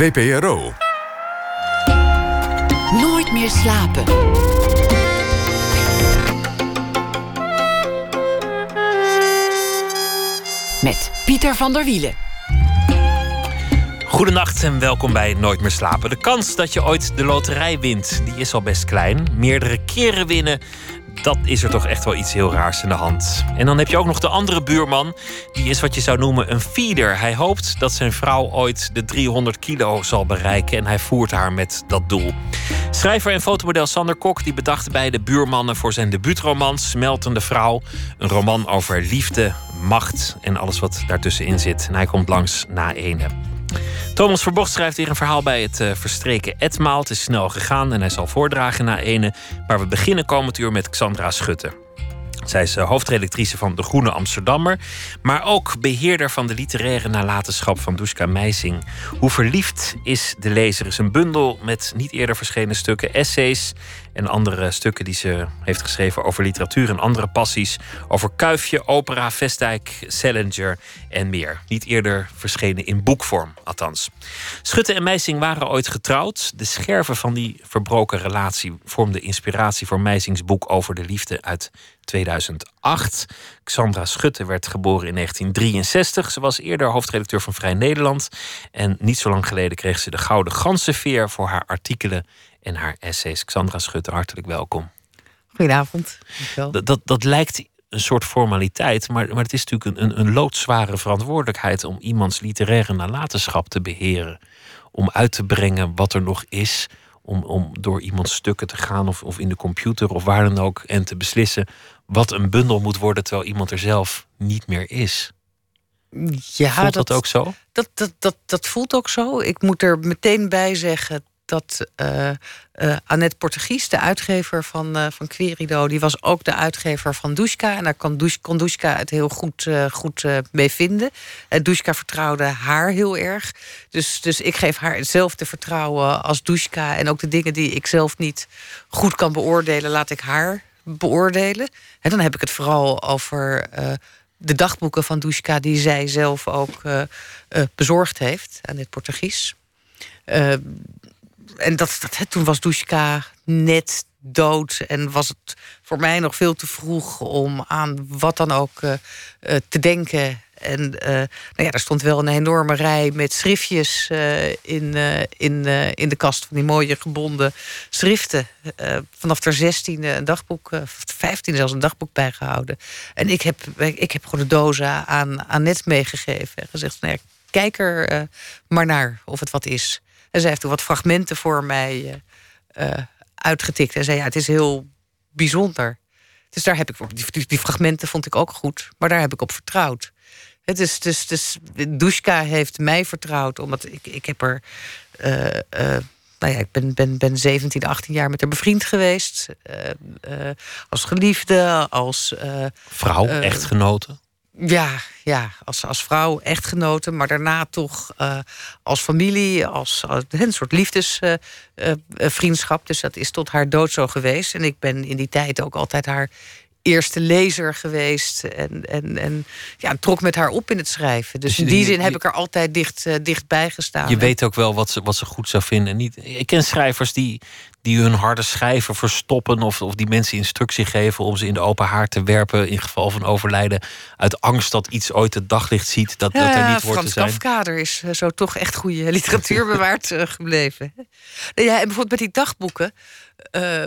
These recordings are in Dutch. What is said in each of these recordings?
VPRO. Nooit meer slapen. Met Pieter van der Wielen. Goedenacht en welkom bij Nooit meer slapen. De kans dat je ooit de loterij wint, die is al best klein. Meerdere keren winnen, dat is er toch echt wel iets heel raars in de hand. En dan heb je ook nog de andere buurman. Die is wat je zou noemen een feeder. Hij hoopt dat zijn vrouw ooit de 300 kilo zal bereiken. En hij voert haar met dat doel. Schrijver en fotomodel Sander Kok die bedacht bij de buurmannen voor zijn debuutroman Smeltende Vrouw. Een roman over liefde, macht en alles wat daartussenin zit. En hij komt langs na ene. Thomas Verbocht schrijft hier een verhaal bij het uh, verstreken etmaal. Het is snel gegaan en hij zal voordragen na ene. Maar we beginnen komend uur met Xandra Schutte. Zij is uh, hoofdredactrice van De Groene Amsterdammer, maar ook beheerder van de literaire nalatenschap van Duska Meising. Hoe verliefd is de lezer is een bundel met niet eerder verschenen stukken, essays en andere stukken die ze heeft geschreven over literatuur en andere passies. Over Kuifje, opera, Vestdijk, Salinger en meer. Niet eerder verschenen in boekvorm, althans. Schutte en Meising waren ooit getrouwd. De scherven van die verbroken relatie vormden inspiratie voor Meisings boek over de liefde uit 2008. Xandra Schutte werd geboren in 1963. Ze was eerder hoofdredacteur van Vrij Nederland. En niet zo lang geleden kreeg ze de Gouden Ganzenveer voor haar artikelen en haar essays. Xandra Schutte, hartelijk welkom. Goedenavond. Dat, dat, dat lijkt een soort formaliteit, maar, maar het is natuurlijk een, een, een loodzware verantwoordelijkheid om iemands literaire nalatenschap te beheren. Om uit te brengen wat er nog is, om, om door iemands stukken te gaan of, of in de computer of waar dan ook en te beslissen wat een bundel moet worden terwijl iemand er zelf niet meer is. Ja, voelt dat, dat ook zo? Dat, dat, dat, dat voelt ook zo. Ik moet er meteen bij zeggen dat uh, Annette Portugies, de uitgever van, uh, van Querido, die was ook de uitgever van Dushka. En daar kon, Dushka het heel goed, goed mee vinden. En Dushka vertrouwde haar heel erg. Dus, dus ik geef haar hetzelfde vertrouwen als Dushka. En ook de dingen die ik zelf niet goed kan beoordelen, laat ik haar beoordelen. En dan heb ik het vooral over de dagboeken van Dushka, die zij zelf ook bezorgd heeft aan dit Portugies. En dat, dat, toen was Dushka net dood. En was het voor mij nog veel te vroeg om aan wat dan ook uh, uh, te denken. En uh, nou ja, er stond wel een enorme rij met schriftjes in, in, in de kast. Van die mooie gebonden schriften. vanaf de 16e een dagboek, 15 zelfs een dagboek bijgehouden. En ik heb, ik heb gewoon de dozen aan, aan net meegegeven. En gezegd, nou ja, kijk er maar naar of het wat is. En zij heeft toen wat fragmenten voor mij uh, uitgetikt. En zei, ja, het is heel bijzonder. Dus daar heb ik, die, die, fragmenten vond ik ook goed. Maar daar heb ik op vertrouwd. Het is, dus, dus Dushka heeft mij vertrouwd. Omdat ik, ik heb er... Uh, uh, nou ja, ik ben, ben, ben 17, 18 jaar met haar bevriend geweest. als geliefde, als... Vrouw, echtgenote? Ja, ja als, als vrouw, echtgenote, maar daarna toch uh, als familie, als, als, een soort liefdesvriendschap. Uh, uh, dus dat is tot haar dood zo geweest. En ik ben in die tijd ook altijd haar eerste lezer geweest. En, en, en ja, trok met haar op in het schrijven. Dus, dus in die zin heb ik er altijd dicht, uh, dichtbij gestaan. Je weet ook wel wat ze, wat ze goed zou vinden. Niet, ik ken schrijvers die, die hun harde schrijven verstoppen. Of, of die mensen instructie geven om ze in de open haard te werpen. In geval van overlijden. Uit angst dat iets ooit het daglicht ziet. Dat, ja, dat er niet wordt te zijn. Kafka is zo toch echt goede literatuur bewaard uh, gebleven. Ja, en bijvoorbeeld met die dagboeken. Uh,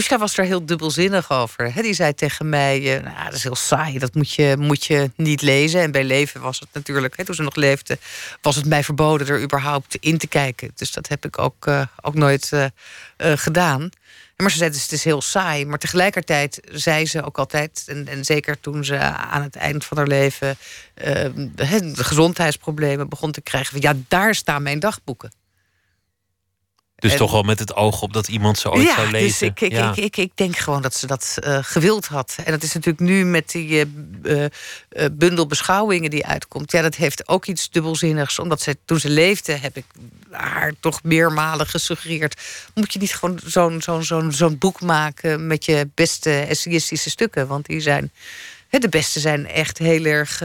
uh, was er heel dubbelzinnig over. He, die zei tegen mij: uh, nou, dat is heel saai, dat moet je, moet je niet lezen. En bij leven was het natuurlijk, toen ze nog leefde, was het mij verboden er überhaupt in te kijken. Dus dat heb ik ook, ook nooit gedaan. Maar ze zei: dus het is heel saai. Maar tegelijkertijd zei ze ook altijd, en, en zeker toen ze aan het eind van haar leven gezondheidsproblemen begon te krijgen: ja, daar staan mijn dagboeken. Dus toch wel met het oog op dat iemand ze ooit ja, zou lezen. Dus ik, ik, ik, ik, ik, denk gewoon dat ze dat uh, gewild had. En dat is natuurlijk nu met die uh, uh, bundel beschouwingen die uitkomt. Ja, dat heeft ook iets dubbelzinnigs. Omdat ze, toen ze leefde, heb ik haar toch meermalen gesuggereerd. Moet je niet gewoon zo'n zo'n zo'n zo'n boek maken met je beste essayistische stukken? Want die zijn. De beste zijn echt heel erg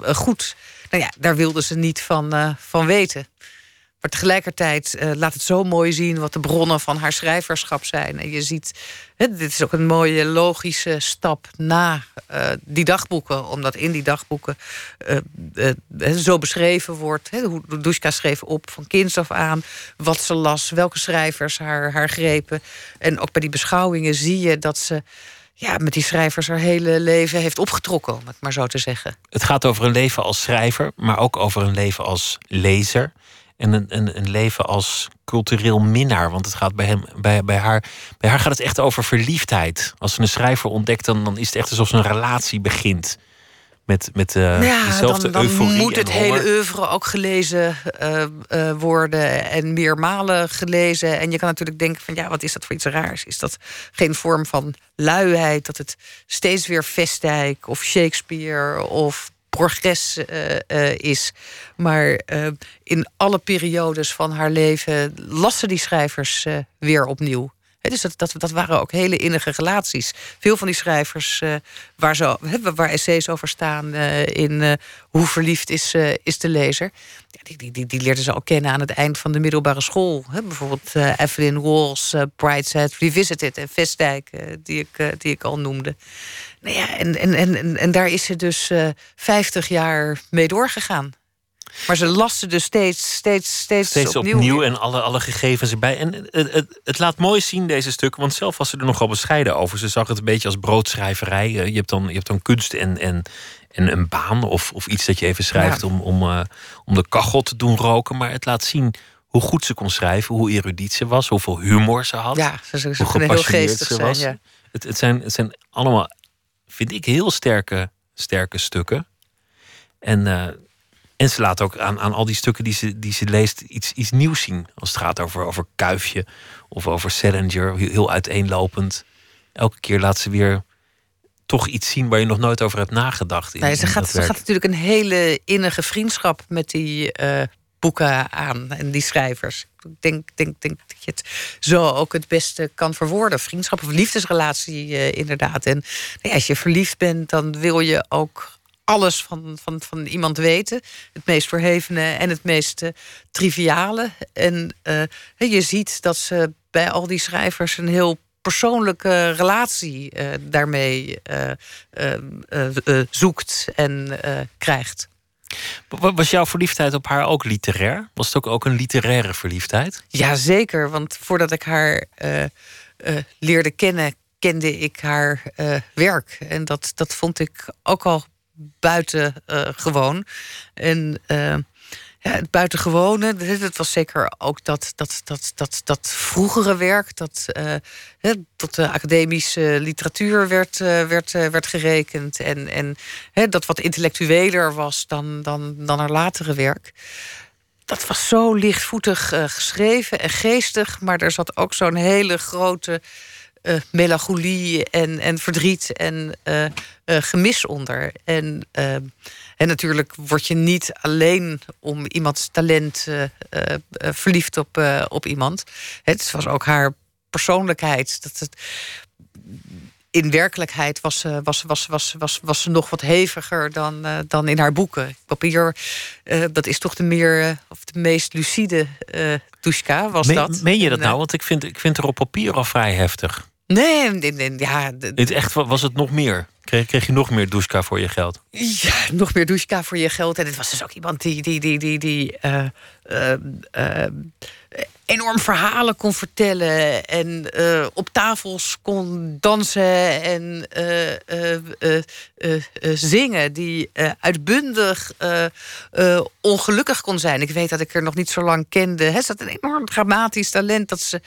goed. Nou ja, daar wilden ze niet van, van weten. Maar tegelijkertijd uh, laat het zo mooi zien wat de bronnen van haar schrijverschap zijn. En je ziet, dit is ook een mooie logische stap na uh, die dagboeken, omdat in die dagboeken uh, zo beschreven wordt. hoe Dushka schreef op van kinds af aan, wat ze las, welke schrijvers haar, haar grepen. En ook bij die beschouwingen zie je dat ze ja, met die schrijvers haar hele leven heeft opgetrokken, om het maar zo te zeggen. Het gaat over een leven als schrijver, maar ook over een leven als lezer. En een, een, een leven als cultureel minnaar. Want het gaat bij, hem, bij, bij, haar, bij haar gaat het echt over verliefdheid. Als ze een schrijver ontdekt, dan, dan is het echt alsof ze een relatie begint met, met uh, ja, dezelfde dan, dan moet het hele oeuvre ook gelezen uh, uh, worden en meermalen gelezen. En je kan natuurlijk denken van ja, wat is dat voor iets raars? Is dat geen vorm van luiheid? Dat het steeds weer Vestdijk of Shakespeare of progress is. Maar in alle periodes van haar leven lassen die schrijvers weer opnieuw dus dat, dat, waren ook hele innige relaties. Veel van die schrijvers waar, zo, waar essays over staan in hoe verliefd is, is de lezer. Ja, die, die, die, leerden ze ook kennen aan het eind van de middelbare school. Bijvoorbeeld Evelyn Walls, Brideshead Revisited en Vestdijk, die, ik, die ik al noemde. Nou ja, en, en, en, en daar is ze dus 50 jaar mee doorgegaan. Maar ze lasten dus steeds, steeds, steeds, steeds opnieuw. opnieuw en alle, alle gegevens erbij. En het, het, het, laat mooi zien, deze stukken. Want zelf was ze er nogal bescheiden over. Ze zag het een beetje als broodschrijverij. Eh, je hebt dan, je hebt dan kunst en, en, en een baan of, of iets dat je even schrijft om, om, uh, om de kachel te doen roken. Maar het laat zien hoe goed ze kon schrijven, hoe erudiet ze was, hoeveel humor ze had. Ja, ze, ze, hoe heel geestig ze was. ja. het, het, zijn, het zijn allemaal, vind ik, heel sterke, sterke stukken. En uh, en ze laat ook aan, aan al die stukken die ze, die ze leest iets, iets nieuws zien. Als het gaat over, over Kuifje of over Salinger, heel uiteenlopend. Elke keer laat ze weer toch iets zien waar je nog nooit over hebt nagedacht. In, nee, ze, gaat, ze gaat natuurlijk een hele innige vriendschap met die uh, boeken aan en die schrijvers. Ik denk, denk, denk dat je het zo ook het beste kan verwoorden. Vriendschap of liefdesrelatie, uh, inderdaad. En ja, als je verliefd bent, dan wil je ook alles van, van, van iemand weten. Het meest verhevene en het meest uh, triviale. En uh, je ziet dat ze bij al die schrijvers een heel persoonlijke relatie daarmee zoekt en krijgt. Was jouw verliefdheid op haar ook literair? Was het ook, ook een literaire verliefdheid? Jazeker, want voordat ik haar leerde kennen, kende ik haar werk. En dat, dat vond ik ook al buitengewoon. En het buitengewone, het was zeker ook dat, dat, dat, dat, dat vroegere werk, dat uh, tot de academische literatuur werd, werd, werd gerekend. En, en dat wat intellectueler was dan, dan, dan haar latere werk. Dat was zo lichtvoetig geschreven en geestig, maar er zat ook zo'n hele grote uh, melancholie en, en verdriet en gemis onder. En, en natuurlijk word je niet alleen om iemands talent verliefd op, op iemand. Het was ook haar persoonlijkheid. Dat het, in werkelijkheid was, was, was, was, was, was ze nog wat heviger dan, dan in haar boeken. Papier, dat is toch de meer of de meest lucide uh, Tushka, was dat. Meen je dat nou? Want ik vind, ik vind er op papier al vrij heftig. Nee, nee, ja. Dit echt, was het nog meer? Kreeg, je nog meer doucheka voor je geld? Ja, nog meer doucheka voor je geld. En het was dus ook iemand die, die, die, die, die uh, uh, uh, enorm verhalen kon vertellen en uh, op tafels kon dansen en uh, zingen, die uitbundig ongelukkig kon zijn. Ik weet dat ik er nog niet zo lang kende. Hij had een enorm dramatisch talent dat ze.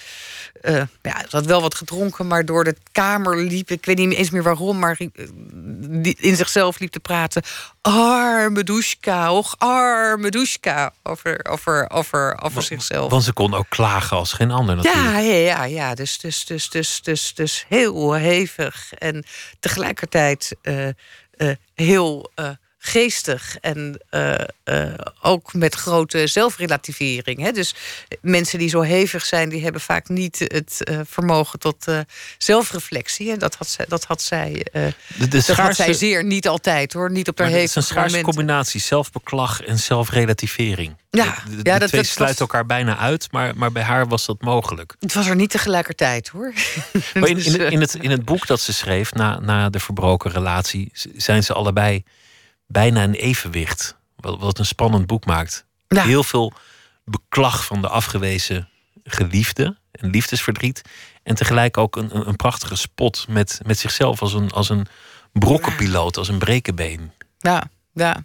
ja, ze had wel wat gedronken, maar door de kamer liep. Ik weet niet eens meer waarom, maar in zichzelf liep te praten. Arme Dushka, och arme Dushka. Over, over, over, over zichzelf. Want ze kon ook klagen als geen ander natuurlijk. Ja, ja, ja, ja. Dus, dus, dus, dus, dus, dus heel hevig. En tegelijkertijd uh, uh, heel uh, geestig en uh, uh, ook met grote zelfrelativering. Hè? Dus mensen die zo hevig zijn, die hebben vaak niet het uh, vermogen tot zelfreflectie. En dat had zij, dat had zij, de, de dat schaarse, had zij zeer niet altijd hoor. Niet op haar hevige Het is een schaarse combinatie zelfbeklag en zelfrelativering. Ja, de, de, ja, dat, twee dat sluiten elkaar bijna uit, maar, maar bij haar was dat mogelijk. Het was er niet tegelijkertijd hoor. Maar in, in, in, het, in het boek dat ze schreef na, na de verbroken relatie, zijn ze allebei bijna een evenwicht. Wat, wat een spannend boek maakt. Heel veel beklag van de afgewezen geliefde en liefdesverdriet. En tegelijk ook een, een, een prachtige spot met, met zichzelf als een, als een brokkenpiloot, als een brekenbeen. Ja, ja.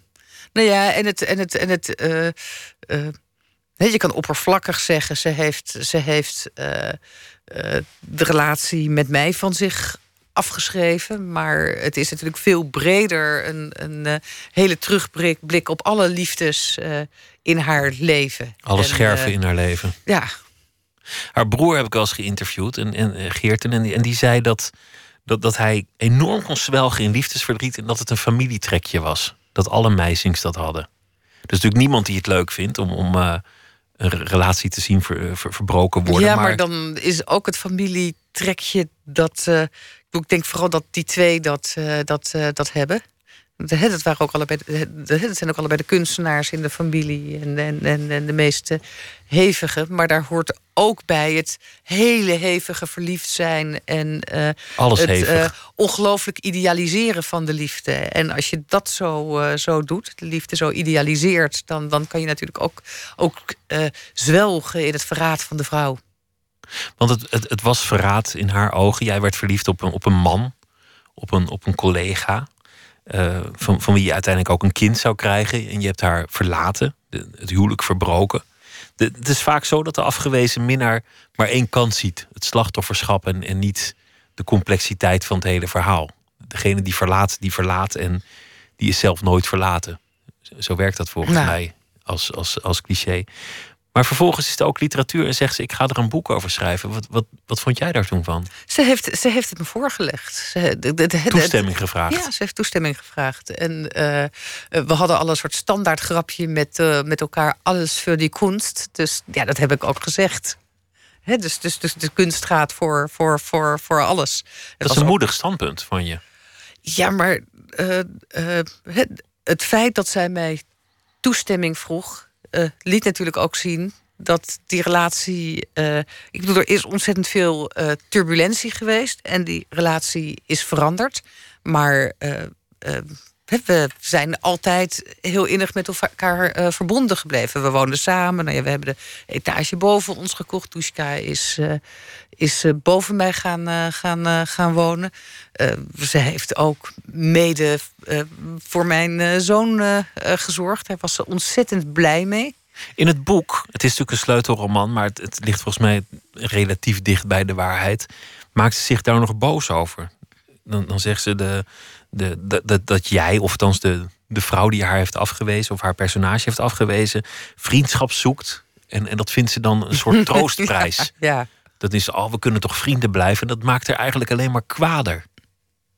Nou ja, en het. En het, en het uh, uh, je kan oppervlakkig zeggen, ze heeft, ze heeft uh, de relatie met mij van zich afgeschreven. Maar het is natuurlijk veel breder. Een, een uh, hele terugblik op alle liefdes uh, in haar leven. Alle en, scherven uh, in haar leven. Ja. Haar broer heb ik wel eens geïnterviewd, en, en Geerten. En, en die zei dat, dat, dat hij enorm kon zwelgen in liefdesverdriet. En dat het een familietrekje was. Dat alle meisings dat hadden. Er is natuurlijk niemand die het leuk vindt om, om een relatie te zien ver, ver, verbroken worden. Ja, maar, maar, dan is ook het familietrekje dat ik denk vooral dat die twee dat, uh, dat, uh, dat hebben. Dat, waren ook allebei, dat zijn ook allebei de kunstenaars in de familie en, en, en, en de meeste hevige. Maar daar hoort ook bij het hele hevige verliefd zijn en uh, Alles het hevig. ongelooflijk idealiseren van de liefde. En als je dat zo, zo doet, de liefde zo idealiseert, dan, dan kan je natuurlijk ook, ook zwelgen in het verraad van de vrouw. Want het, het, het, was verraad in haar ogen. Jij werd verliefd op een, op een man, op een, op een collega. Uh, van, van wie je uiteindelijk ook een kind zou krijgen. En je hebt haar verlaten, de, het huwelijk verbroken. De, het is vaak zo dat de afgewezen minnaar maar één kant ziet: het slachtofferschap en, en niet de complexiteit van het hele verhaal. Degene die verlaat, die verlaat en die is zelf nooit verlaten. Zo werkt dat volgens nou. mij als, als, als cliché. Maar vervolgens is het ook literatuur en zegt ze: Ik ga er een boek over schrijven. Wat, wat, wat vond jij daar toen van? Ze heeft, ze heeft het me voorgelegd. Ze, de, de, de, toestemming gevraagd. Ja, ze heeft toestemming gevraagd. En uh, we hadden al een soort standaard grapje met, uh, met elkaar: alles voor die kunst. Dus ja, dat heb ik ook gezegd. He, dus, dus, dus de kunst gaat voor, voor, voor, voor alles. Dat is een ook... moedig standpunt van je. Ja, maar uh, het, het feit dat zij mij toestemming vroeg uh, liet natuurlijk ook zien dat die relatie. Uh, ik bedoel, er is ontzettend veel uh, turbulentie geweest en die relatie is veranderd. Maar we zijn altijd heel innig met elkaar verbonden gebleven. We woonden samen. Nou ja, we hebben de etage boven ons gekocht. Tushka is, is uh, boven mij gaan, gaan, gaan wonen. ze heeft ook mede voor mijn zoon gezorgd. Daar was ze ontzettend blij mee. In het boek, het is natuurlijk een sleutelroman, maar het, het ligt volgens mij relatief dicht bij de waarheid. Maakt ze zich daar nog boos over? Dan, dan zegt ze de, de, dat, dat jij, of althans de, de vrouw die haar heeft afgewezen, of haar personage heeft afgewezen, vriendschap zoekt. En, en dat vindt ze dan een soort troostprijs. ja, ja. Dat is, oh, we kunnen toch vrienden blijven. Dat maakt haar eigenlijk alleen maar kwader.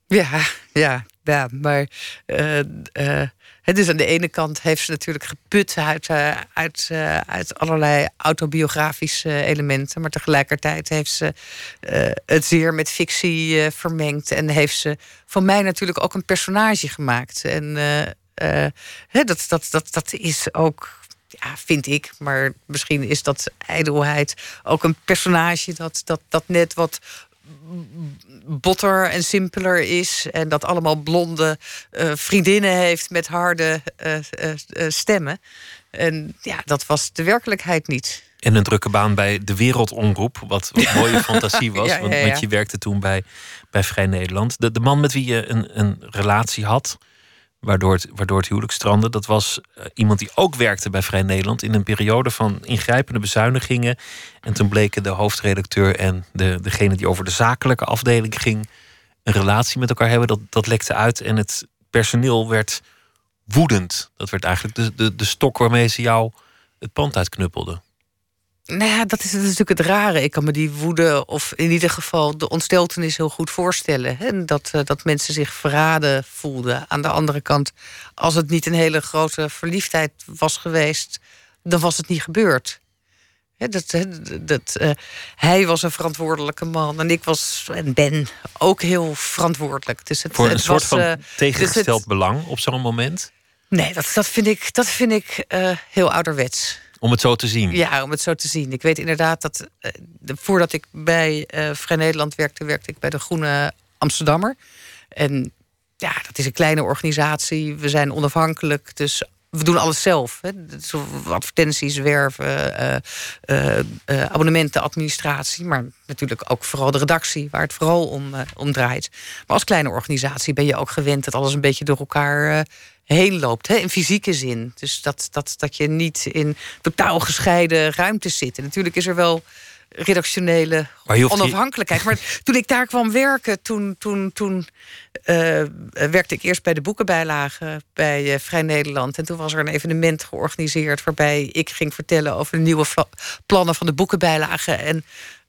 Ja, ja, ja. Maar uh, het is aan de ene kant heeft ze natuurlijk geput uit, uh, uit, uit allerlei autobiografische elementen. Maar tegelijkertijd heeft ze het zeer met fictie vermengd. En heeft ze van mij natuurlijk ook een personage gemaakt. En hè, dat, dat, dat, dat is ook ja, vind ik, maar misschien is dat ijdelheid ook een personage dat, dat, dat net wat botter en simpeler is. En dat allemaal blonde uh, vriendinnen heeft met harde uh, uh, stemmen. En ja, dat was de werkelijkheid niet. En een drukke baan bij de Wereldomroep, wat een mooie fantasie was. ja, ja, ja. Want, want, je werkte toen bij, bij Vrij Nederland. De, de man met wie je een, een relatie had, waardoor het, waardoor het huwelijk strandde. Dat was uh, iemand die ook werkte bij Vrij Nederland in een periode van ingrijpende bezuinigingen. En toen bleken de hoofdredacteur en de, degene die over de zakelijke afdeling ging een relatie met elkaar hebben. Dat, dat lekte uit en het personeel werd woedend. Dat werd eigenlijk de, de, de stok waarmee ze jou het pand uitknuppelden. Nou ja, dat is, dat is natuurlijk het rare. Ik kan me die woede, of in ieder geval de ontsteltenis, heel goed voorstellen. Hè? Dat, uh, dat mensen zich verraden voelden. Aan de andere kant, als het niet een hele grote verliefdheid was geweest, dan was het niet gebeurd. Hè, dat, dat, uh, hij was een verantwoordelijke man en ik was en ben ook heel verantwoordelijk. Dus het, Voor een het soort was, van uh, tegengesteld dus het- belang op zo'n moment? Nee, dat, dat vind ik, dat vind ik eh, heel ouderwets. Om het zo te zien. Ja, om het zo te zien. Ik weet inderdaad dat eh, voordat ik bij eh, Vrij Nederland werkte, werkte ik bij de Groene Amsterdammer. En ja, dat is een kleine organisatie. We zijn onafhankelijk, dus we doen alles zelf. Hè. Dus advertenties, werven, eh, abonnementen, administratie. Maar natuurlijk ook vooral de redactie, waar het vooral om, om draait. Maar als kleine organisatie ben je ook gewend dat alles een beetje door elkaar heen loopt. Hè, in fysieke zin. Dus dat, dat, dat je niet in totaal gescheiden ruimtes zit. En natuurlijk is er wel redactionele Maar je onafhankelijkheid. Maar toen ik daar kwam werken, toen, toen, toen eh, werkte ik eerst bij de boekenbijlagen bij eh, Vrij Nederland. En toen was er een evenement georganiseerd waarbij ik ging vertellen over de nieuwe plannen van de boekenbijlagen. En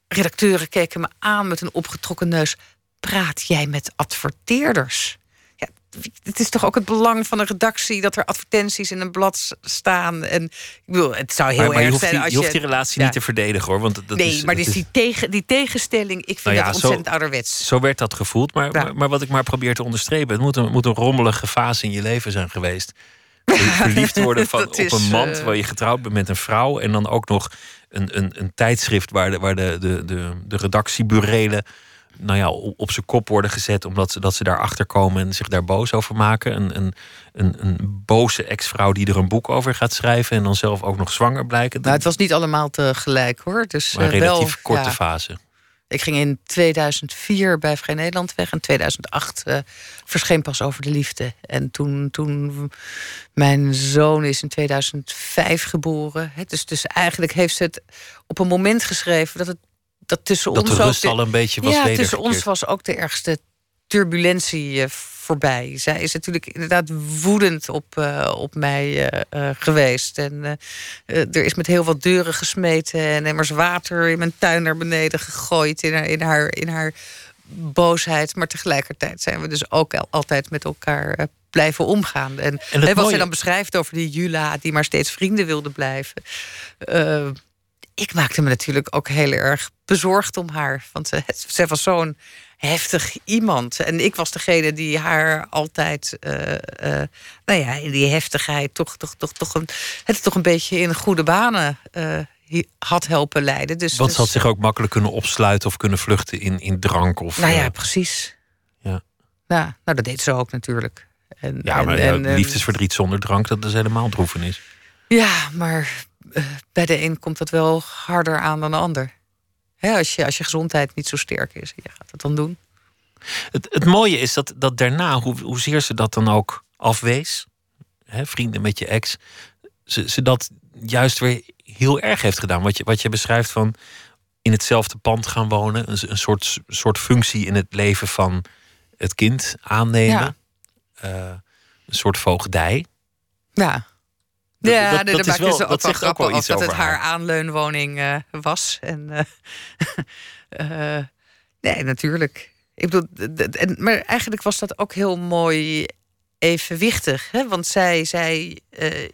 redacteuren keken me aan met een opgetrokken neus. Praat jij met adverteerders? Het is toch ook het belang van een redactie dat er advertenties in een blad staan. En ik bedoel, het zou heel Maar, maar je, erg hoeft zijn die, als je hoeft die relatie Ja. niet te verdedigen hoor. Want dat nee, is, maar dat dus die, tegen, die tegenstelling, ik vind Nou ja, dat zo- ontzettend ouderwets. Zo werd dat gevoeld. Maar, Ja. maar, maar wat ik maar probeer te onderstrepen... het moet een, moet een rommelige fase in je leven zijn geweest. Ver- Verliefd worden van, op is, een man... eh, terwijl je getrouwd bent met een vrouw... en dan ook nog een, een, een tijdschrift... waar de, waar de, de, de, de redactieburelen nou ja, op, op zijn kop worden gezet... omdat ze, dat ze daarachter komen en zich daar boos over maken. Een, een, een, een boze ex-vrouw die er een boek over gaat schrijven... en dan zelf ook nog zwanger blijken. Nou, het was niet allemaal tegelijk hoor. Dus maar een eh, relatief wel, korte ja. fase. Ik ging in 2004 bij Vrij Nederland weg. En 2008 eh, verscheen pas Over de Liefde. En toen, toen mijn zoon is in 2005 geboren. Hè, dus, dus eigenlijk heeft ze het op een moment geschreven dat het dat tussen Dat ons ook de- al een beetje was ja, tussen ons was ook de ergste turbulentie eh, voorbij. Zij is natuurlijk inderdaad woedend op, eh, op mij eh, geweest. En er is met heel wat deuren gesmeten en emmers water in mijn tuin naar beneden gegooid in haar, in haar, in haar boosheid. Maar tegelijkertijd zijn we dus ook al- altijd met elkaar blijven omgaan. En, hè, wat mooie- zij dan beschrijft over die Jula, die maar steeds vrienden wilde blijven. Ik maakte me natuurlijk ook heel erg bezorgd om haar. Want ze, zij was zo'n heftig iemand. En ik was degene die haar altijd, eh, eh, nou ja, in die heftigheid toch, toch, toch, toch, een, het toch een beetje in goede banen eh, had helpen leiden. Dus, Want ze dus, had zich ook makkelijk kunnen opsluiten of kunnen vluchten in, in drank. Of, Nou ja, precies. Ja. Nou, nou, dat deed ze ook natuurlijk. En, ja, maar en, liefdesverdriet zonder drank, dat is helemaal droefenis. Ja, maar bij de een komt dat wel harder aan dan de ander. Hè, als, je, als je gezondheid niet zo sterk is, je gaat het dan doen. Het, het mooie is dat, dat daarna, hoe, hoezeer ze dat dan ook afwees, hè, vrienden met je ex, ze, ze dat juist weer heel erg heeft gedaan. Wat je, wat je beschrijft van in hetzelfde pand gaan wonen, een, een soort, soort functie in het leven van het kind aannemen, Ja. Eh, een soort voogdij. Ja. Dat- ja, dat- nee, dat is wel- ze dat zegt ook wel over iets dat het over haar haar. aanleunwoning eh, was. En, eh, eh, nee, natuurlijk. Ik bedoel, en, maar eigenlijk was dat ook heel mooi evenwichtig. Hè? Want zij, zij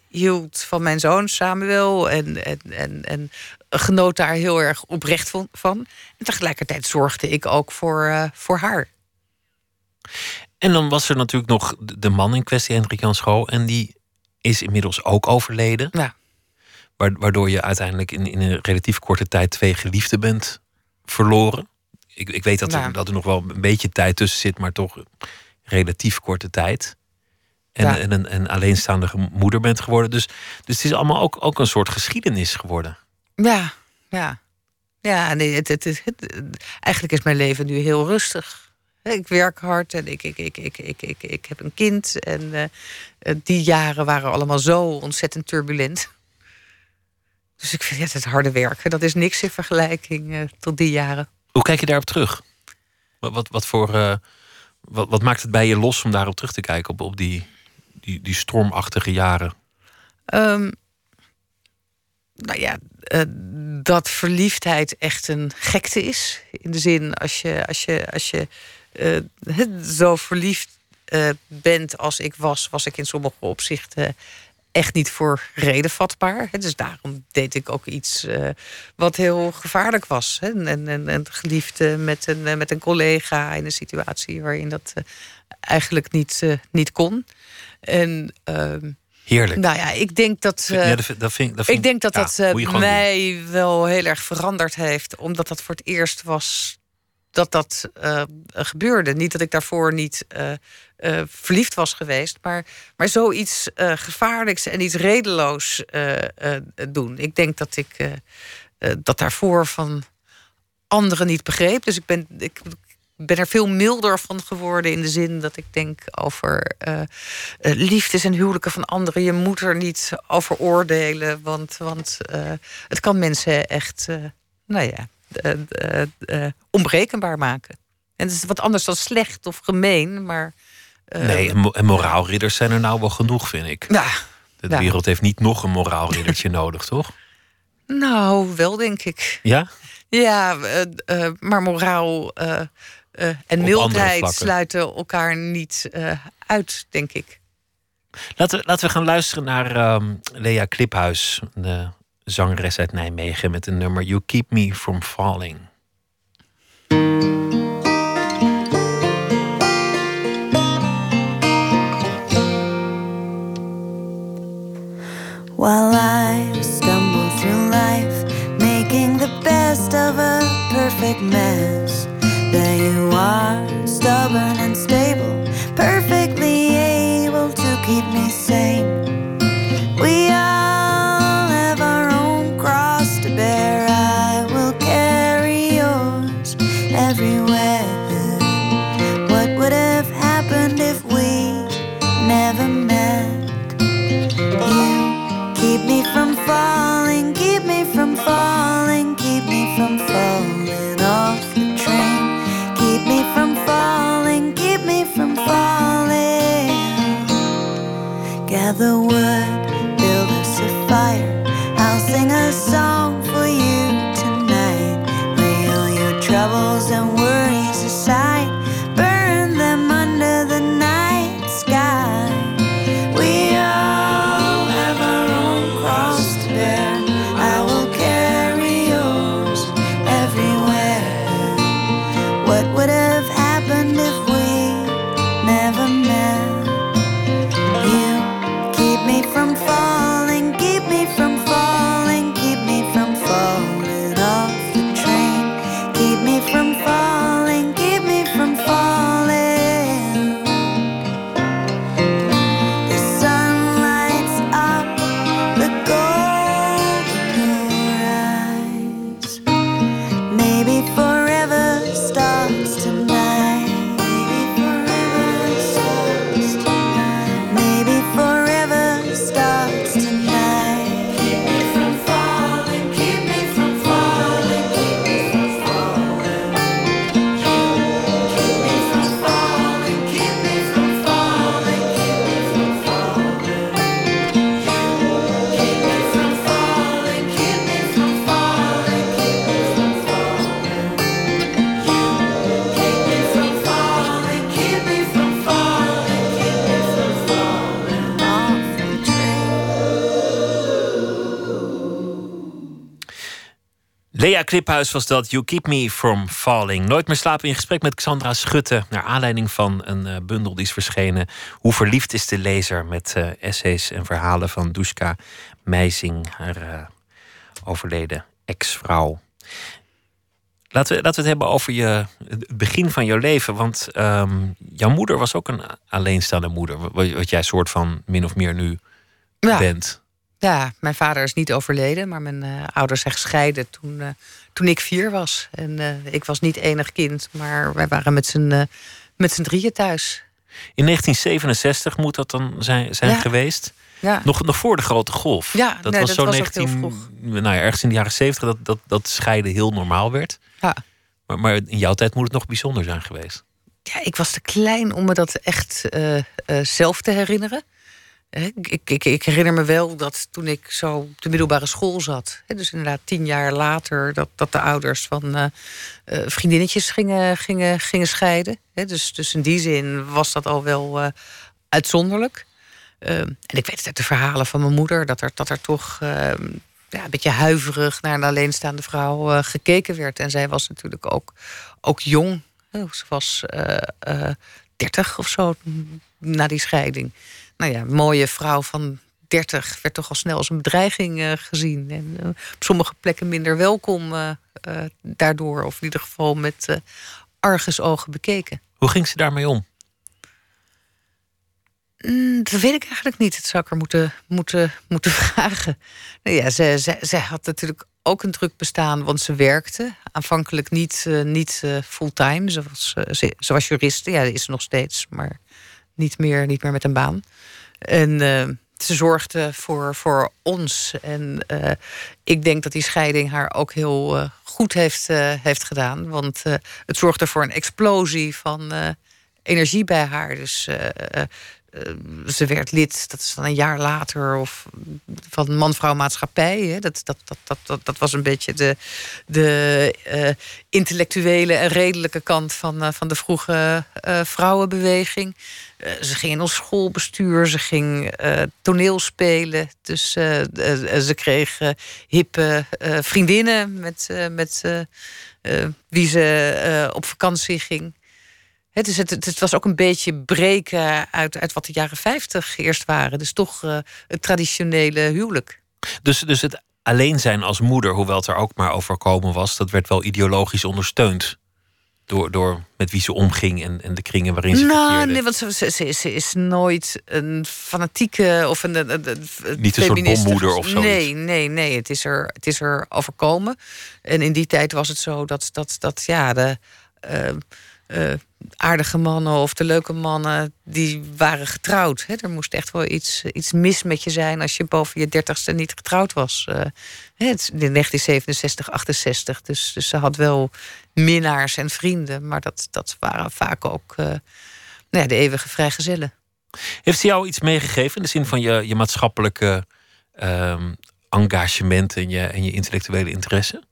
hield van mijn zoon Samuel en, en, en, en genoot daar heel erg oprecht van- van. En tegelijkertijd zorgde ik ook voor, voor haar. En dan was er natuurlijk nog de de man in kwestie, Hendrik Jan Schoo. En die is inmiddels ook overleden. Ja. Wa- Waardoor je uiteindelijk in, in een relatief korte tijd twee geliefden bent verloren. Ik, ik weet dat er, dat er nog wel een beetje tijd tussen zit, maar toch relatief korte tijd. En, Ja. en een, een alleenstaande moeder bent geworden. Dus, dus het is allemaal ook, ook een soort geschiedenis geworden. Ja, ja. Ja, nee, het, het, het, het- eigenlijk is mijn leven nu heel rustig. Ik werk hard en ik, ik, ik, ik, ik, ik, ik heb een kind. En eh, eh, die jaren waren allemaal zo ontzettend turbulent. Dus ik vind ja, het harde werken, dat is niks in vergelijking eh, tot die jaren. Hoe kijk je daarop terug? Wat, wat, wat, voor, wat, wat maakt het bij je los om daarop terug te kijken? Op, op die, die, die stormachtige jaren? Ehm, nou ja, dat verliefdheid echt een gekte is. In de zin, als je, als je, als je zo verliefd uh, bent als ik was, was ik in sommige opzichten echt niet voor reden vatbaar. Dus daarom deed ik ook iets uh, wat heel gevaarlijk was. En, en, en geliefd met, een, met een collega in een situatie waarin dat eigenlijk niet, niet kon. En ehm, Heerlijk. Nou ja, ik denk dat. Ja, dat vind, dat vind, ik denk dat dat mij wel heel erg veranderd heeft. Omdat dat voor het eerst was dat dat uh, gebeurde. Niet dat ik daarvoor niet verliefd was geweest. Maar, maar zoiets gevaarlijks en iets redeloos doen. Ik denk dat ik dat daarvoor van anderen niet begreep. Dus ik ben. Ik, ben er veel milder van geworden in de zin dat ik denk over liefdes en huwelijken van anderen. Je moet er niet over oordelen, want, want het kan mensen echt, nou ja, onberekenbaar maken. En het is wat anders dan slecht of gemeen, maar. nee, en moraalridders zijn er nou wel genoeg, vind ik. Ja. De wereld heeft niet nog een moraalriddertje nodig, toch? Nou, wel denk ik. Ja? Ja, maar moraal uh, en mildheid sluiten elkaar niet uit, denk ik. Laten we, laten we gaan luisteren naar um, Lea Kliphuis, de zangeres uit Nijmegen, met een nummer You Keep Me From Falling. While I stumble through life, making the best of a perfect mess. There you are, falling. Gather wood, Kliphuis was dat. You Keep Me From Falling. Nooit meer slapen in gesprek met Xandra Schutte. Naar aanleiding van een uh, bundel die is verschenen. Hoe verliefd is de lezer? Met uh, essays en verhalen van Dushka Meising. Haar uh, overleden ex-vrouw. Laten we, laten we het hebben over je, het begin van jouw leven. Want um, jouw moeder was ook een alleenstaande moeder. Wat, wat jij soort van min of meer nu ja. bent. Ja, mijn vader is niet overleden, maar mijn uh, ouders zijn gescheiden toen, uh, toen ik vier was. En uh, ik was niet enig kind, maar wij waren met z'n met z'n drieën thuis. In 1967 moet dat dan zijn, zijn Ja. geweest? Ja, Nog, nog voor de grote golf. Ja, dat nee, was dat zo was ook 19, heel vroeg. nou ja, ergens in de jaren 70 dat, dat, dat scheiden heel normaal werd. ja. Maar, maar in jouw tijd moet het nog bijzonder zijn geweest. ja, ik was te klein om me dat echt eh, eh, zelf te herinneren. Ik, ik, ik, herinner me wel dat toen ik zo op de middelbare school zat, dus inderdaad tien jaar later, dat, dat de ouders van uh, vriendinnetjes gingen, gingen, gingen scheiden. Dus, dus in die zin was dat al wel uh, uitzonderlijk. Ehm, en ik weet het uit de verhalen van mijn moeder, dat er, dat er toch ehm, ja, een beetje huiverig naar een alleenstaande vrouw gekeken werd. En zij was natuurlijk ook, ook jong. Ze was dertig of zo na die scheiding nou ja, mooie vrouw van 30 werd toch al snel als een bedreiging uh, gezien. En uh, op sommige plekken minder welkom uh, daardoor. Of in ieder geval met argusogen bekeken. Hoe ging ze daarmee om? Mm, dat weet ik eigenlijk niet. Dat zou ik er moeten, moeten, moeten vragen. Nou ja, ze, ze, ze had natuurlijk ook een druk bestaan, want ze werkte. Aanvankelijk niet, niet fulltime. Ze was, ze, ze was juriste, ja, dat is ze nog steeds. Maar niet meer, niet meer met een baan. En uh, ze zorgde voor, voor ons. En uh, ik denk dat die scheiding haar ook heel uh, goed heeft, heeft gedaan. Want het zorgde voor een explosie van energie bij haar. Dus ze werd lid, dat is dan een jaar later, of van man-vrouw maatschappij. Hè. Dat, dat, dat, dat, dat, was een beetje de, de uh, intellectuele en redelijke kant van, uh, van de vroege vrouwenbeweging. ze ging in ons schoolbestuur, ze ging toneel spelen. Dus ze kreeg hippe vriendinnen met, met wie ze op vakantie ging. Het, is het, het, was ook een beetje breken uit, uit wat de jaren 50 eerst waren. Dus toch uh, het traditionele huwelijk. Dus, dus het alleen zijn als moeder, hoewel het er ook maar overkomen was, dat werd wel ideologisch ondersteund. Door, door met wie ze omging en, en de kringen waarin ze nou, verkeerde. Nee, want ze, ze, ze, ze, is nooit een fanatieke of een, een, een Niet een soort bommoeder of zo. Nee, nee, nee. Het is, er, het is er overkomen. En in die tijd was het zo dat, dat, dat ja, de... Uh, uh, aardige mannen of de leuke mannen, die waren getrouwd. Hè? Er moest echt wel iets, iets mis met je zijn als je boven je dertigste niet getrouwd was. Uh, het in 1967, 68. Dus, dus ze had wel minnaars en vrienden, maar dat, dat waren vaak ook uh, nou ja, de eeuwige vrijgezellen. Heeft ze jou iets meegegeven in de zin van je, je maatschappelijke uh, engagement en je, en je intellectuele interesse?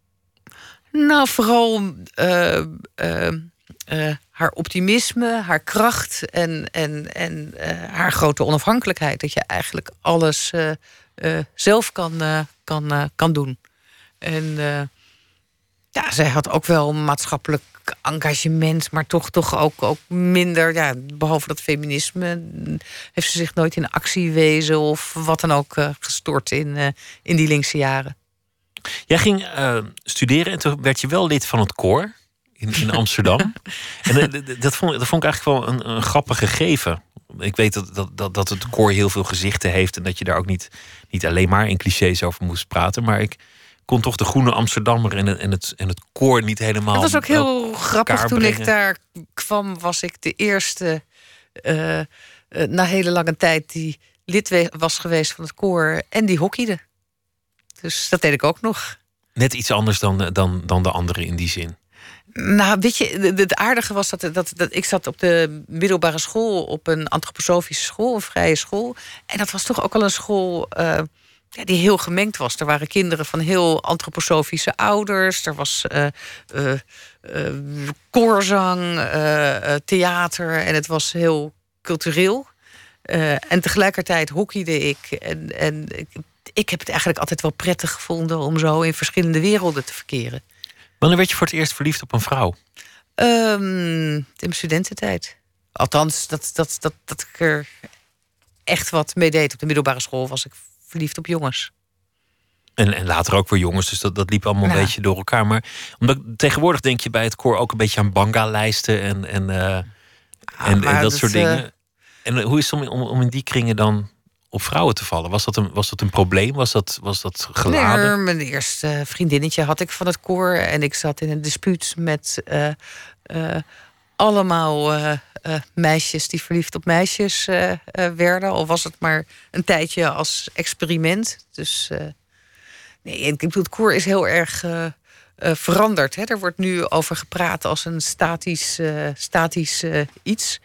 Nou, vooral uh, uh, haar optimisme, haar kracht en, en, en uh, haar grote onafhankelijkheid. Dat je eigenlijk alles uh, zelf kan, kan, kan doen. En ja, zij had ook wel maatschappelijk engagement, maar toch, toch ook, ook minder. Ja, behalve dat feminisme heeft ze zich nooit in actie wezen of wat dan ook gestort in, in die linkse jaren. Jij ging studeren en toen werd je wel lid van het koor in, in Amsterdam. en dat, vond, dat vond ik eigenlijk wel een, een grappig gegeven. Ik weet dat, dat, dat, dat het koor heel veel gezichten heeft en dat je daar ook niet, niet alleen maar in clichés over moest praten. Maar ik kon toch de Groene Amsterdammer en het, en het, en het koor niet helemaal. Dat was ook heel grappig. Toen ik daar kwam, was ik de eerste uh, uh, na hele lange tijd die lid was geweest van het koor en die hockeyde. Dus dat deed ik ook nog. Net iets anders dan, dan, dan de anderen in die zin. Nou, weet je, het aardige was dat, dat, ik zat op de middelbare school, op een antroposofische school, een vrije school. En dat was toch ook al een school ja, die heel gemengd was. Er waren kinderen van heel antroposofische ouders. Er was uh, koorzang, theater en het was heel cultureel. en tegelijkertijd hockeyde ik. En, en ik, ik heb het eigenlijk altijd wel prettig gevonden om zo in verschillende werelden te verkeren. Wanneer werd je voor het eerst verliefd op een vrouw? Um, in mijn studententijd. Althans, dat, dat, dat, dat ik er echt wat mee deed. Op de middelbare school was ik verliefd op jongens. En, en later ook weer jongens, dus dat, dat liep allemaal een beetje door elkaar. Maar omdat, tegenwoordig denk je bij het koor ook een beetje aan banga-lijsten en, en, uh, en, en, dat, dat soort dingen. Uh... En hoe is het om, om in die kringen dan op vrouwen te vallen? Was dat een, was dat een probleem? Was dat, was dat geladen? Nee, mijn eerste vriendinnetje had ik van het koor. En ik zat in een dispuut met uh, uh, allemaal uh, meisjes die verliefd op meisjes werden. Al was het maar een tijdje als experiment. Dus nee, ik bedoel, het koor is heel erg veranderd. Hè? Er wordt nu over gepraat als een statisch, statisch iets.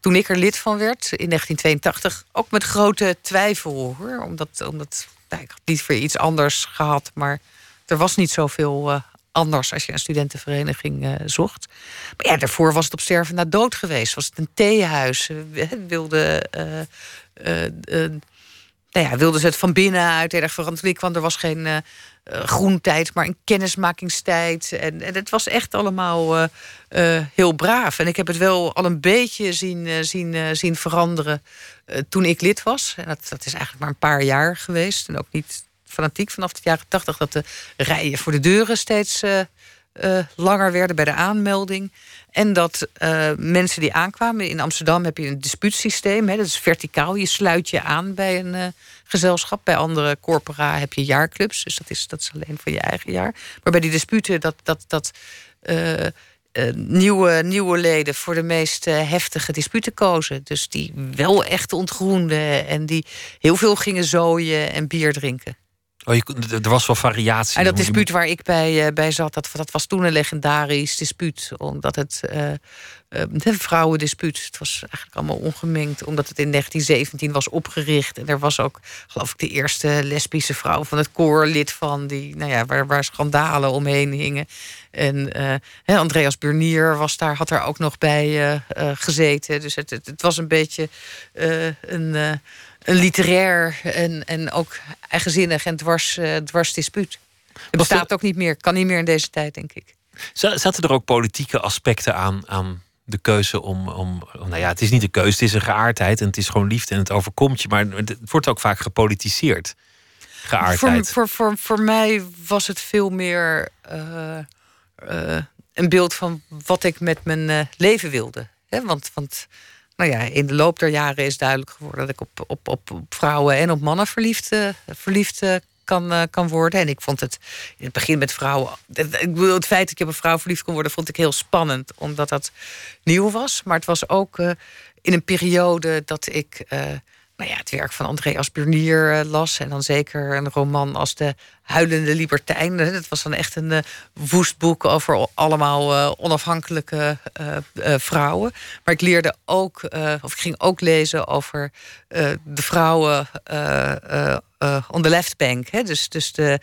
Toen ik er lid van werd in 1982, ook met grote twijfel hoor. Omdat, omdat nou, ik had niet voor iets anders gehad, maar er was niet zoveel anders als je een studentenvereniging uh, zocht. Maar ja, daarvoor was het op sterven na dood geweest. Was het een theehuis? Wilde, nou ja, wilden ze het van binnenuit heel erg veranderen. Kwam, er was geen groentijd, maar een kennismakingstijd. En, en het was echt allemaal heel braaf. En ik heb het wel al een beetje zien, zien, zien veranderen toen ik lid was. En dat, dat is eigenlijk maar een paar jaar geweest. En ook niet fanatiek vanaf de jaren tachtig dat de rijen voor de deuren steeds uh, langer werden bij de aanmelding. En dat uh, mensen die aankwamen, in Amsterdam heb je een dispuutsysteem. Hè, dat is verticaal, je sluit je aan bij een gezelschap. Bij andere corpora heb je jaarclubs, dus dat is, dat is alleen voor je eigen jaar. Maar bij die disputen, dat, dat, dat nieuwe, nieuwe leden voor de meest heftige disputen kozen. Dus die wel echt ontgroenden en die heel veel gingen zooien en bier drinken. Oh, je, er was wel variatie. En dat dispuut waar ik bij, uh, bij zat, dat, dat was toen een legendarisch dispuut. Omdat het uh, een vrouwendispuut. Het was eigenlijk allemaal ongemengd. Omdat het in 1917 was opgericht. En er was ook, geloof ik, de eerste lesbische vrouw van het koor lid van. Die, nou ja, waar, waar schandalen omheen hingen. En Andreas Burnier was daar, had daar ook nog bij gezeten. Dus het, het, het, was een beetje een een literair en, en ook eigenzinnig en dwars, uh, dwars dispuut. Het bestaat ook niet meer, kan niet meer in deze tijd, denk ik. Zaten er ook politieke aspecten aan, aan de keuze om, om. Nou ja, het is niet een keuze, het is een geaardheid en het is gewoon liefde en het overkomt je. Maar het wordt ook vaak gepolitiseerd. Geaardheid. Voor, voor, voor, voor mij was het veel meer uh, uh, een beeld van wat ik met mijn leven wilde. Want, want nou ja, in de loop der jaren is duidelijk geworden dat ik op, op, op, op vrouwen en op mannen verliefd, verliefd uh, kan, uh, kan worden. En ik vond het in het begin met vrouwen. Ik bedoel, het feit dat ik op een vrouw verliefd kon worden, vond ik heel spannend, omdat dat nieuw was. Maar het was ook in een periode dat ik nou ja, het werk van Andreas Burnier uh, las. En dan zeker een roman als De Huilende Libertijn. Dat was dan echt een uh, woest boek over allemaal onafhankelijke vrouwen. Maar ik leerde ook, of ik ging ook lezen over de vrouwen on the left bank. Dus, dus de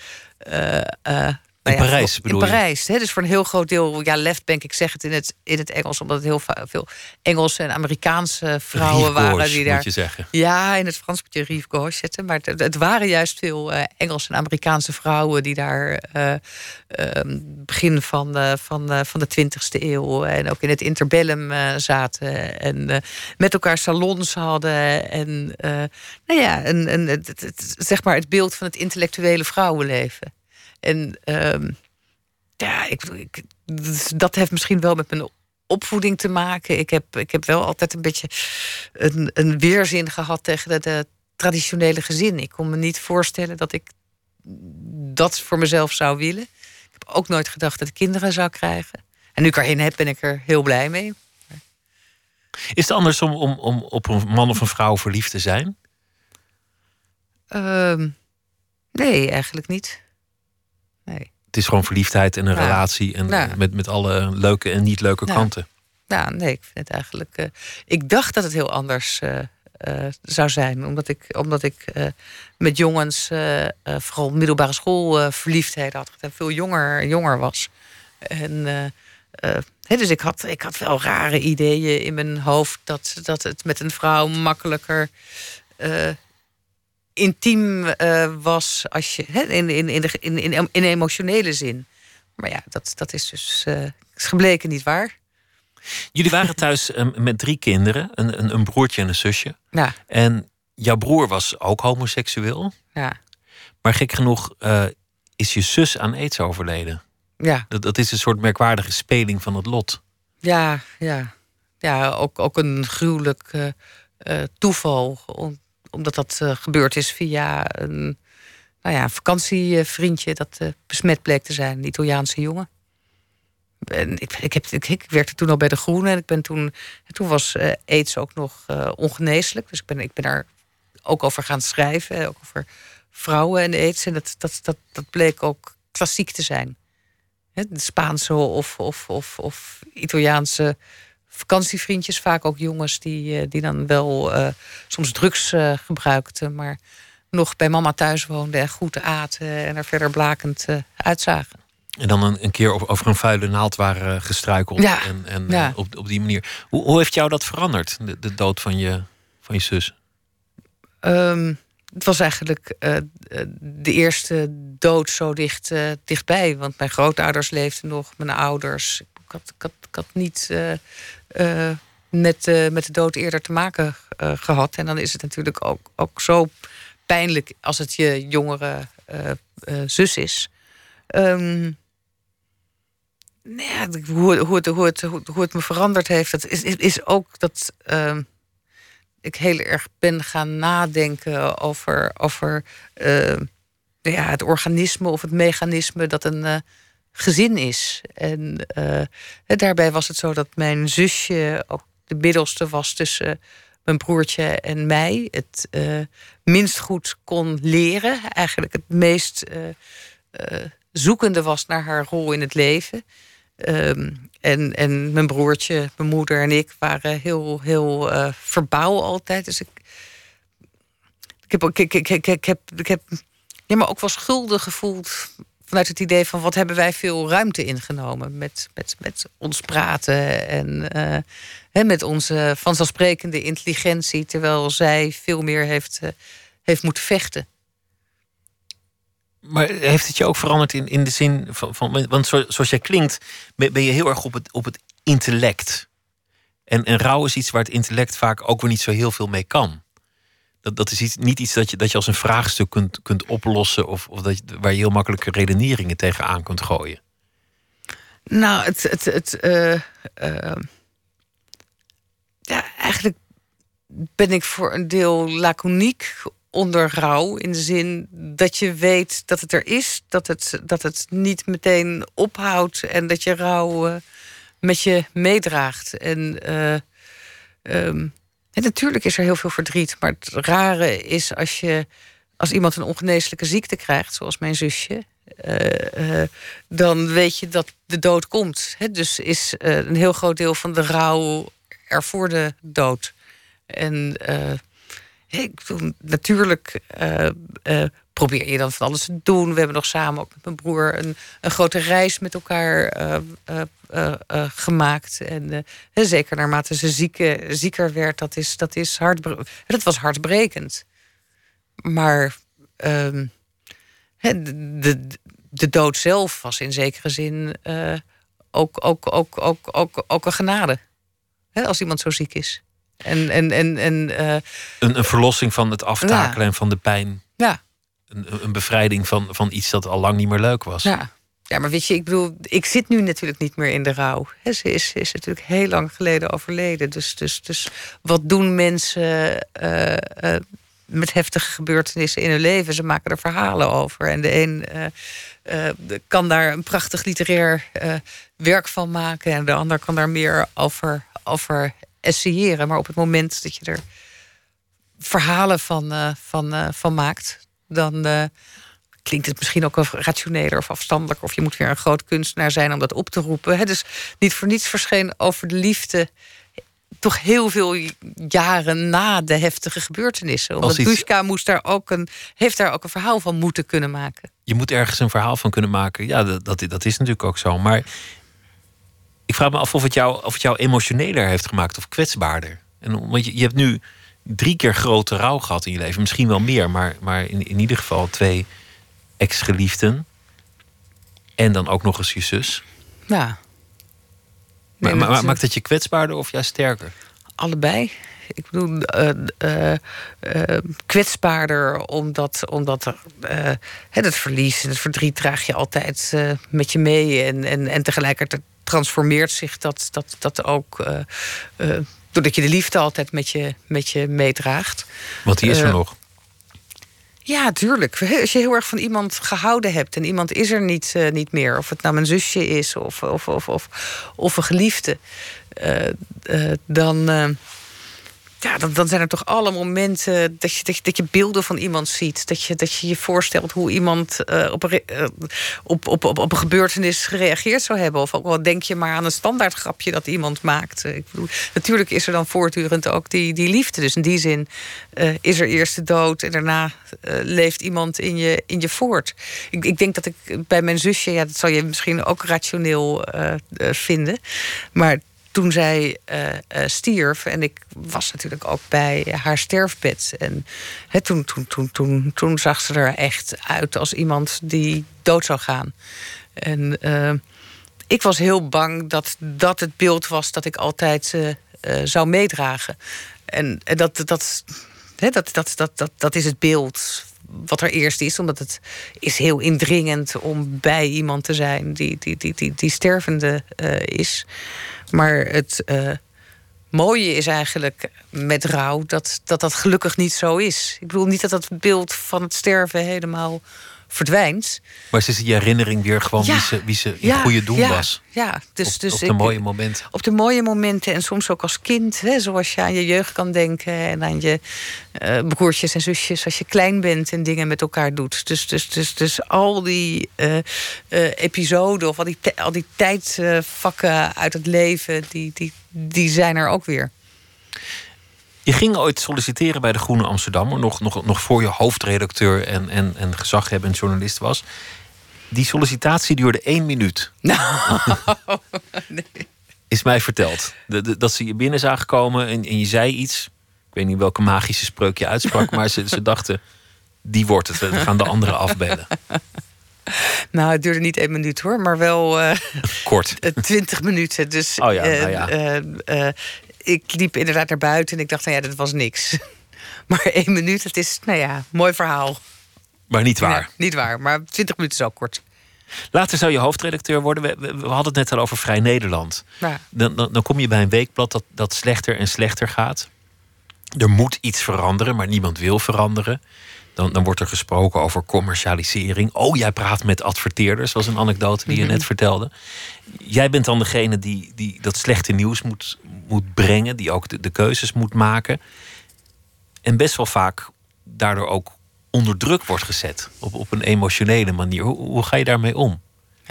in nou Parijs bedoel In Parijs. Hè, dus voor een heel groot deel, ja, left bank, ik zeg het in het, in het Engels, omdat het heel veel Engelse en Amerikaanse vrouwen waren die daar. Moet je zeggen. Ja, in het Frans moet je Rive Gauche zetten. Maar het, het waren juist veel uh, Engelse en Amerikaanse vrouwen die daar uh, uh, begin van, uh, van, van de 20ste eeuw en ook in het interbellum zaten. En met elkaar salons hadden. En nou ja, een, een, het, het, zeg maar het beeld van het intellectuele vrouwenleven. En uh, ja, ik, ik, dat heeft misschien wel met mijn opvoeding te maken. Ik heb, ik heb wel altijd een beetje een, een weerzin gehad tegen de, traditionele gezin. Ik kon me niet voorstellen dat ik dat voor mezelf zou willen. Ik heb ook nooit gedacht dat ik kinderen zou krijgen. En nu ik erheen heb, ben ik er heel blij mee. Is het anders om, om, om op een man of een vrouw verliefd te zijn? Uh, nee, eigenlijk niet. Nee. Het is gewoon verliefdheid en een relatie. En met, met alle leuke en niet leuke kanten. Ja, nee, ik vind het eigenlijk. Uh, ik dacht dat het heel anders uh, uh, zou zijn. Omdat ik, omdat ik met jongens, vooral middelbare school, verliefdheid had. En veel jonger, jonger was. En. He, dus ik had, ik had wel rare ideeën in mijn hoofd dat, dat het met een vrouw makkelijker intiem uh, was als je, in, in, in, de, in, in, in emotionele zin. Maar ja, dat, dat is dus uh, is gebleken niet waar. Jullie waren thuis um, met drie kinderen, een, een, een, broertje en een zusje. Ja. En jouw broer was ook homoseksueel. Ja. Maar gek genoeg uh, is je zus aan aids overleden. Ja. Dat, dat is een soort merkwaardige speling van het lot. Ja, ja. Ja, ook, ook een gruwelijk toeval omdat dat uh, gebeurd is via een nou ja, vakantievriendje dat uh, besmet bleek te zijn, een Italiaanse jongen. En ik, ik, heb, ik, werkte toen al bij de Groene en ik ben toen, toen was uh, aids ook nog ongeneeslijk. Dus ik ben, ik ben daar ook over gaan schrijven, ook over vrouwen en aids. En dat, dat, dat, dat bleek ook klassiek te zijn. de Spaanse of, of, of, of Italiaanse vakantievriendjes, vaak ook jongens die, die dan wel soms drugs gebruikten, maar nog bij mama thuis woonden en goed aten en er verder blakend uitzagen. En dan een, een keer over een vuile naald waren gestruikeld. Ja, en en op, op die manier. Hoe, hoe heeft jou dat veranderd, de, de dood van je, van je zus? Ehm, het was eigenlijk uh, de eerste dood zo dicht, uh, dichtbij. Want mijn grootouders leefden nog, mijn ouders. Ik had, ik had, ik had niet met, met de dood eerder te maken gehad. En dan is het natuurlijk ook, ook zo pijnlijk als het je jongere zus is. Um, ja, hoe, het, hoe, het, hoe het me veranderd heeft, dat is, is ook dat. Uh, ik heel erg ben gaan nadenken over, over ja, het organisme of het mechanisme dat een gezin is. En uh, daarbij was het zo dat mijn zusje ook de middelste was tussen mijn broertje en mij. Het minst goed kon leren. Eigenlijk het meest zoekende was naar haar rol in het leven. Um, en, en mijn broertje, mijn moeder en ik waren heel, heel verbouw altijd. Dus ik, ik, heb, ik, ik, ik, ik, heb, ik heb ja, maar ook wel schuldig gevoeld vanuit het idee van wat hebben wij veel ruimte ingenomen met, met, met ons praten en uh, met onze vanzelfsprekende intelligentie, terwijl zij veel meer heeft, uh, heeft moeten vechten. Maar heeft het je ook veranderd in, in de zin van, van. Want zoals jij klinkt, ben je heel erg op het, op het intellect. En, en rouw is iets waar het intellect vaak ook weer niet zo heel veel mee kan. Dat, is iets, niet iets dat je, dat je als een vraagstuk kunt, kunt oplossen. Of, of dat waar je heel makkelijke redeneringen tegenaan kunt gooien. Nou, het. het, het uh, uh, ja, eigenlijk ben ik voor een deel laconiek onder rouw. In de zin dat je weet dat het er is, dat het, dat het niet meteen ophoudt en dat je rouw uh, met je meedraagt. En, um, natuurlijk is er heel veel verdriet, maar het rare is als je als iemand een ongeneeslijke ziekte krijgt, zoals mijn zusje. Uh, dan weet je dat de dood komt. He, dus is een heel groot deel van de rouw er voor de dood. En ik natuurlijk uh, uh, probeer je dan van alles te doen. We hebben nog samen ook met mijn broer een, een grote reis met elkaar uh, gemaakt. En zeker naarmate ze zieke, zieker werd, dat, is, dat, is hard, dat was hartbrekend. Maar ehm, de, de, de, dood zelf was in zekere zin ook, ook, ook, ook, ook, ook een genade. als iemand zo ziek is. En, en, en, en, een, een verlossing van het aftakelen en van de pijn. Een, bevrijding van, van iets dat al lang niet meer leuk was. Ja. ja, maar weet je, ik bedoel, ik zit nu natuurlijk niet meer in de rouw. ze, is, is natuurlijk heel lang geleden overleden. Dus, dus, dus wat doen mensen uh, uh, met heftige gebeurtenissen in hun leven? Ze maken er verhalen over. En de een kan daar een prachtig literair werk van maken. En de ander kan daar meer over, over essayeren. Maar op het moment dat je er verhalen van, van, van maakt, dan uh, klinkt het misschien ook wel rationeler of afstandelijk. Of je moet weer een groot kunstenaar zijn om dat op te roepen. Dus niet voor niets verscheen over de liefde toch heel veel jaren na de heftige gebeurtenissen. Omdat iets... Dushka moest daar ook een, heeft daar ook een verhaal van moeten kunnen maken. Je moet ergens een verhaal van kunnen maken. Ja, dat, dat, dat is natuurlijk ook zo. Maar ik vraag me af of het, jou, of het jou emotioneler heeft gemaakt of kwetsbaarder. En, want je, je hebt nu drie keer grote rouw gehad in je leven. Misschien wel meer, maar, maar in, in ieder geval twee ex-geliefden. En dan ook nog eens je zus. Ja. maar, maar, maakt het je kwetsbaarder of juist sterker? Allebei. Ik bedoel, uh, uh, kwetsbaarder omdat, omdat er, het verlies en het verdriet draag je altijd met je mee. En, en, en tegelijkertijd transformeert zich dat, dat, dat ook. Doordat je de liefde altijd met je, met je meedraagt. Want die is er uh, nog. Ja, tuurlijk. Als je heel erg van iemand gehouden hebt en iemand is er niet, niet meer, of het nou mijn zusje is of, of, of, of, of een geliefde, dan ja, dan, zijn er toch alle momenten dat je, dat je, dat je beelden van iemand ziet. Dat je dat je, je voorstelt hoe iemand uh, op, een, uh, op, op, op, op een gebeurtenis gereageerd zou hebben. Of ook wel denk je maar aan een standaard grapje dat iemand maakt. Ik bedoel, natuurlijk is er dan voortdurend ook die, die liefde. Dus in die zin is er eerst de dood en daarna leeft iemand in je, in je voort. Ik, ik denk dat ik bij mijn zusje, ja, dat zal je misschien ook rationeel vinden. Maar toen zij uh, stierf. En ik was natuurlijk ook bij haar sterfbed. En toen, toen, toen, toen, toen zag ze er echt uit als iemand die dood zou gaan. En uh, ik was heel bang dat dat het beeld was dat ik altijd zou meedragen. En, dat, dat, dat, dat, dat, dat, dat is het beeld wat er eerst is. Omdat het is heel indringend om bij iemand te zijn die, die, die, die, die stervende is. Maar het uh, mooie is eigenlijk met rouw dat, dat dat gelukkig niet zo is. Ik bedoel niet dat dat beeld van het sterven helemaal verdwijnt. Maar ze is die herinnering weer gewoon wie ze, wie ze in goede doen ja, was. Ja, dus, op, dus op de mooie momenten. Op de mooie momenten en soms ook als kind. Hè, zoals je aan je jeugd kan denken. En aan je uh, broertjes en zusjes als je klein bent en dingen met elkaar doet. Dus, dus, dus, dus al die uh, uh, episoden of al die, al die tijdvakken uit het leven... Die, die, die zijn er ook weer. Je ging ooit solliciteren bij de Groene Amsterdammer, nog, nog, nog voor je hoofdredacteur en, en, en gezaghebbend journalist was. Die sollicitatie duurde één minuut. Nou, nee. Is mij verteld. De, dat ze je binnen zagen komen en, en je zei iets. Ik weet niet welke magische spreuk je uitsprak, maar ze, ze dachten: die wordt het. We gaan de anderen afbellen. Nou, het duurde niet één minuut hoor, maar wel uh, kort. Twintig minuten. Dus oh ja, nou ja. Uh, uh, ik liep inderdaad naar buiten en ik dacht, nou ja, dat was niks. Maar één minuut, het is, nou ja, mooi verhaal. Maar niet waar. Nee, niet waar, maar twintig minuten is ook kort. Later zou je hoofdredacteur worden. We, we, we hadden het net al over Vrij Nederland. Ja. Dan, dan, dan, kom je bij een weekblad dat, dat slechter en slechter gaat. Er moet iets veranderen, maar niemand wil veranderen. Dan, dan wordt er gesproken over commercialisering. Oh, jij praat met adverteerders, was een anekdote die je net vertelde. Jij bent dan degene die, die dat slechte nieuws moet, moet brengen, die ook de, de keuzes moet maken. En best wel vaak daardoor ook onder druk wordt gezet. Op, op een emotionele manier. Hoe, hoe ga je daarmee om?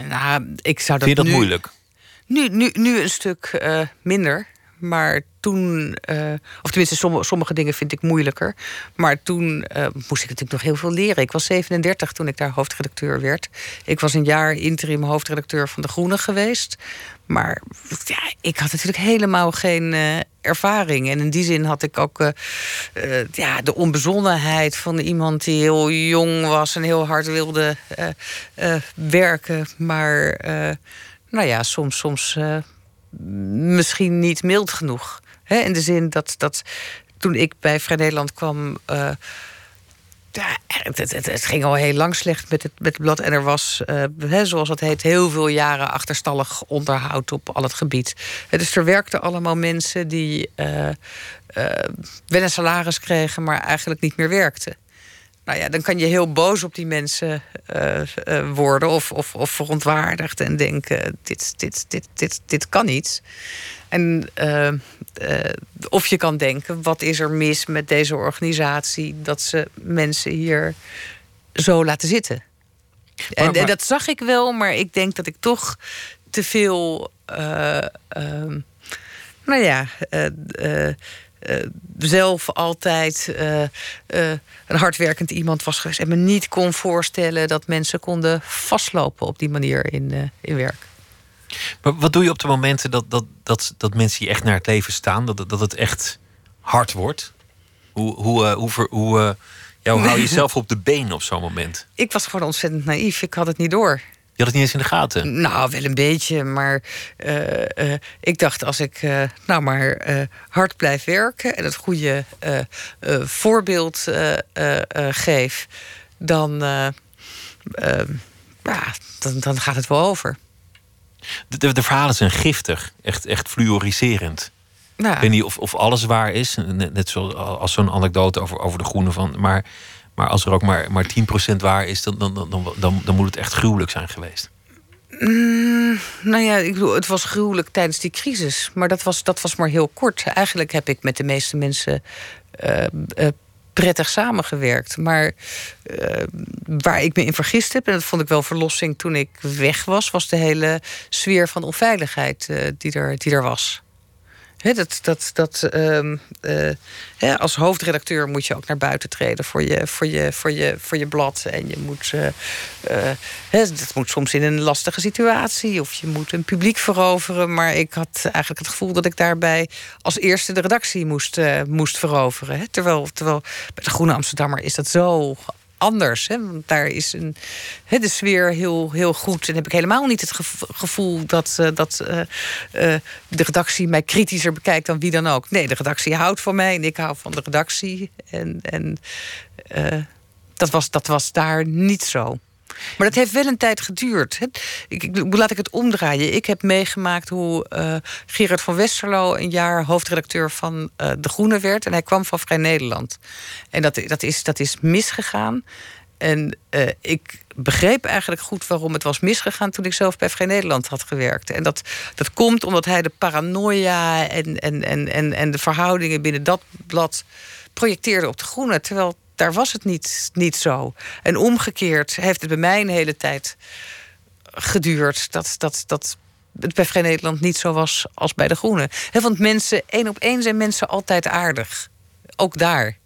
Nou, ik zou dat Vind je dat nu, moeilijk? Nu, nu, nu een stuk uh, minder. Maar toen, uh, of tenminste, sommige, sommige, dingen vind ik moeilijker. Maar toen uh, moest ik natuurlijk nog heel veel leren. Ik was 37 toen ik daar hoofdredacteur werd. Ik was een jaar interim hoofdredacteur van De Groene geweest. Maar ja, ik had natuurlijk helemaal geen uh, ervaring. En in die zin had ik ook ja, de onbezonnenheid van iemand die heel jong was en heel hard wilde werken. Maar nou ja, soms. soms misschien niet mild genoeg. In de zin dat, dat toen ik bij Vrij Nederland kwam. Uh, ja, het, ging al heel lang slecht met het, met het blad. En er was, uh, zoals het heet, heel veel jaren achterstallig onderhoud op al het gebied. dus er werkten allemaal mensen die wel een salaris kregen, maar eigenlijk niet meer werkten. Nou ja, dan kan je heel boos op die mensen uh, uh, worden of, of, of verontwaardigd en denken: dit, dit, dit, dit, dit kan niet. En uh, of je kan denken: wat is er mis met deze organisatie dat ze mensen hier zo laten zitten? Maar, en, maar... en, dat zag ik wel, maar ik denk dat ik toch te veel. Ehm, nou ja zelf altijd uh, uh, een hardwerkend iemand was geweest. En me niet kon voorstellen dat mensen konden vastlopen op die manier in, in werk. Maar wat doe je op de momenten dat, dat, dat, dat mensen je echt naar het leven staan? Dat, dat het echt hard wordt? Hoe, hoe, hoe, hoe, hoe, ja, hoe hou je jezelf op de been op zo'n moment? Ik was gewoon ontzettend naïef. Ik had het niet door. Je had het niet eens in de gaten? Nou, wel een beetje. Maar uh, uh, ik dacht, als ik uh, nou maar hard blijf werken... en het goede voorbeeld geef... dan, ja, dan, dan gaat het wel over. De, de, de verhalen zijn giftig. Echt, echt fluoriserend. Nou. Ik weet niet of, of alles waar is. Net, net zoals zo'n anekdote over, over de groene van... Maar maar als er ook maar, maar 10% waar is, dan, dan, dan, dan, dan moet het echt gruwelijk zijn geweest. Mm, Nou ja, ik bedoel, het was gruwelijk tijdens die crisis. Maar dat was, dat was maar heel kort. Eigenlijk heb ik met de meeste mensen uh, uh, prettig samengewerkt. Maar uh, waar ik me in vergist heb, en dat vond ik wel verlossing toen ik weg was, was de hele sfeer van onveiligheid die, er, die er was dat, dat, dat, uh, als hoofdredacteur moet je ook naar buiten treden voor je, voor je, voor je, voor je blad. En je moet, uh, dat moet soms in een lastige situatie. Of je moet een publiek veroveren. Maar ik had eigenlijk het gevoel dat ik daarbij als eerste de redactie moest, moest veroveren. Terwijl, terwijl bij de Groene Amsterdammer is dat zo anders. Hè? Want daar is een, hè, de sfeer heel, heel goed. En heb ik helemaal niet het gevoel dat, uh, dat uh, uh, de redactie mij kritischer bekijkt dan wie dan ook. Nee, de redactie houdt van mij en ik hou van de redactie. En, en dat, was, dat was daar niet zo. Maar dat heeft wel een tijd geduurd. Ik, ik, laat ik het omdraaien. Ik heb meegemaakt hoe uh, Gerard van Westerlo een jaar hoofdredacteur van uh, De Groene werd. En hij kwam van Vrij Nederland. En dat, dat, is, dat is misgegaan. En uh, ik begreep eigenlijk goed waarom het was misgegaan toen ik zelf bij Vrij Nederland had gewerkt. En dat, dat komt omdat hij de paranoia en, en, en, en, en de verhoudingen binnen dat blad projecteerde op de groene. Terwijl daar was het niet, niet zo. En omgekeerd heeft het bij mij een hele tijd geduurd dat, dat, dat het bij Vrij Nederland niet zo was als bij de Groenen. want mensen, één op één zijn mensen altijd aardig. Ook daar.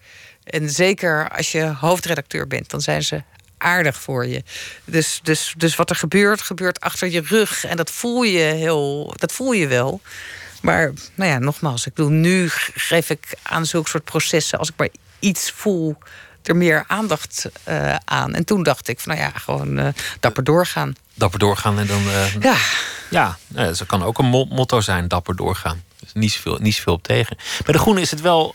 En zeker als je hoofdredacteur bent, dan zijn ze aardig voor je. Dus, dus, dus wat er gebeurt, gebeurt achter je rug. En dat voel je heel, dat voel je wel. Maar nou ja, nogmaals, ik bedoel, nu geef ik aan zulke soort processen, als ik maar iets voel, er meer aandacht uh, aan. En toen dacht ik van nou ja, gewoon uh, dapper doorgaan. Dapper doorgaan en dan. Uh, ja. Ja, dat kan ook een motto zijn, dapper doorgaan. is niet zoveel, niet zoveel op tegen. Bij de Groene is het wel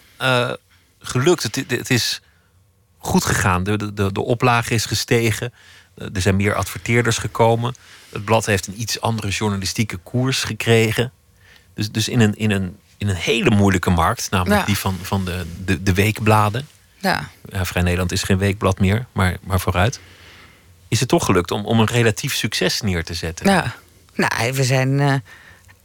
gelukt. Het, het, is goed gegaan. De, de, de oplage is gestegen. Er zijn meer adverteerders gekomen. Het blad heeft een iets andere journalistieke koers gekregen. Dus, dus in, een, in, een, in een hele moeilijke markt, namelijk die van, van de, de, de weekbladen. Ja. Vrij Nederland is geen weekblad meer, maar, maar vooruit. Is het toch gelukt om, om een relatief succes neer te zetten? Ja, nou, we zijn uh,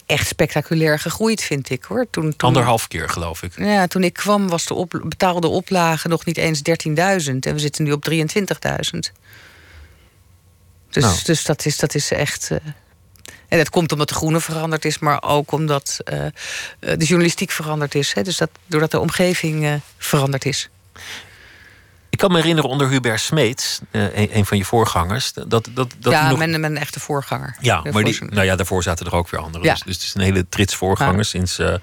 echt spectaculair gegroeid, vind ik hoor. Toen, toen, Anderhalf keer, geloof ik. Ja, toen ik kwam was de op, betaalde oplage nog niet eens 13.000 en we zitten nu op 23.000. Dus, nou. dus dat, is, dat is echt. Uh, en dat komt omdat de groene veranderd is, maar ook omdat uh, de journalistiek veranderd is. Hè? Dus dat, doordat de omgeving uh, veranderd is. Ik kan me herinneren onder Hubert Smeets, een, een, van je voorgangers. Dat, dat, dat ja, nog... mijn, mijn echte voorganger. Ja, maar die, nou ja, daarvoor zaten er ook weer anderen. Ja. Dus, dus, het is een hele trits voorganger sinds uh,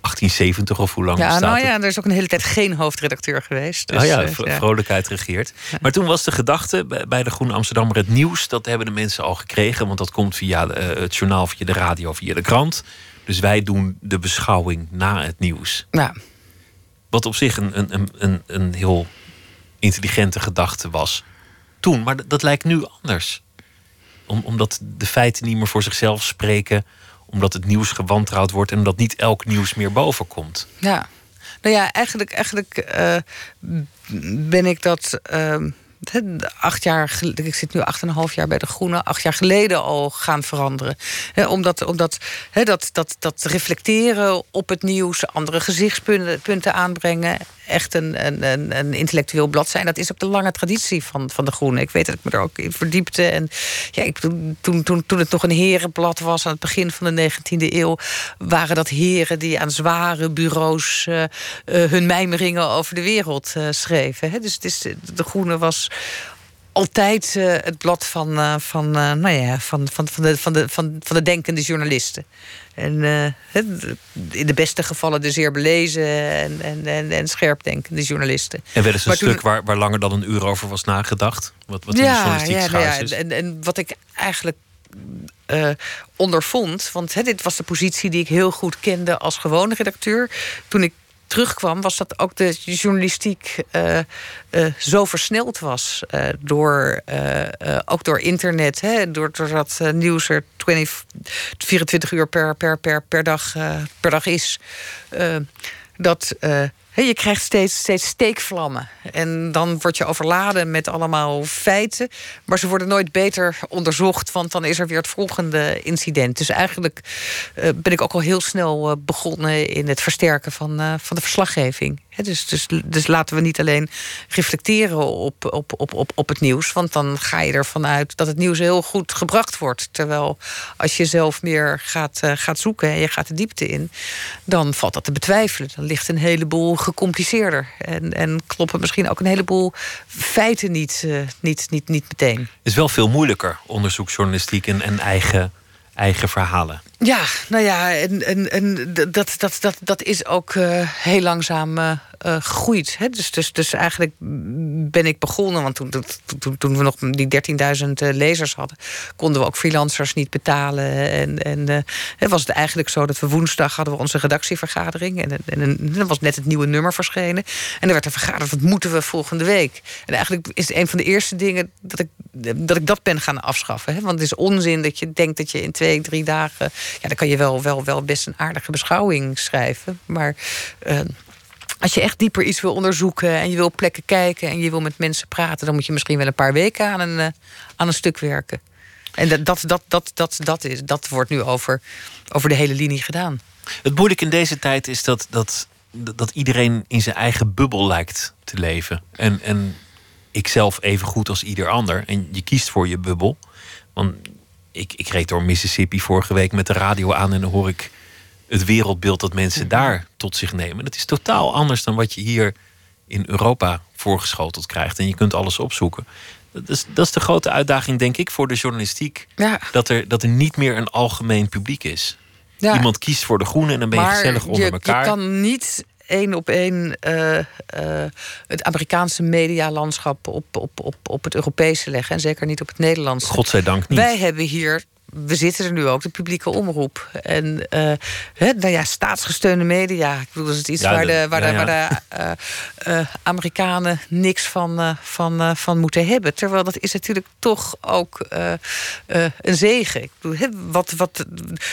1870 of hoe lang ja, bestaat nou het? ja, er is ook een hele tijd geen hoofdredacteur geweest. Dus, oh ja, uh, ja. vrolijkheid regeert. Maar toen was de gedachte bij de Groene Amsterdammer het nieuws. Dat hebben de mensen al gekregen. Want dat komt via het journaal, via de radio, via de krant. Dus wij doen de beschouwing na het nieuws. Ja. Wat op zich een, een, een, een heel intelligente gedachte was. Toen, maar dat lijkt nu anders. Om, omdat de feiten niet meer voor zichzelf spreken. Omdat het nieuws gewantrouwd wordt en omdat niet elk nieuws meer boven komt. Ja, nou ja, eigenlijk, eigenlijk uh, ben ik dat. Uh, acht jaar, ik zit nu acht en een half jaar bij de Groene, acht jaar geleden al gaan veranderen. He, omdat omdat he, dat, dat, dat reflecteren op het nieuws, andere gezichtspunten punten aanbrengen, echt een, een, een intellectueel blad zijn. Dat is ook de lange traditie van, van de Groene. Ik weet dat ik me er ook in verdiepte. En ja, ik, toen, toen, toen het nog een herenblad was aan het begin van de 19e eeuw, waren dat heren die aan zware bureaus uh, uh, hun mijmeringen over de wereld uh, schreven. Dus het is, de Groene was altijd uh, het blad van, uh, van, uh, nou ja, van, van, van, de, van, de, van, van de denkende journalisten. En in de beste gevallen de zeer belezen en, en, en, en scherpdenkende journalisten. En wel eens een maar stuk toen... waar, waar langer dan een uur over was nagedacht? Wat, wat ja, journalistiek ja, ja, is. En, en wat ik eigenlijk ondervond. Want hè, dit was de positie die ik heel goed kende als gewone redacteur. Toen ik terugkwam, was dat ook de journalistiek uh, uh, zo versneld was. Uh, door, ook door internet, hè, doordat nieuws er 20, 24 uur per, per, per, per, dag, per dag is. dat je krijgt steeds, steeds steekvlammen. En dan word je overladen met allemaal feiten. Maar ze worden nooit beter onderzocht, want dan is er weer het volgende incident. Dus eigenlijk uh, ben ik ook al heel snel uh, begonnen in het versterken van, uh, van de verslaggeving. dus, dus, dus laten we niet alleen reflecteren op, op, op, op, op het nieuws. Want dan ga je ervan uit dat het nieuws heel goed gebracht wordt. Terwijl als je zelf meer gaat, gaat zoeken en je gaat de diepte in, dan valt dat te betwijfelen. Dan ligt een heleboel gecompliceerder. En, en kloppen misschien ook een heleboel feiten niet, uh, niet, niet, niet meteen. Het is wel veel moeilijker, onderzoeksjournalistiek en, en eigen, eigen verhalen. Ja, nou ja, en, en, en dat, dat, dat, dat is ook uh, heel langzaam uh, gegroeid. Hè? Dus, dus, dus eigenlijk ben ik begonnen, want toen, toen, toen we nog die 13.000 lezers hadden, konden we ook freelancers niet betalen. En, en was het eigenlijk zo dat we woensdag hadden we onze redactievergadering. En, en, en dan was net het nieuwe nummer verschenen. En er werd er vergaderd, wat moeten we volgende week? En eigenlijk is een van de eerste dingen dat ik dat, ik dat ben gaan afschaffen. Hè? Want het is onzin dat je denkt dat je in twee, drie dagen ja, dan kan je wel, wel, wel best een aardige beschouwing schrijven. Maar uh, als je echt dieper iets wil onderzoeken en je wil plekken kijken en je wil met mensen praten, dan moet je misschien wel een paar weken aan een, uh, aan een stuk werken. En dat, dat, dat, dat, dat, dat, is, dat wordt nu over, over de hele linie gedaan. Het moeilijk in deze tijd is dat, dat, dat iedereen in zijn eigen bubbel lijkt te leven. En, en ik zelf even goed als ieder ander. En je kiest voor je bubbel. Want ik, ik reed door Mississippi vorige week met de radio aan en dan hoor ik het wereldbeeld dat mensen mhm. daar tot zich nemen. Dat is totaal anders dan wat je hier in Europa voorgeschoteld krijgt. En je kunt alles opzoeken. Dat is, dat is de grote uitdaging, denk ik, voor de journalistiek. Ja. Dat, er, dat er niet meer een algemeen publiek is. Ja. Iemand kiest voor de groene en dan ben je gezellig onder elkaar. Je kan niet één op één uh, uh, het Amerikaanse medialandschap op, op, op, op het Europese leggen. En zeker niet op het Nederlandse. Godzijdank niet. Wij hebben hier we zitten er nu ook, de publieke omroep. En uh, nou ja, staatsgesteunde media. Ik bedoel, dat is iets waar de, waar de, waar de uh, uh, Amerikanen niks van, van, van moeten hebben. Terwijl dat is natuurlijk toch ook een zegen. Ik bedoel, wat, wat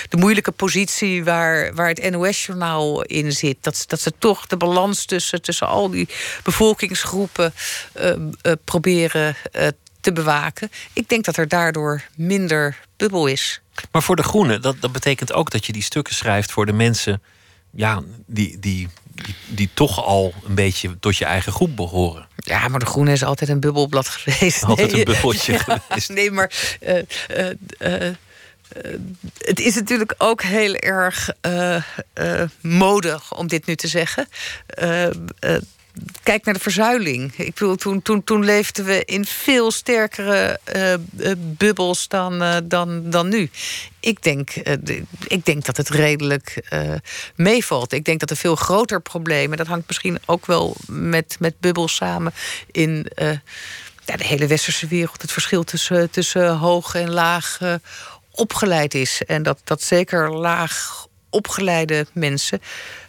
de moeilijke positie waar, waar het NOS-journaal in zit. Dat, dat ze toch de balans tussen, tussen al die bevolkingsgroepen proberen te bewaken. Ik denk dat er daardoor minder bubbel is. Maar voor de Groenen, dat, dat betekent ook dat je die stukken schrijft voor de mensen ja, die, die, die, die, toch al een beetje tot je eigen groep behoren. Ja, maar de Groene is altijd een bubbelblad geweest. Altijd een bubbeltje geweest. Nee, maar. Uh, uh, uh, het is natuurlijk ook heel erg modig om dit nu te zeggen kijk naar de verzuiling. Ik bedoel, toen, toen, toen leefden we in veel sterkere uh, bubbels dan, uh, dan, dan nu. Ik denk, ik denk dat het redelijk meevalt. Ik denk dat er veel groter problemen... dat hangt misschien ook wel met, met bubbels samen... in ja, de hele westerse wereld. Het verschil tussen, tussen hoog en laag opgeleid is. En dat, dat zeker laag opgeleide mensen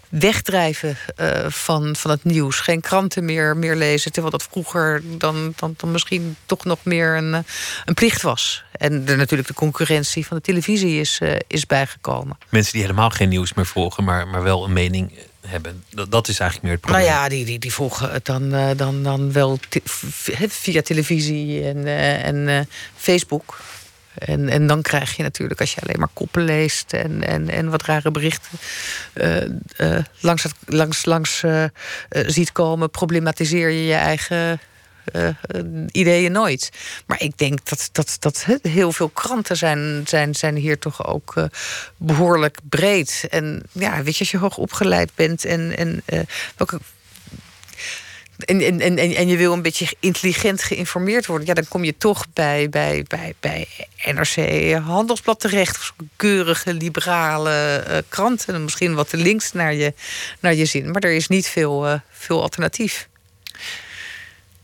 wegdrijven uh, van, van het nieuws. Geen kranten meer, meer lezen. Terwijl dat vroeger dan, dan, dan misschien toch nog meer een, eh, een plicht was. En er natuurlijk de concurrentie van de televisie is, uh, is bijgekomen. Mensen die helemaal geen nieuws meer volgen, maar, maar wel een mening hebben. Dat, dat is eigenlijk meer het probleem. Nou ja, die, die, die volgen het dan, dan, dan wel via televisie en, en Facebook. En, en dan krijg je natuurlijk, als je alleen maar koppen leest en, en, en wat rare berichten uh, uh, langs, langs, langs uh, ziet komen, problematiseer je je eigen ideeën nooit. Maar ik denk dat, dat, dat heel veel kranten zijn, zijn, zijn hier toch ook behoorlijk breed. En ja, weet je, als je hoog opgeleid bent en, en welke en, en, en, en je wil een beetje intelligent geïnformeerd worden, ja, dan kom je toch bij, bij, bij, bij NRC Handelsblad terecht. Keurige, liberale uh, kranten. Misschien wat te links naar je, naar je zin. Maar er is niet veel, uh, veel alternatief.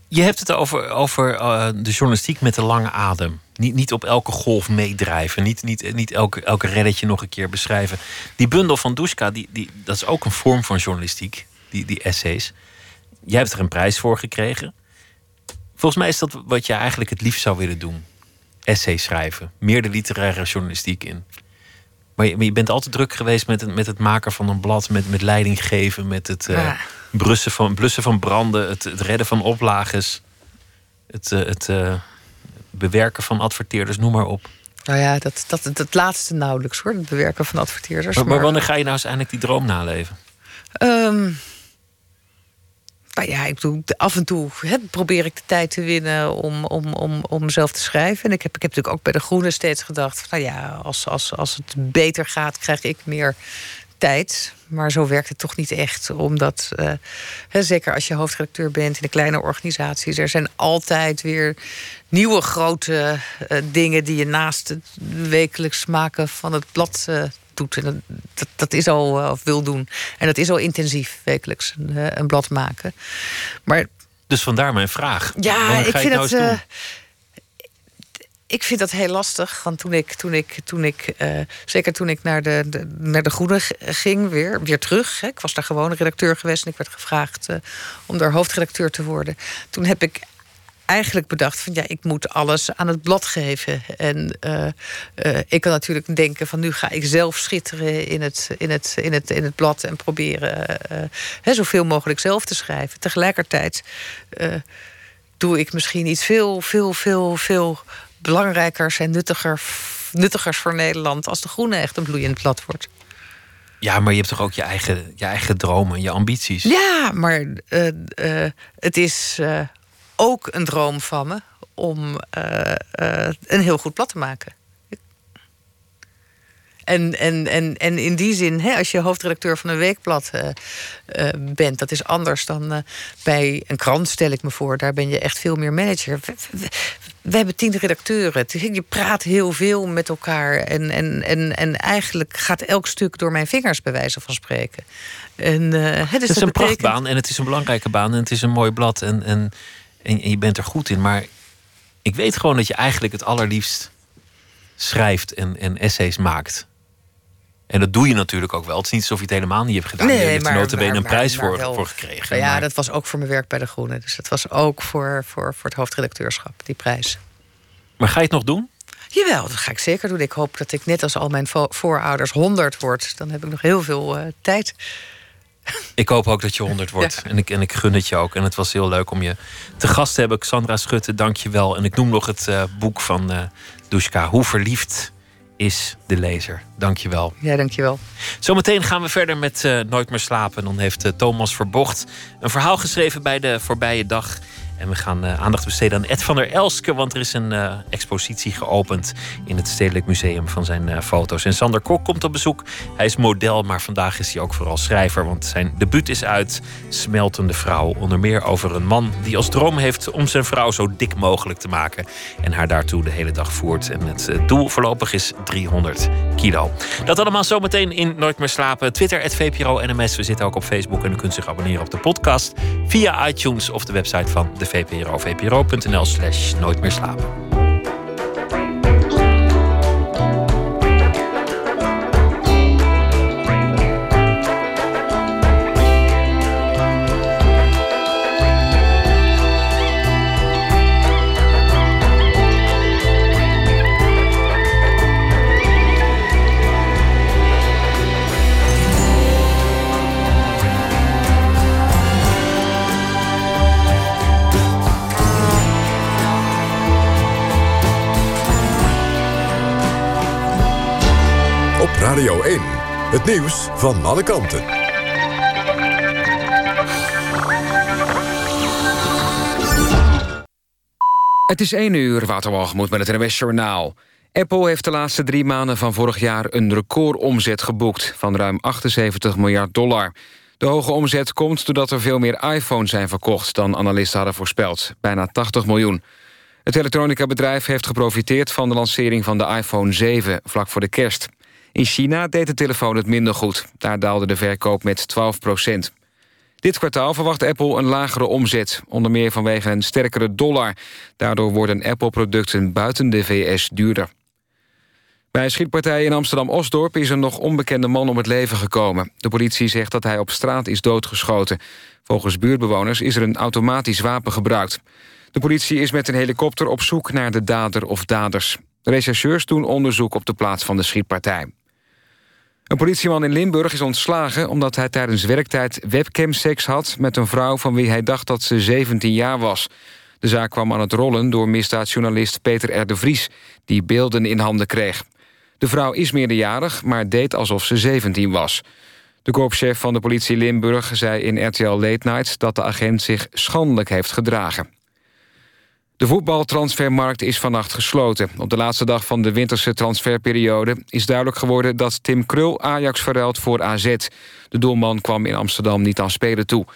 Je hebt het over, over uh, de journalistiek met de lange adem. Niet, niet op elke golf meedrijven. Niet, niet, niet elke, elke reddetje nog een keer beschrijven. Die bundel van Duska, die, die, dat is ook een vorm van journalistiek. Die, die essays. Jij hebt er een prijs voor gekregen. Volgens mij is dat wat je eigenlijk het liefst zou willen doen. Essay schrijven. Meer de literaire journalistiek in. Maar je, bent altijd druk geweest met het, met het maken van een blad, met, met leiding geven, met het, uh, blussen van, blussen van branden, het, het redden van oplages, het, eh, het uh, bewerken van adverteerders, noem maar op. Nou ja, dat, dat, dat laatste nauwelijks hoor, het bewerken van adverteerders. Maar, maar wanneer ga je nou eens eindelijk die droom naleven? Um, nou ja, ik bedoel, af en toe probeer ik de tijd te winnen om, om, om, om mezelf te schrijven. En ik heb, ik heb natuurlijk ook bij de Groene steeds gedacht: nou ja, als, als, als het beter gaat, krijg ik meer tijd. Maar zo werkt het toch niet echt. Omdat, uh, zeker als je hoofdredacteur bent in een kleine organisatie, er zijn altijd weer nieuwe grote uh, dingen die je naast het wekelijks maken van het blad uh, doet. En dat, dat is al, of wil doen. En dat is al intensief, wekelijks een, een blad maken. Maar. Dus vandaar mijn vraag. Ja, ik vind nou het ik vind dat heel lastig. Want toen ik, toen ik, toen ik uh, zeker toen ik naar de, de, naar de Groene ging, weer, weer terug. Hè, ik was daar gewoon redacteur geweest en ik werd gevraagd uh, om daar hoofdredacteur te worden. Toen heb ik eigenlijk bedacht van ja, ik moet alles aan het blad geven. En uh, ik kan natuurlijk denken van nu ga ik zelf schitteren in het, in het, in het, in het blad en proberen hè, zoveel mogelijk zelf te schrijven. Tegelijkertijd doe ik misschien iets veel, veel, veel, veel belangrijker en nuttiger, nuttigers voor Nederland als de Groene echt een bloeiend blad wordt. Ja, maar je hebt toch ook je eigen, je eigen dromen, je ambities? Ja, maar het is ook een droom van me om een heel goed blad te maken. En, en, en, en in die zin, hè, als je hoofdredacteur van een weekblad uh, uh, bent, dat is anders dan uh, bij een krant, stel ik me voor. Daar ben je echt veel meer manager. We, we, we hebben tien redacteuren. Je praat heel veel met elkaar. En, en, en, en eigenlijk gaat elk stuk door mijn vingers, bij wijze van spreken. En, dus het is een betekent... prachtbaan en het is een belangrijke baan en het is een mooi blad en, en, en je bent er goed in. Maar ik weet gewoon dat je eigenlijk het allerliefst schrijft en, en essays maakt. En dat doe je natuurlijk ook wel. Het is niet alsof je het helemaal niet hebt gedaan. Nee, je hebt er notabene een prijs voor, voor gekregen. Nou ja, dat was ook voor mijn werk bij De Groene. Dus dat was ook voor, voor, voor het hoofdredacteurschap, die prijs. Maar ga je het nog doen? Jawel, dat ga ik zeker doen. Ik hoop dat ik net als al mijn voorouders 100 word. Dan heb ik nog heel veel uh, tijd. Ik hoop ook dat je 100 wordt. Ja. En, ik, en ik gun het je ook. En het was heel leuk om je te gast te hebben. Sandra Schutte, dank je wel. En ik noem nog het uh, boek van uh, Dushka. Hoe verliefd is de lezer. Dankjewel. Ja, dankjewel. Zometeen gaan we verder met uh, Nooit meer slapen. Dan heeft Thomas Verbocht een verhaal geschreven bij de voorbije dag. En we gaan uh, aandacht besteden aan Ed van der Elske, want er is een uh, expositie geopend in het Stedelijk Museum van zijn uh, foto's. En Sander Kok komt op bezoek. Hij is model, maar vandaag is hij ook vooral schrijver, want zijn debuut is uit Smeltende Vrouw. Onder meer over een man die als droom heeft om zijn vrouw zo dik mogelijk te maken en haar daartoe de hele dag voert. En het doel voorlopig is 300 kilo. Dat allemaal zometeen in Nooit meer slapen. Twitter, VPRO NMS. We zitten ook op Facebook en u kunt zich abonneren op de podcast via iTunes of de website van de VPRO. VPRO.nl slash nooit meer slapen. Radio 1. Het nieuws van alle kanten. Het is 1 uur, Waterwalgemoed met het NWS Journaal. Apple heeft de laatste drie maanden van vorig jaar een recordomzet geboekt... van ruim 78 miljard dollar. De hoge omzet komt doordat er veel meer iPhones zijn verkocht... dan analisten hadden voorspeld, bijna 80 miljoen. Het elektronica-bedrijf heeft geprofiteerd van de lancering van de iPhone 7... vlak voor de kerst. In China deed de telefoon het minder goed. Daar daalde de verkoop met 12 procent. Dit kwartaal verwacht Apple een lagere omzet. Onder meer vanwege een sterkere dollar. Daardoor worden Apple-producten buiten de VS duurder. Bij een schietpartij in Amsterdam-Osdorp is een nog onbekende man om het leven gekomen. De politie zegt dat hij op straat is doodgeschoten. Volgens buurtbewoners is er een automatisch wapen gebruikt. De politie is met een helikopter op zoek naar de dader of daders. De rechercheurs doen onderzoek op de plaats van de schietpartij. Een politieman in Limburg is ontslagen omdat hij tijdens werktijd webcamseks had met een vrouw van wie hij dacht dat ze 17 jaar was. De zaak kwam aan het rollen door misdaadjournalist Peter R. de Vries, die beelden in handen kreeg. De vrouw is meerderjarig, maar deed alsof ze 17 was. De korpschef van de politie Limburg zei in RTL Late Night... dat de agent zich schandelijk heeft gedragen. De voetbaltransfermarkt is vannacht gesloten. Op de laatste dag van de winterse transferperiode is duidelijk geworden... dat Tim Krul Ajax verruilt voor AZ. De doelman kwam in Amsterdam niet aan spelen toe.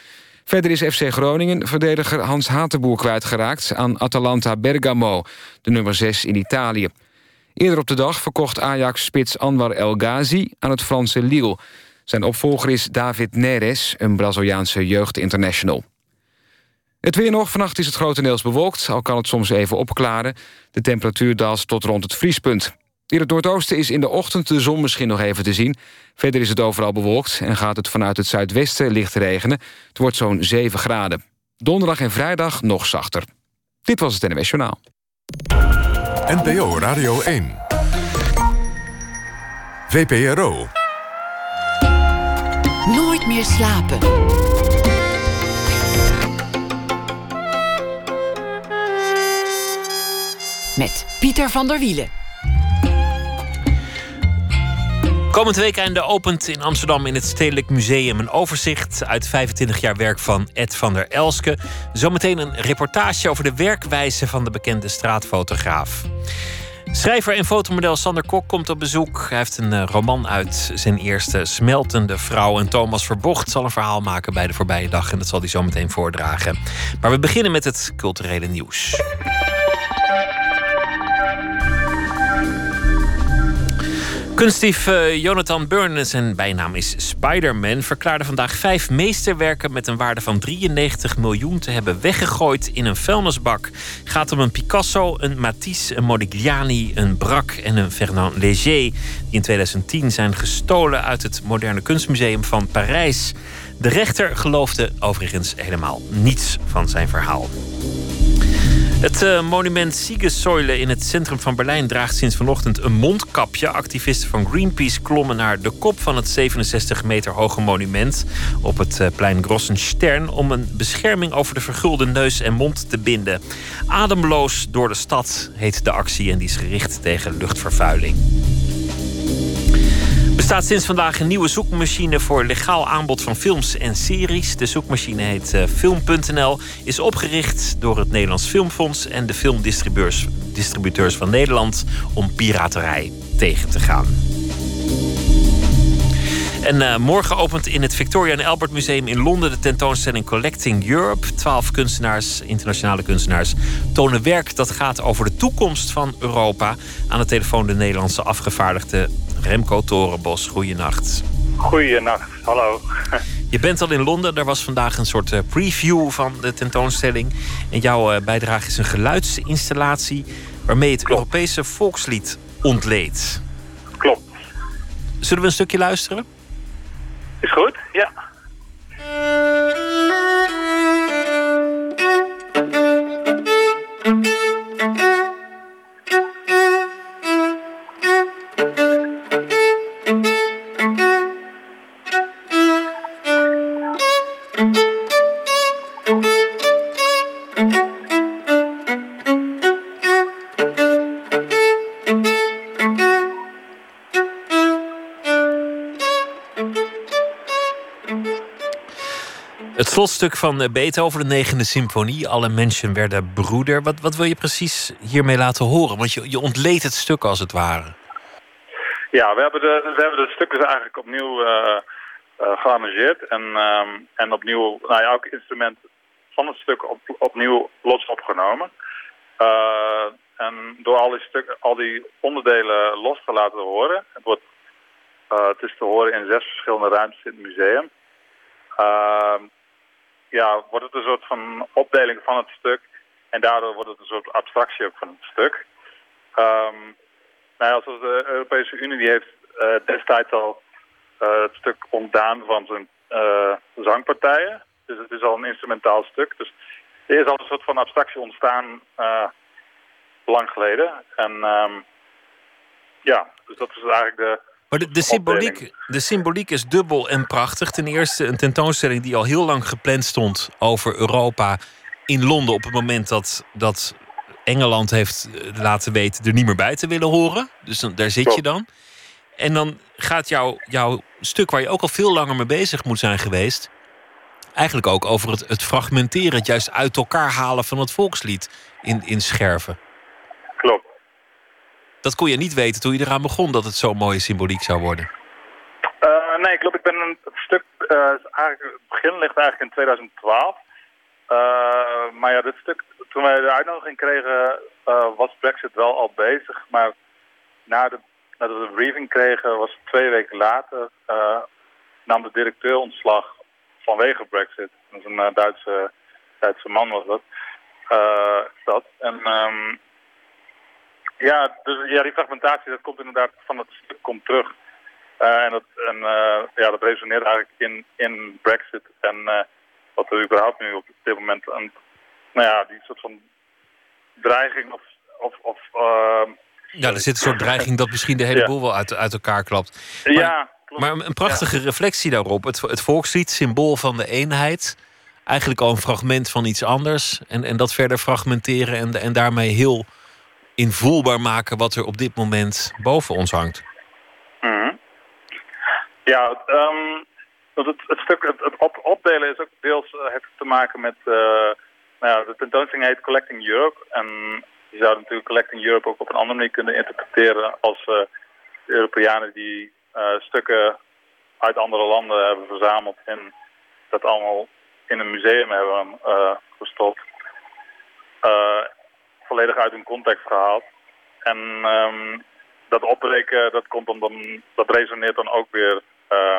Verder is FC Groningen verdediger Hans Hatenboer kwijtgeraakt... aan Atalanta Bergamo, de nummer 6 in Italië. Eerder op de dag verkocht Ajax-spits Anwar El Ghazi aan het Franse Lille. Zijn opvolger is David Neres, een Braziliaanse jeugdinternational. Het weer nog. Vannacht is het grotendeels bewolkt, al kan het soms even opklaren. De temperatuur daalt tot rond het vriespunt. In het noordoosten is in de ochtend de zon misschien nog even te zien. Verder is het overal bewolkt en gaat het vanuit het zuidwesten licht regenen. Het wordt zo'n 7 graden. Donderdag en vrijdag nog zachter. Dit was het NWS Journaal. NPO Radio 1. VPRO. Nooit meer slapen. Met Pieter van der Wielen. Komend weekende opent in Amsterdam in het Stedelijk Museum een overzicht uit 25 jaar werk van Ed van der Elske. Zometeen een reportage over de werkwijze van de bekende straatfotograaf. Schrijver en fotomodel Sander Kok komt op bezoek. Hij heeft een eh, roman uit zijn eerste Smeltende Vrouw. En Thomas Verbocht zal een verhaal maken bij de voorbije dag. En dat zal hij zo meteen voordragen. Maar we beginnen met het culturele nieuws. Kunstdief uh, Jonathan Byrne, zijn bijnaam is Spider-Man, verklaarde vandaag vijf meesterwerken met een waarde van 93 miljoen te hebben weggegooid in een vuilnisbak. Gaat om een Picasso, een Matisse, een Modigliani, een Braque en een Fernand Léger, die in 2010 zijn gestolen uit het Moderne Kunstmuseum van Parijs. De rechter geloofde overigens helemaal niets van zijn verhaal. Het uh, monument Siegessäule in het centrum van Berlijn draagt sinds vanochtend een mondkapje. Activisten van Greenpeace klommen naar de kop van het 67 meter hoge monument op het uh, plein Grossenstern om een bescherming over de vergulde neus en mond te binden. Ademloos door de stad heet de actie en die is gericht tegen luchtvervuiling bestaat sinds vandaag een nieuwe zoekmachine voor legaal aanbod van films en series. De zoekmachine heet uh, Film.nl, is opgericht door het Nederlands Filmfonds en de filmdistributeurs van Nederland om piraterij tegen te gaan. En uh, morgen opent in het Victoria and Albert Museum in Londen de tentoonstelling Collecting Europe. Twaalf kunstenaars, internationale kunstenaars, tonen werk dat gaat over de toekomst van Europa. Aan de telefoon de Nederlandse afgevaardigde Remco Torenbos. Goeienacht. Goeienacht, hallo. Je bent al in Londen. Er was vandaag een soort uh, preview van de tentoonstelling. En jouw uh, bijdrage is een geluidsinstallatie waarmee het Klopt. Europese volkslied ontleedt. Klopt. Zullen we een stukje luisteren? Is goed? Ja. Slotstuk van eh, Beethoven, de negende symfonie. Alle mensen werden broeder. Wat, wat wil je precies hiermee laten horen? Want je, je ontleedt het stuk als het ware. Ja, we hebben de, we hebben de stukken eigenlijk opnieuw gearrangeerd. En, ehm, en opnieuw, nou ja, elk instrument van het stuk op, opnieuw los opgenomen. En door al die, stukken, al die onderdelen los te laten horen. Het, wordt, het is te horen in zes verschillende ruimtes in het museum. Ja, wordt het een soort van opdeling van het stuk. En daardoor wordt het een soort abstractie ook van het stuk. Ehm, nou ja, zoals de Europese Unie die heeft eh, destijds al eh, het stuk ontdaan van zijn eh, zangpartijen. Dus het is al een instrumentaal stuk. Dus er is al een soort van abstractie ontstaan lang geleden. En ehm, ja, dus dat is eigenlijk de, Maar de, de, symboliek, de symboliek is dubbel en prachtig. Ten eerste een tentoonstelling die al heel lang gepland stond over Europa in Londen. op het moment dat, dat Engeland heeft eh, laten weten er niet meer bij te willen horen. Dus dan, daar zit je dan. En dan gaat jouw jouw stuk waar je ook al veel langer mee bezig moet zijn geweest. eigenlijk ook over het, het fragmenteren, het juist uit elkaar halen van het volkslied in, in scherven. Klopt. Dat kon je niet weten toen je eraan begon dat het zo'n mooie symboliek zou worden. Uh, nee, klopt. Ik ben een stuk. Uh, eigenlijk, het begin ligt eigenlijk in 2012. Uh, maar ja, dit stuk, toen wij de uitnodiging kregen, was Brexit wel al bezig. Maar na de, nadat we de briefing kregen, was het twee weken later, nam de directeur ontslag vanwege Brexit. Dat is een Duitse, Duitse man was dat. dat. En um, ja, dus ja, die fragmentatie, dat komt inderdaad van het stuk komt terug. Uh, en dat, en, uh, ja, dat resoneert eigenlijk in, in Brexit. En uh, wat er überhaupt nu op dit moment een, nou ja, die soort van dreiging of... of, of ja, er zit een soort dreiging dat misschien de hele boel wel uit, uit elkaar klapt. Maar, ja, klopt. Maar een prachtige reflectie daarop. Het, het volkslied, symbool van de eenheid. Eigenlijk al een fragment van iets anders. En, en dat verder fragmenteren en, en daarmee heel invoelbaar maken wat er op dit moment boven ons hangt. Mm Ja, um, het, stuk, het, op, opdelen is ook deels uh, heeft te maken met... Uh, nou ja, de tentoonstelling heet Collecting Europe. En je zou natuurlijk Collecting Europe ook op een andere manier kunnen interpreteren... als uh, Europeanen die stukken uit andere landen hebben verzameld... en dat allemaal in een museum hebben gestopt volledig uit hun context gehaald. En um, dat opbreken, dat, komt om dan, dat resoneert dan ook weer... Uh,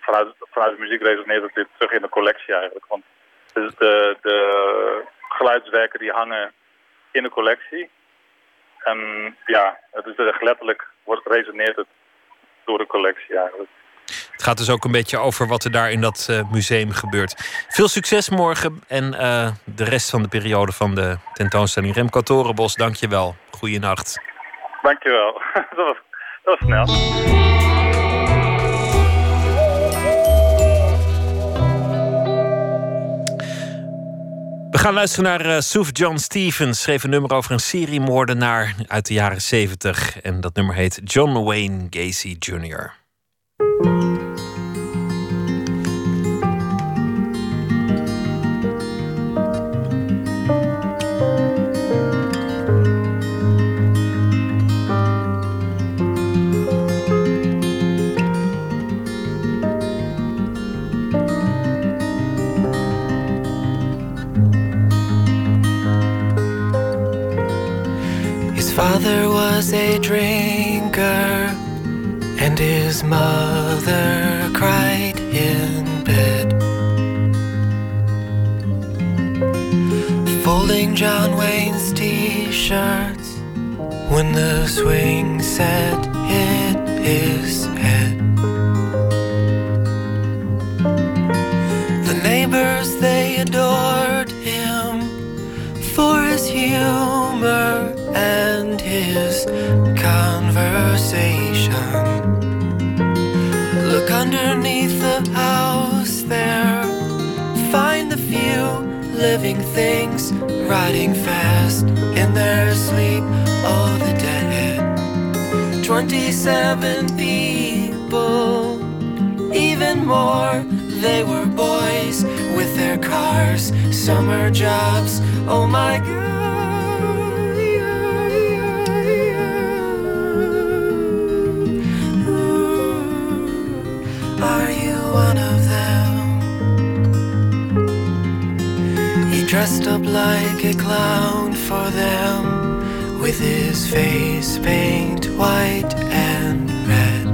vanuit, vanuit de muziek resoneert het weer terug in de collectie eigenlijk. Want de, de, de geluidswerken die hangen in de collectie. En ja, het is dus letterlijk wordt, resoneert het door de collectie eigenlijk. Het gaat dus ook een beetje over wat er daar in dat uh, museum gebeurt. Veel succes morgen en uh, de rest van de periode van de tentoonstelling. Remco Torenbos, dank je wel. Goeienacht. Dank je wel. dat, was, dat was snel. We gaan luisteren naar uh, John Stevens. Schreef een nummer over een seriemoordenaar uit de jaren 70. En dat nummer heet John Wayne Gacy Jr. mother cried in bed. Folding John Wayne's t shirts when the swing set hit his head. The neighbors, they adored him for his humor and his conversation. Underneath the house there. Find the few living things riding fast in their sleep. Oh, the dead. 27 people, even more. They were boys with their cars, summer jobs. Oh my god. Dressed up like a clown for them, with his face paint white and red.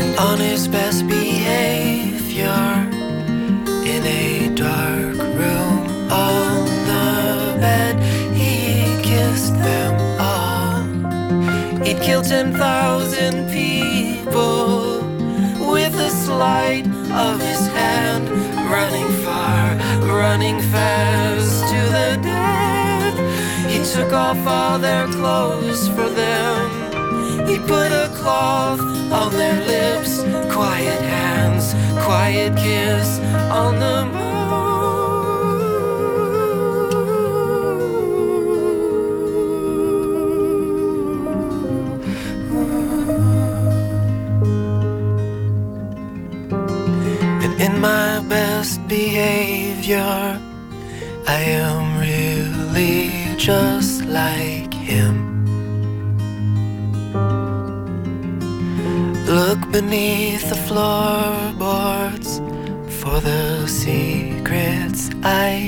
And on his best behavior, in a dark room on the bed, he kissed them all. He'd killed 10,000 people with a sleight of his running far, running fast to the death. He took off all their clothes for them. He put a cloth on their lips, quiet hands, quiet kiss on the moon. Behavior, I am really just like him. Look beneath the floorboards for the secrets I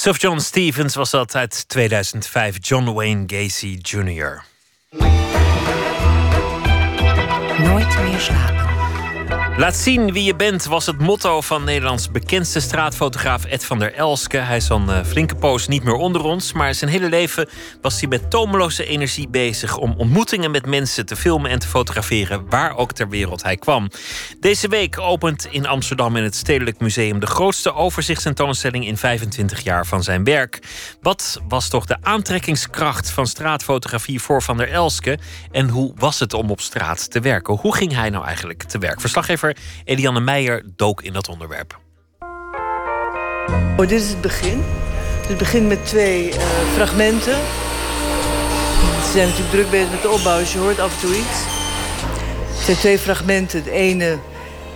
Suf John Stevens was dat uit 2005. John Wayne Gacy Jr. Nooit meer slapen. Laat zien wie je bent was het motto van Nederlands bekendste straatfotograaf Ed van der Elske. Hij is al een flinke poos niet meer onder ons, maar zijn hele leven was hij met tomeloze energie bezig om ontmoetingen met mensen te filmen en te fotograferen waar ook ter wereld hij kwam. Deze week opent in Amsterdam in het Stedelijk Museum de grootste overzichtstentoonstelling in 25 jaar van zijn werk. Wat was toch de aantrekkingskracht van straatfotografie voor Van der Elske en hoe was het om op straat te werken? Hoe ging hij nou eigenlijk te werk? Verslaggever Eliane Meijer dook in dat onderwerp. Oh, dit is het begin. Het begint met twee eh, fragmenten. Ze zijn natuurlijk druk bezig met de opbouw, dus je hoort af en toe iets. Het zijn twee fragmenten. Het ene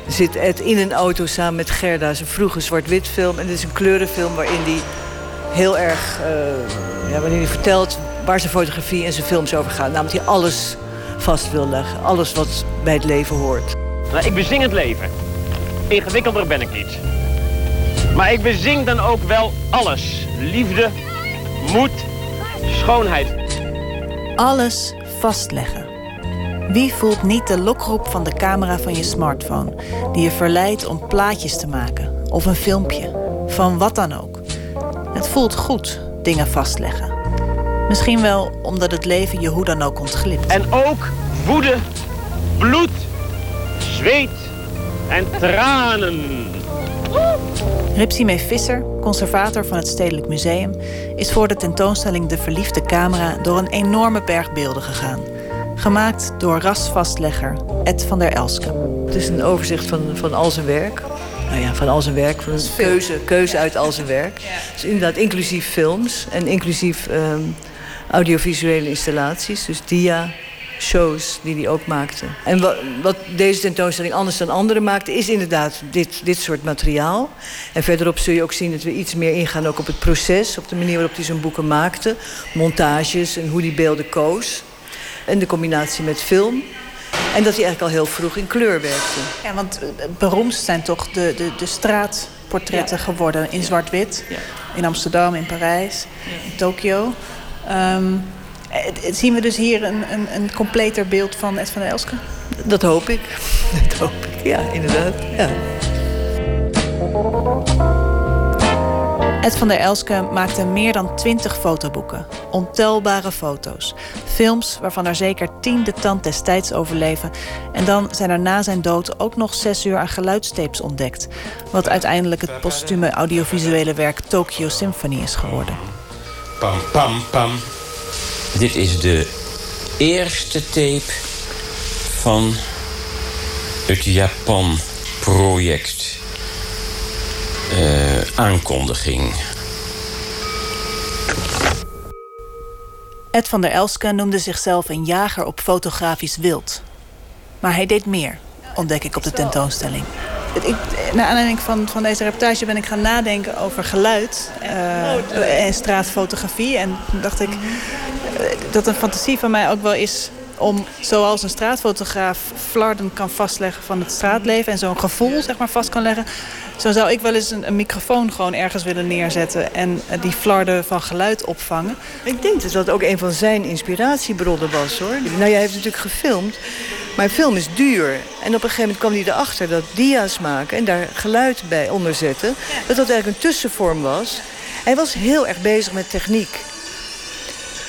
zit Ed in een auto samen met Gerda. Zijn vroege zwart-wit film. En dit is een kleurenfilm waarin hij heel erg... eh, ja, waarin hij vertelt waar zijn fotografie en zijn films over gaan. Namelijk hij alles vast wil leggen. Alles wat bij het leven hoort. Nou, ik bezing het leven. Ingewikkelder ben ik niet. Maar ik bezing dan ook wel alles. Liefde, moed, schoonheid. Alles vastleggen. Wie voelt niet de lokroep van de camera van je smartphone die je verleidt om plaatjes te maken of een filmpje, van wat dan ook? Het voelt goed dingen vastleggen. Misschien wel omdat het leven je hoe dan ook ontglipt. En ook woede, bloed, zweet en tranen. Ripsime Visser, conservator van het Stedelijk Museum, is voor de tentoonstelling De Verliefde Camera door een enorme berg beelden gegaan. Gemaakt door rasvastlegger Ed van der Elske. Het is een overzicht van, van al zijn werk. Nou ja, van al zijn werk. Van een keuze, keuze uit al zijn werk. Dus inderdaad inclusief films en inclusief ehm, audiovisuele installaties. Dus dia, shows die hij ook maakte. En wat, wat deze tentoonstelling anders dan andere maakte... is inderdaad dit, dit soort materiaal. En verderop zul je ook zien dat we iets meer ingaan... ook op het proces, op de manier waarop hij zijn boeken maakte. Montages en hoe hij beelden koos. En de combinatie met film. En dat hij eigenlijk al heel vroeg in kleur werkte. Ja, want het beroemdst zijn toch de, de, de straatportretten geworden in zwart-wit. In Amsterdam, in Parijs, in Tokio. Ehm, eh, zien we dus hier een, een, een completer beeld van Ed van der Elske? Dat hoop ik. Dat hoop ik, ja, inderdaad. Ja. Ed van der Elske maakte meer dan twintig fotoboeken. Ontelbare foto's. Films waarvan er zeker tien de tand des tijds overleven. En dan zijn er na zijn dood ook nog zes uur aan geluidstapes ontdekt. Wat uiteindelijk het postume audiovisuele werk Tokyo Symphony is geworden. Pam, pam, pam. Dit is de eerste tape van het Japan-project. Eh, aankondiging. Ed van der Elske noemde zichzelf een jager op fotografisch wild. Maar hij deed meer, ontdek ik op de tentoonstelling. Ik, naar aanleiding van, van deze reportage ben ik gaan nadenken over geluid eh, en straatfotografie. En dacht ik eh, dat een fantasie van mij ook wel is om, zoals een straatfotograaf flarden kan vastleggen van het straatleven en zo'n gevoel zeg maar, vast kan leggen, zo zou ik wel eens een, een microfoon gewoon ergens willen neerzetten en eh, die flarden van geluid opvangen. Ik denk dat dat ook een van zijn inspiratiebronnen was hoor. Nou, jij heeft natuurlijk gefilmd, maar film is duur. En op een gegeven moment kwam hij erachter dat dia's maken en daar geluid bij onderzetten, dat dat eigenlijk een tussenvorm was. Hij was heel erg bezig met techniek.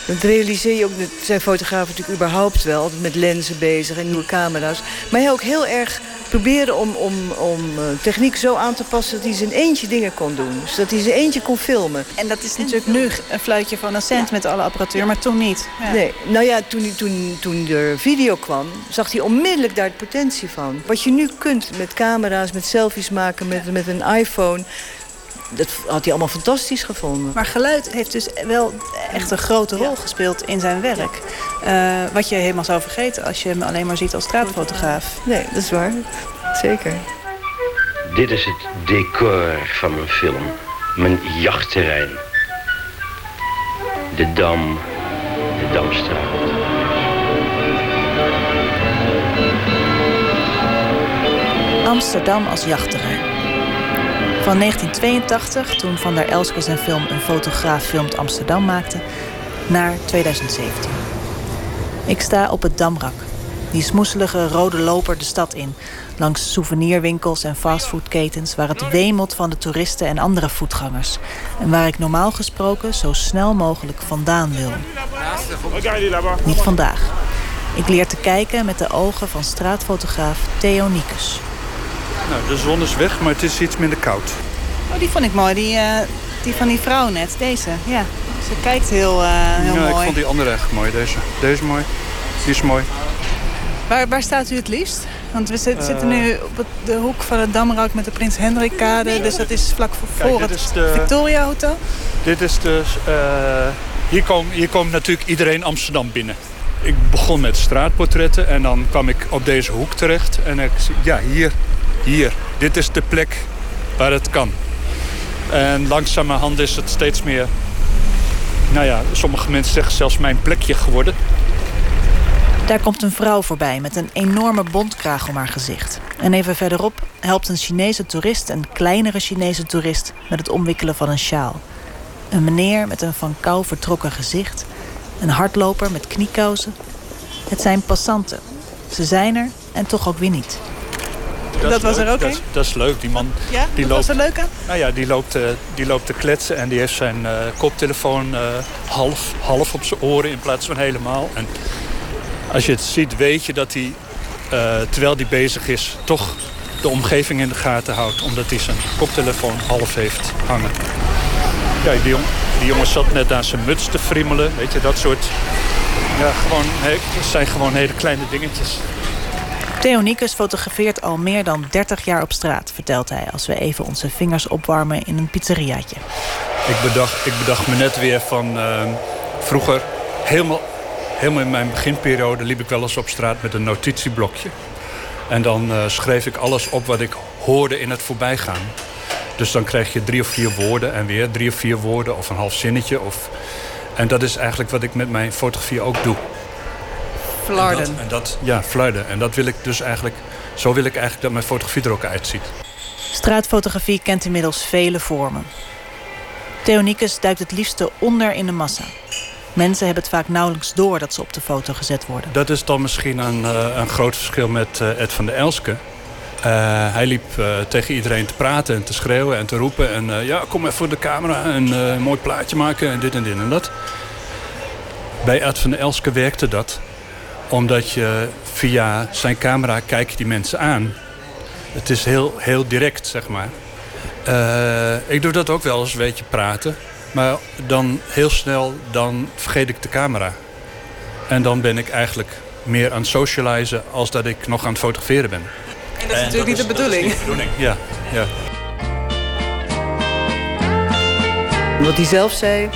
Dat realiseer je ook, dat zijn fotografen natuurlijk überhaupt wel, altijd met lenzen bezig en nieuwe camera's. Maar hij ook heel erg probeerde om, om, om uh, techniek zo aan te passen dat hij zijn eentje dingen kon doen. Dus dat hij zijn eentje kon filmen. En dat is natuurlijk nu een fluitje van een cent met alle apparatuur, maar toen niet. Ja. Nee, nou ja, toen, toen, toen er video kwam, zag hij onmiddellijk daar de potentie van. Wat je nu kunt met camera's, met selfies maken, met, met een iPhone dat had hij allemaal fantastisch gevonden. Maar geluid heeft dus wel echt een grote rol gespeeld in zijn werk. Uh, wat je helemaal zou vergeten als je hem alleen maar ziet als straatfotograaf. Nee, dat is waar. Zeker. Dit is het decor van mijn film. Mijn jachtterrein. De Dam. De Damstraat. Amsterdam als jachtterrein. Van 1982, toen Van der zijn film Een fotograaf filmt Amsterdam maakte, naar 2017. Ik sta op het Damrak, die smoeselige rode loper de stad in, langs souvenirwinkels en fastfoodketens waar het wemelt van de toeristen en andere voetgangers en waar ik normaal gesproken zo snel mogelijk vandaan wil. Niet vandaag. Ik leer te kijken met de ogen van straatfotograaf Theo Niekus. Nou, de zon is weg, maar het is iets minder koud. Oh, die vond ik mooi. Die, uh, die van die vrouw net. Deze, ja. Ze kijkt heel, uh, heel ja, mooi. ik vond die andere echt mooi. Deze. Deze mooi. Die is mooi. Waar, waar staat u het liefst? Want we zit, uh, zitten nu op de hoek van het Damrak met de Prins Hendrikkade. Dus dat is vlak voor, Kijk, het de, Victoria Hotel. Dit is dus... hier, komt hier komt natuurlijk iedereen Amsterdam binnen. Ik begon met straatportretten en dan kwam ik op deze hoek terecht. En ik ja, hier, hier. Dit is de plek waar het kan. En langzamerhand is het steeds meer... Nou ja, sommige mensen zeggen zelfs mijn plekje geworden. Daar komt een vrouw voorbij met een enorme bontkraag om haar gezicht. En even verderop helpt een Chinese toerist een kleinere Chinese toerist... met het omwikkelen van een sjaal. Een meneer met een van kou vertrokken gezicht. Een hardloper met kniekousen. Het zijn passanten. Ze zijn er en toch ook weer niet. Dat, dat was leuk. er ook dat, dat is leuk. Die man ja, die dat loopt, was er leuk aan? Nou ja, die loopt, uh, die loopt te kletsen en die heeft zijn uh, koptelefoon uh, half, half op zijn oren in plaats van helemaal. En als je het ziet, weet je dat hij, terwijl hij bezig is, toch de omgeving in de gaten houdt. Omdat hij zijn koptelefoon half heeft hangen. Ja, die, jong, die jongen zat net aan zijn muts te friemelen. Weet je, dat soort... Ja, gewoon, het zijn gewoon hele kleine dingetjes. Theo Niekus fotografeert al meer dan 30 jaar op straat, vertelt hij... als we even onze vingers opwarmen in een pizzeriaatje. Ik bedacht, ik bedacht me net weer van uh, vroeger... Helemaal, helemaal in mijn beginperiode liep ik wel eens op straat met een notitieblokje. En dan uh, schreef ik alles op wat ik hoorde in het voorbijgaan. Dus dan krijg je drie of vier woorden en weer drie of vier woorden... of een half zinnetje. Of... En dat is eigenlijk wat ik met mijn fotografie ook doe. Flarden. En dat, en dat, ja, flarden. En dat wil ik dus eigenlijk, zo wil ik eigenlijk dat mijn fotografie er ook uitziet. Straatfotografie kent inmiddels vele vormen. Theo Niekus duikt het liefste onder in de massa. Mensen hebben het vaak nauwelijks door dat ze op de foto gezet worden. Dat is dan misschien een, uh, een groot verschil met uh, Ed van der Elske. Uh, hij liep tegen iedereen te praten en te schreeuwen en te roepen. En ja, kom even voor de camera en een mooi plaatje maken en dit en dit en dat. Bij Ed van der Elske werkte dat omdat je via zijn camera kijk je die mensen aan. Het is heel, heel direct, zeg maar. Uh, ik doe dat ook wel eens, een beetje praten. Maar dan heel snel, dan vergeet ik de camera. En dan ben ik eigenlijk meer aan het socializen... als dat ik nog aan het fotograferen ben. En dat is en natuurlijk dat niet, is, de bedoeling. niet de bedoeling. Ja, ja. Wat hij zelf zei,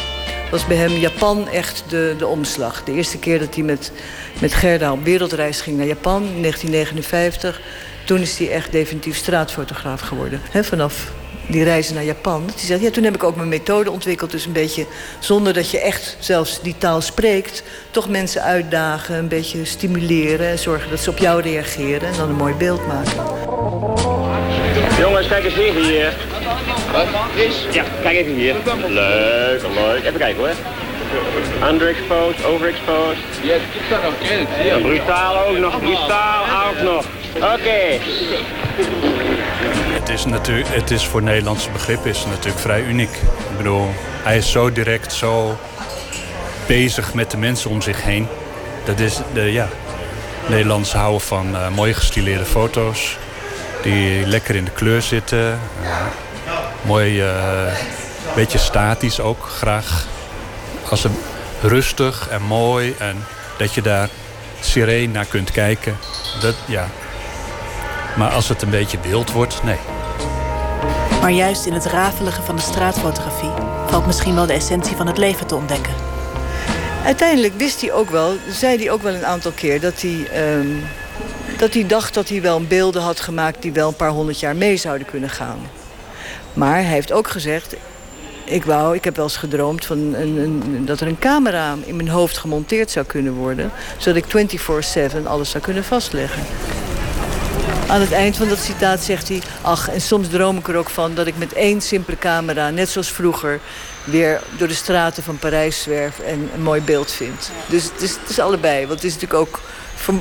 was bij hem Japan echt de, de omslag. De eerste keer dat hij met, met Gerda op wereldreis ging naar Japan in 1959... toen is hij echt definitief straatfotograaf geworden. Vanaf die reizen naar Japan. Die zegt, ja, toen heb ik ook mijn methode ontwikkeld. Dus een beetje, zonder dat je echt zelfs die taal spreekt... toch mensen uitdagen, een beetje stimuleren... en zorgen dat ze op jou reageren en dan een mooi beeld maken. Jongens, kijk eens hier. Wat? Ja, kijk even hier. Leuk, leuk. Even kijken hoor. Underexposed, overexposed. Ja, het is nog oké. Brutaal ook nog, brutaal ook nog. Oké. Het is, natuurlijk, het is voor Nederlandse begrip is natuurlijk vrij uniek. Ik bedoel, hij is zo direct, zo bezig met de mensen om zich heen. Dat is, de, ja, Nederlanders houden van uh, mooi gestileerde foto's. Die lekker in de kleur zitten. Uh, mooi, uh, beetje statisch ook graag. Als een rustig en mooi en dat je daar sereen naar kunt kijken. Dat, ja. Maar als het een beetje wild wordt, nee. Maar juist in het rafelige van de straatfotografie valt misschien wel de essentie van het leven te ontdekken. Uiteindelijk wist hij ook wel, zei hij ook wel een aantal keer, dat hij, um, dat hij dacht dat hij wel beelden had gemaakt die wel een paar honderd jaar mee zouden kunnen gaan. Maar hij heeft ook gezegd, ik wou, ik heb wel eens gedroomd van een, een, dat er een camera in mijn hoofd gemonteerd zou kunnen worden, zodat ik 24/7 alles zou kunnen vastleggen. Aan het eind van dat citaat zegt hij... ach, en soms droom ik er ook van dat ik met één simpele camera... net zoals vroeger weer door de straten van Parijs zwerf... en een mooi beeld vind. Dus het is, het is allebei. Want het is natuurlijk ook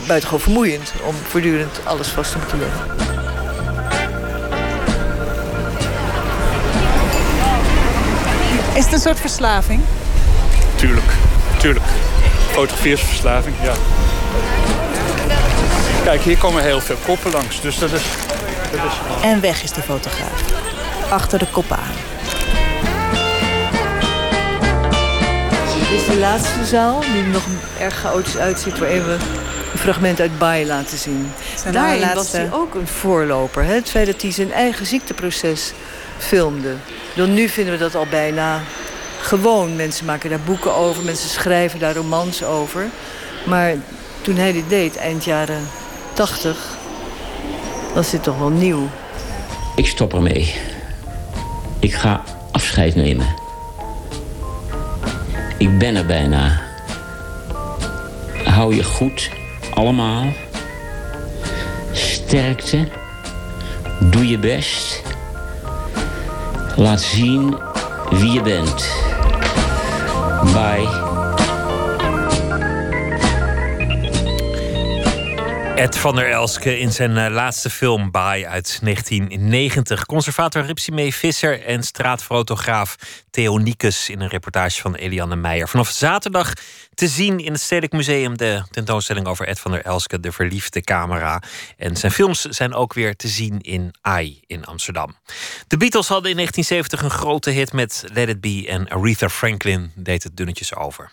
buitengewoon vermoeiend... om voortdurend alles vast te moeten leggen. Is het een soort verslaving? Tuurlijk, tuurlijk. Fotografie is verslaving, ja. Kijk, hier komen heel veel koppen langs, dus dat is... Dat is... En weg is de fotograaf. Achter de koppen aan. Dit is de laatste zaal, die er nog erg chaotisch uitziet... waarin we een fragment uit Bai laten zien. Daarin laatste... was hij ook een voorloper. Hè? Het feit dat hij zijn eigen ziekteproces filmde. Dan nu vinden we dat al bijna gewoon. Mensen maken daar boeken over, mensen schrijven daar romans over. Maar toen hij dit deed, eind jaren 80, was dit toch wel nieuw. Ik stop ermee. Ik ga afscheid nemen. Ik ben er bijna. Hou je goed, allemaal. Sterkte. Doe je best. Laat zien wie je bent. Bye. Ed van der Elske in zijn uh, laatste film Baai uit 1990. Conservator Ripsimee Visser en straatfotograaf Theo Niekus in een reportage van Eliane Meijer. Vanaf zaterdag te zien in het Stedelijk Museum de tentoonstelling over Ed van der Elske, de verliefde camera. En zijn films zijn ook weer te zien in AI in Amsterdam. De Beatles hadden in 1970 een grote hit met Let It Be en Aretha Franklin deed het dunnetjes over.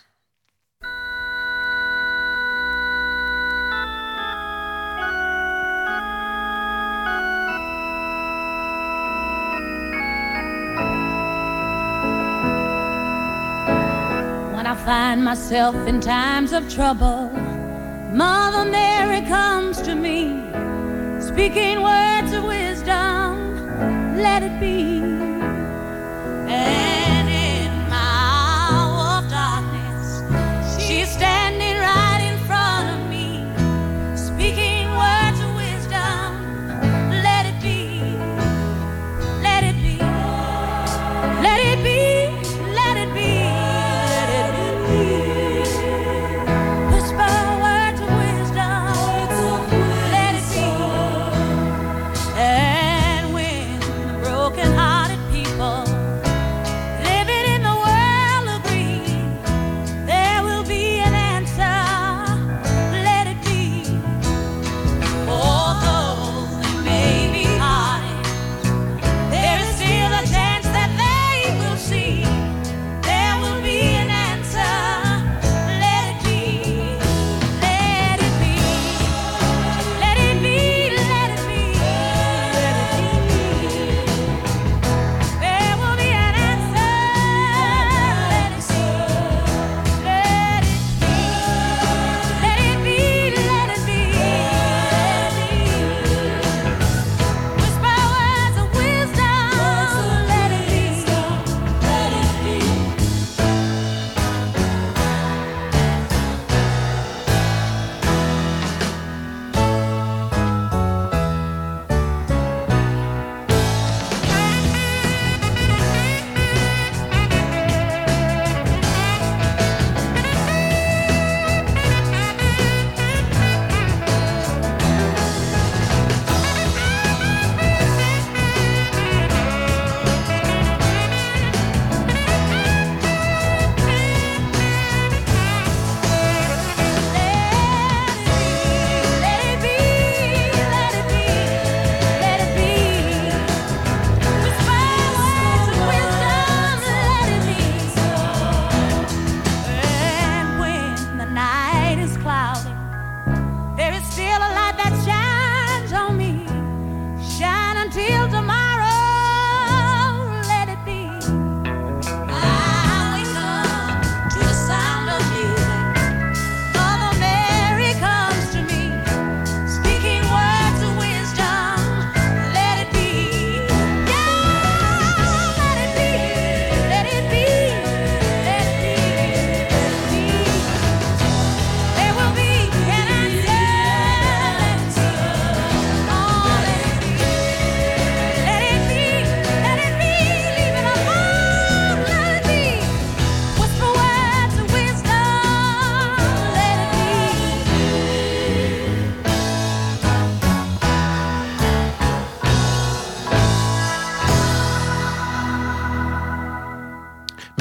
Find myself in times of trouble, Mother Mary comes to me, speaking words of wisdom. Let it be. And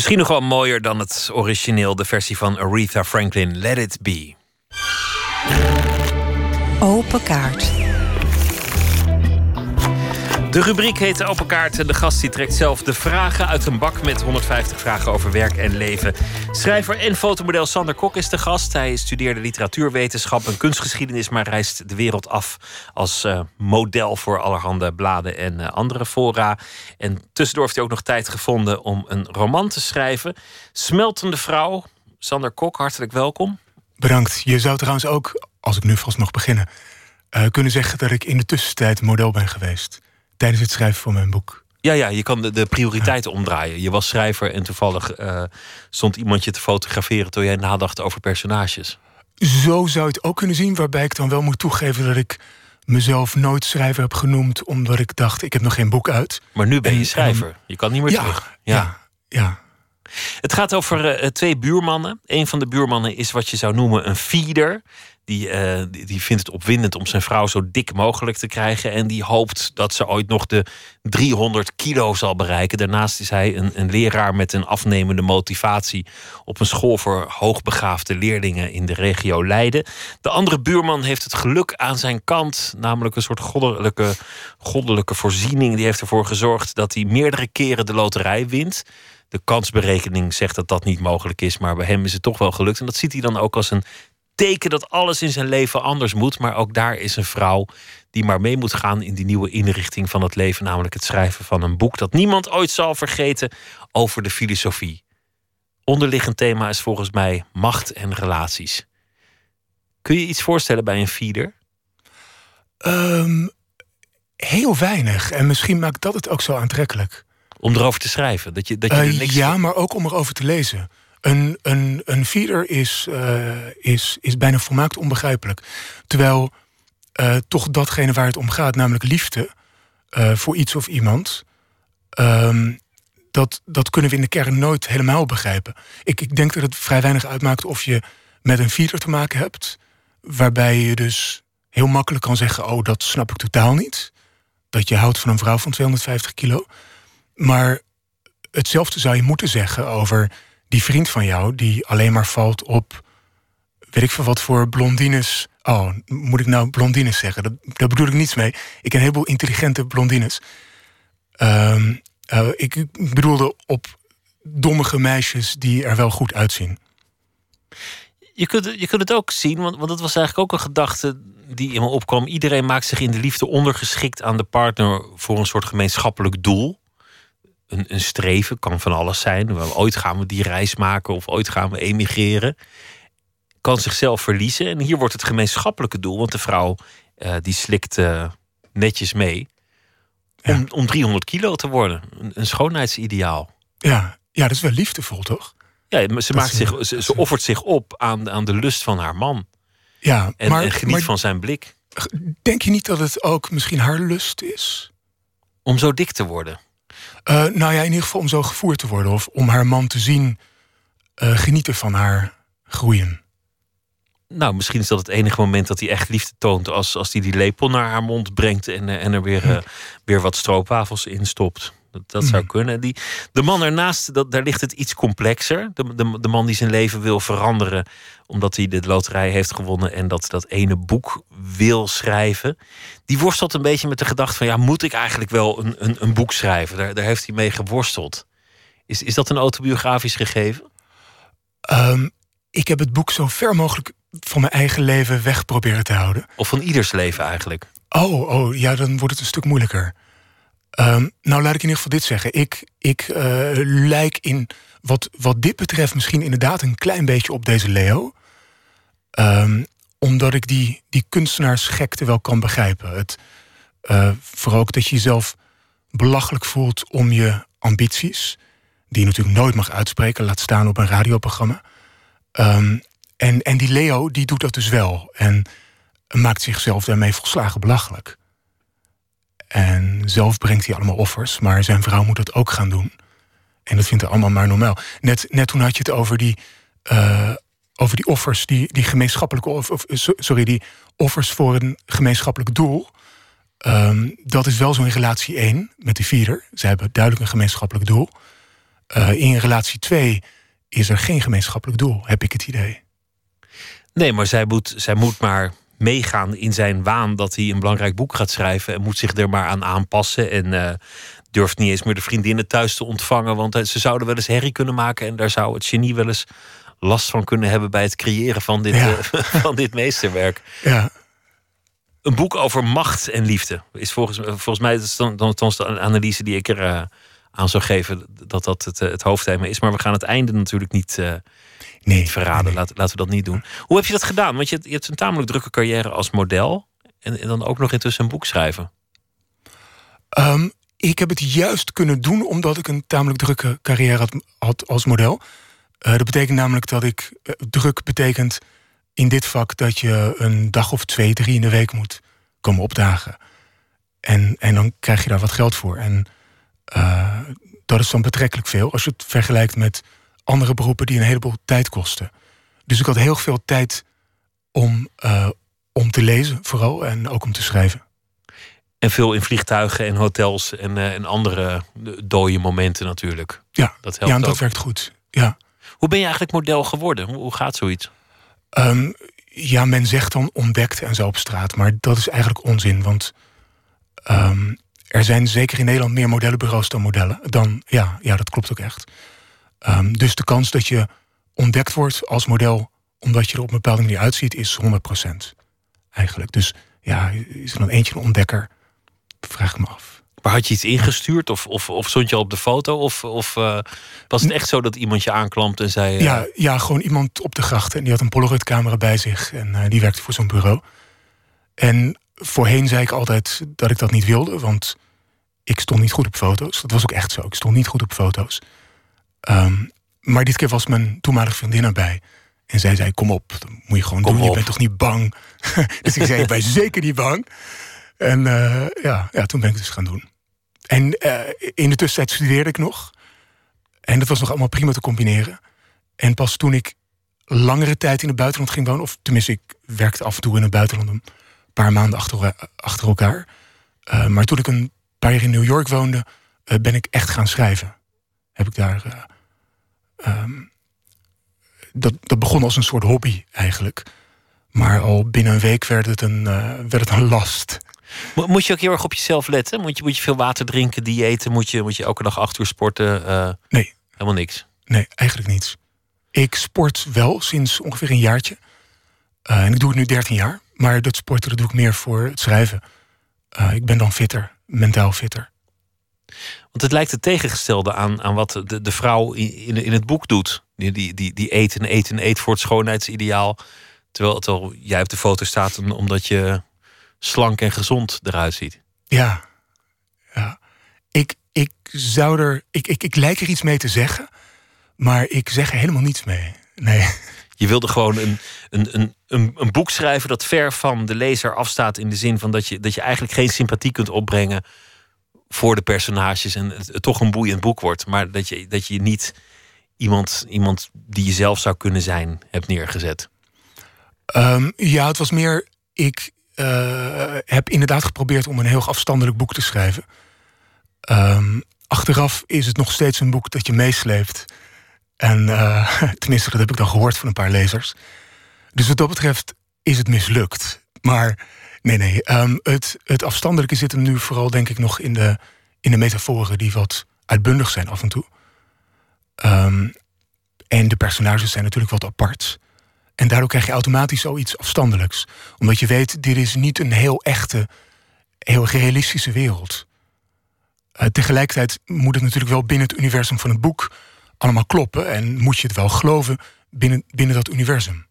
Misschien nog wel mooier dan het origineel, de versie van Aretha Franklin, Let It Be. Open kaart. De rubriek heet Open Kaart de gast die trekt zelf de vragen uit een bak met 150 vragen over werk en leven. Schrijver en fotomodel Sander Kok is de gast. Hij studeerde literatuurwetenschap en kunstgeschiedenis, maar reist de wereld af als eh, model voor allerhande bladen en eh, andere fora. En tussendoor heeft hij ook nog tijd gevonden om een roman te schrijven. Smeltende vrouw. Sander Kok, hartelijk welkom. Bedankt. Je zou trouwens ook, als ik nu vast mag beginnen, eh, kunnen zeggen dat ik in de tussentijd model ben geweest. Tijdens het schrijven van mijn boek. Ja, ja, je kan de, de prioriteiten omdraaien. Je was schrijver en toevallig eh, stond iemand je te fotograferen terwijl jij nadacht over personages. Zo zou je het ook kunnen zien, waarbij ik dan wel moet toegeven dat ik mezelf nooit schrijver heb genoemd, omdat ik dacht, ik heb nog geen boek uit. Maar nu ben je En- schrijver. en- Je kan niet meer Ja, terug. ja, ja. Het gaat over eh, twee buurmannen. Een van de buurmannen is wat je zou noemen een feeder. Die, eh, die, die vindt het opwindend om zijn vrouw zo dik mogelijk te krijgen. En die hoopt dat ze ooit nog de 300 kilo zal bereiken. Daarnaast is hij een, een leraar met een afnemende motivatie. op een school voor hoogbegaafde leerlingen in de regio Leiden. De andere buurman heeft het geluk aan zijn kant. Namelijk een soort goddelijke, goddelijke voorziening. Die heeft ervoor gezorgd dat hij meerdere keren de loterij wint. De kansberekening zegt dat dat niet mogelijk is, maar bij hem is het toch wel gelukt. En dat ziet hij dan ook als een teken dat alles in zijn leven anders moet. Maar ook daar is een vrouw die maar mee moet gaan in die nieuwe inrichting van het leven, namelijk het schrijven van een boek dat niemand ooit zal vergeten over de filosofie. Onderliggend thema is volgens mij macht en relaties. Kun je iets voorstellen bij een feeder? Ehm, heel weinig. En misschien maakt dat het ook zo aantrekkelijk. Om erover te schrijven. Dat je, dat je er Eh, niks ja, maar ook om erover te lezen. Een, een, een feeder is, eh, is, is bijna volmaakt onbegrijpelijk. Terwijl eh, toch datgene waar het om gaat, namelijk liefde eh, voor iets of iemand, ehm, dat, dat kunnen we in de kern nooit helemaal begrijpen. Ik, ik denk dat het vrij weinig uitmaakt of je met een feeder te maken hebt, waarbij je dus heel makkelijk kan zeggen: Oh, dat snap ik totaal niet. Dat je houdt van een vrouw van 250 kilo. Maar hetzelfde zou je moeten zeggen over die vriend van jou, die alleen maar valt op, weet ik veel wat voor blondines. Oh, moet ik nou blondines zeggen? Dat, daar bedoel ik niets mee. Ik ken een heleboel intelligente blondines. Ehm, eh, ik, bedoelde op dommige meisjes die er wel goed uitzien. Je kunt, je kunt het ook zien, want, want dat was eigenlijk ook een gedachte die in me opkwam. Iedereen maakt zich in de liefde ondergeschikt aan de partner voor een soort gemeenschappelijk doel. Een, een streven kan van alles zijn. Wel, Ooit gaan we die reis maken of ooit gaan we emigreren. Kan zichzelf verliezen. En hier wordt het gemeenschappelijke doel, want de vrouw eh, die slikt eh, netjes mee. Om, om 300 kilo te worden. Een, een schoonheidsideaal. Ja, ja, dat is wel liefdevol, toch? Ja, maar ze, Dat maakt zich, ze, ze offert zich op aan, aan de lust van haar man. Ja, En, maar, en geniet maar van zijn blik. denk je niet dat het ook misschien haar lust is? Om zo dik te worden. Eh, nou ja, in ieder geval om zo gevoerd te worden. Of om haar man te zien eh, genieten van haar groeien. Nou, misschien is dat het enige moment dat hij echt liefde toont. Als, als hij die lepel naar haar mond brengt en, eh, en er weer, eh, weer wat stroopwafels in stopt. Dat, zou Mhm. kunnen. Die, de man ernaast, dat, daar ligt het iets complexer. De, de, de man die zijn leven wil veranderen. omdat hij de loterij heeft gewonnen. en dat, dat ene boek wil schrijven. Die worstelt een beetje met de gedachte van: ja, moet ik eigenlijk wel een, een, een boek schrijven? Daar, daar heeft hij mee geworsteld. Is, is dat een autobiografisch gegeven? Ehm, ik heb het boek zo ver mogelijk van mijn eigen leven weg proberen te houden. Of van ieders leven eigenlijk? Oh, oh, ja, dan wordt het een stuk moeilijker. Ehm, nou, laat ik in ieder geval dit zeggen. Ik, ik eh, lijk in wat, wat dit betreft misschien inderdaad een klein beetje op deze Leo. Ehm, omdat ik die, die kunstenaarsgekte wel kan begrijpen. Het, eh, vooral ook dat je jezelf belachelijk voelt om je ambities. Die je natuurlijk nooit mag uitspreken, laat staan op een radioprogramma. Ehm, en, en die Leo, die doet dat dus wel. En maakt zichzelf daarmee volslagen belachelijk. En zelf brengt hij allemaal offers, maar zijn vrouw moet dat ook gaan doen. En dat vindt hij allemaal maar normaal. Net, net toen had je het over die, eh, over die offers, die, die gemeenschappelijke of, of, so- sorry, die offers voor een gemeenschappelijk doel. Ehm, dat is wel zo in relatie 1 met die vierder. Ze hebben duidelijk een gemeenschappelijk doel. Eh, in relatie 2 is er geen gemeenschappelijk doel, heb ik het idee. Nee, maar zij moet, zij moet maar meegaan in zijn waan dat hij een belangrijk boek gaat schrijven. En moet zich er maar aan aanpassen. En eh, durft niet eens meer de vriendinnen thuis te ontvangen. Want eh, ze zouden wel eens herrie kunnen maken. En daar zou het genie wel eens last van kunnen hebben bij het creëren van dit, Ja. eh, van dit meesterwerk. Ja. Een boek over macht en liefde is volgens, volgens mij dat is dan, dan, dan de analyse die ik er aan zou geven. Dat dat het, het hoofdthema is. Maar we gaan het einde natuurlijk niet, niet verraden. Laten, laten we dat niet doen. Hoe heb je dat gedaan? Want je, hebt- je hebt een tamelijk drukke carrière als model. En, en dan ook nog intussen een boek schrijven. Ehm, ik heb het juist kunnen doen omdat ik een tamelijk drukke carrière had, had als model. Eh, dat betekent namelijk dat ik. eh, druk betekent in dit vak dat je een dag of twee, drie in de week moet komen opdagen. En, en dan krijg je daar wat geld voor. En eh, dat is dan betrekkelijk veel als je het vergelijkt met andere beroepen die een heleboel tijd kosten. Dus ik had heel veel tijd om, eh, om te lezen, vooral, en ook om te schrijven. En veel in vliegtuigen en hotels en, eh, en andere eh, dode momenten natuurlijk. Ja, Dat helpt ja en dat ook. werkt goed. Ja. Hoe ben je eigenlijk model geworden? Hoe, hoe gaat zoiets? Ehm, ja, men zegt dan ontdekt en zo op straat, maar dat is eigenlijk onzin. Want ehm, er zijn zeker in Nederland meer modellenbureaus dan modellen. Dan, ja, ja, dat klopt ook echt. Ehm, dus de kans dat je ontdekt wordt als model omdat je er op een bepaalde manier uitziet, is 100% eigenlijk. Dus ja, is er dan eentje een ontdekker? Vraag ik me af. Maar had je iets ingestuurd of, of, of stond je al op de foto? Of, of eh, was het echt zo dat iemand je aanklampt en zei... eh, Ja, ja, gewoon iemand op de gracht. En die had een Polaroid-camera bij zich. En eh, die werkte voor zo'n bureau. En voorheen zei ik altijd dat ik dat niet wilde. Want ik stond niet goed op foto's. Dat was ook echt zo. Ik stond niet goed op foto's. Ehm, maar dit keer was mijn toenmalige vriendin erbij. En zij zei, kom op, dat moet je gewoon doen. Je bent toch niet bang? dus ik zei, ik ben zeker niet bang. En eh, ja, ja, toen ben ik het dus gaan doen. En eh, in de tussentijd studeerde ik nog. En dat was nog allemaal prima te combineren. En pas toen ik langere tijd in het buitenland ging wonen... of tenminste, ik werkte af en toe in het buitenland... een paar maanden achter, achter elkaar. Eh, maar toen ik een paar jaar in New York woonde... ben ik echt gaan schrijven. Heb ik daar... eh, ehm, dat, dat begon als een soort hobby eigenlijk. Maar al binnen een week werd het een, eh, werd het een last. Mo- Moet je ook heel erg op jezelf letten? Moet je, moet je veel water drinken, diëten? Moet je, moet je elke dag acht uur sporten? Eh, Nee. Helemaal niks. Nee, eigenlijk niets. Ik sport wel sinds ongeveer een jaartje. Eh, en ik doe het nu 13 jaar. Maar dat sporten dat doe ik meer voor het schrijven. Ik ben dan fitter, mentaal fitter. Want het lijkt het tegengestelde aan, aan wat de, de vrouw in, in, het boek doet. Die, die, die, die eet en eet en eet voor het schoonheidsideaal. Terwijl, terwijl jij op de foto staat om- omdat je slank en gezond eruit ziet. Ja, ja. Ik, ik zou er. Ik, ik, ik lijk er iets mee te zeggen. Maar ik zeg er helemaal niets mee. Nee. Je wilde gewoon een, een, een, een, een boek schrijven dat ver van de lezer afstaat. In de zin van dat je, dat je eigenlijk geen sympathie kunt opbrengen voor de personages. En het, toch een boeiend boek wordt. Maar dat je, dat je niet iemand, iemand die je zelf zou kunnen zijn hebt neergezet. Ehm, ja, het was meer. Ik eh, heb inderdaad geprobeerd om een heel afstandelijk boek te schrijven. Ehm, achteraf is het nog steeds een boek dat je meesleept. En eh, tenminste, dat heb ik dan gehoord van een paar lezers. Dus wat dat betreft is het mislukt. Maar nee, nee. ehm, het, het afstandelijke zit hem nu vooral, denk ik, nog in de, in de metaforen die wat uitbundig zijn af en toe. Ehm, en de personages zijn natuurlijk wat apart. En daardoor krijg je automatisch zoiets afstandelijks. Omdat je weet, dit is niet een heel echte, heel realistische wereld. Eh, tegelijkertijd moet het natuurlijk wel binnen het universum van het boek allemaal kloppen. En moet je het wel geloven binnen, binnen dat universum.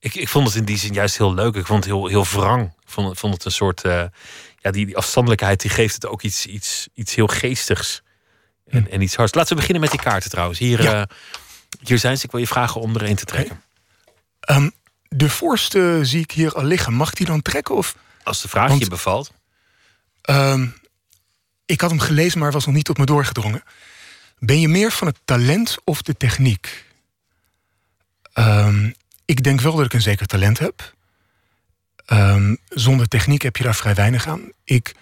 Ik, ik vond het in die zin juist heel leuk. Ik vond het heel, heel wrang. Ik vond, het- vond het een soort. eh, ja, die, die afstandelijkheid die geeft het ook iets, iets, iets heel geestigs. En, en iets hards. Laten we beginnen met die kaarten trouwens. Hier, Ja. eh, hier zijn ze. Ik wil je vragen om er een te trekken. Ehm, de voorste zie ik hier al liggen. Mag die dan trekken? Of? Als de vraag Want- je bevalt. Ehm, ik had hem gelezen, maar was nog niet tot me doorgedrongen. Ben je meer van het talent of de techniek? Ehm, ik denk wel dat ik een zeker talent heb. Ehm, zonder techniek heb je daar vrij weinig aan. Ik,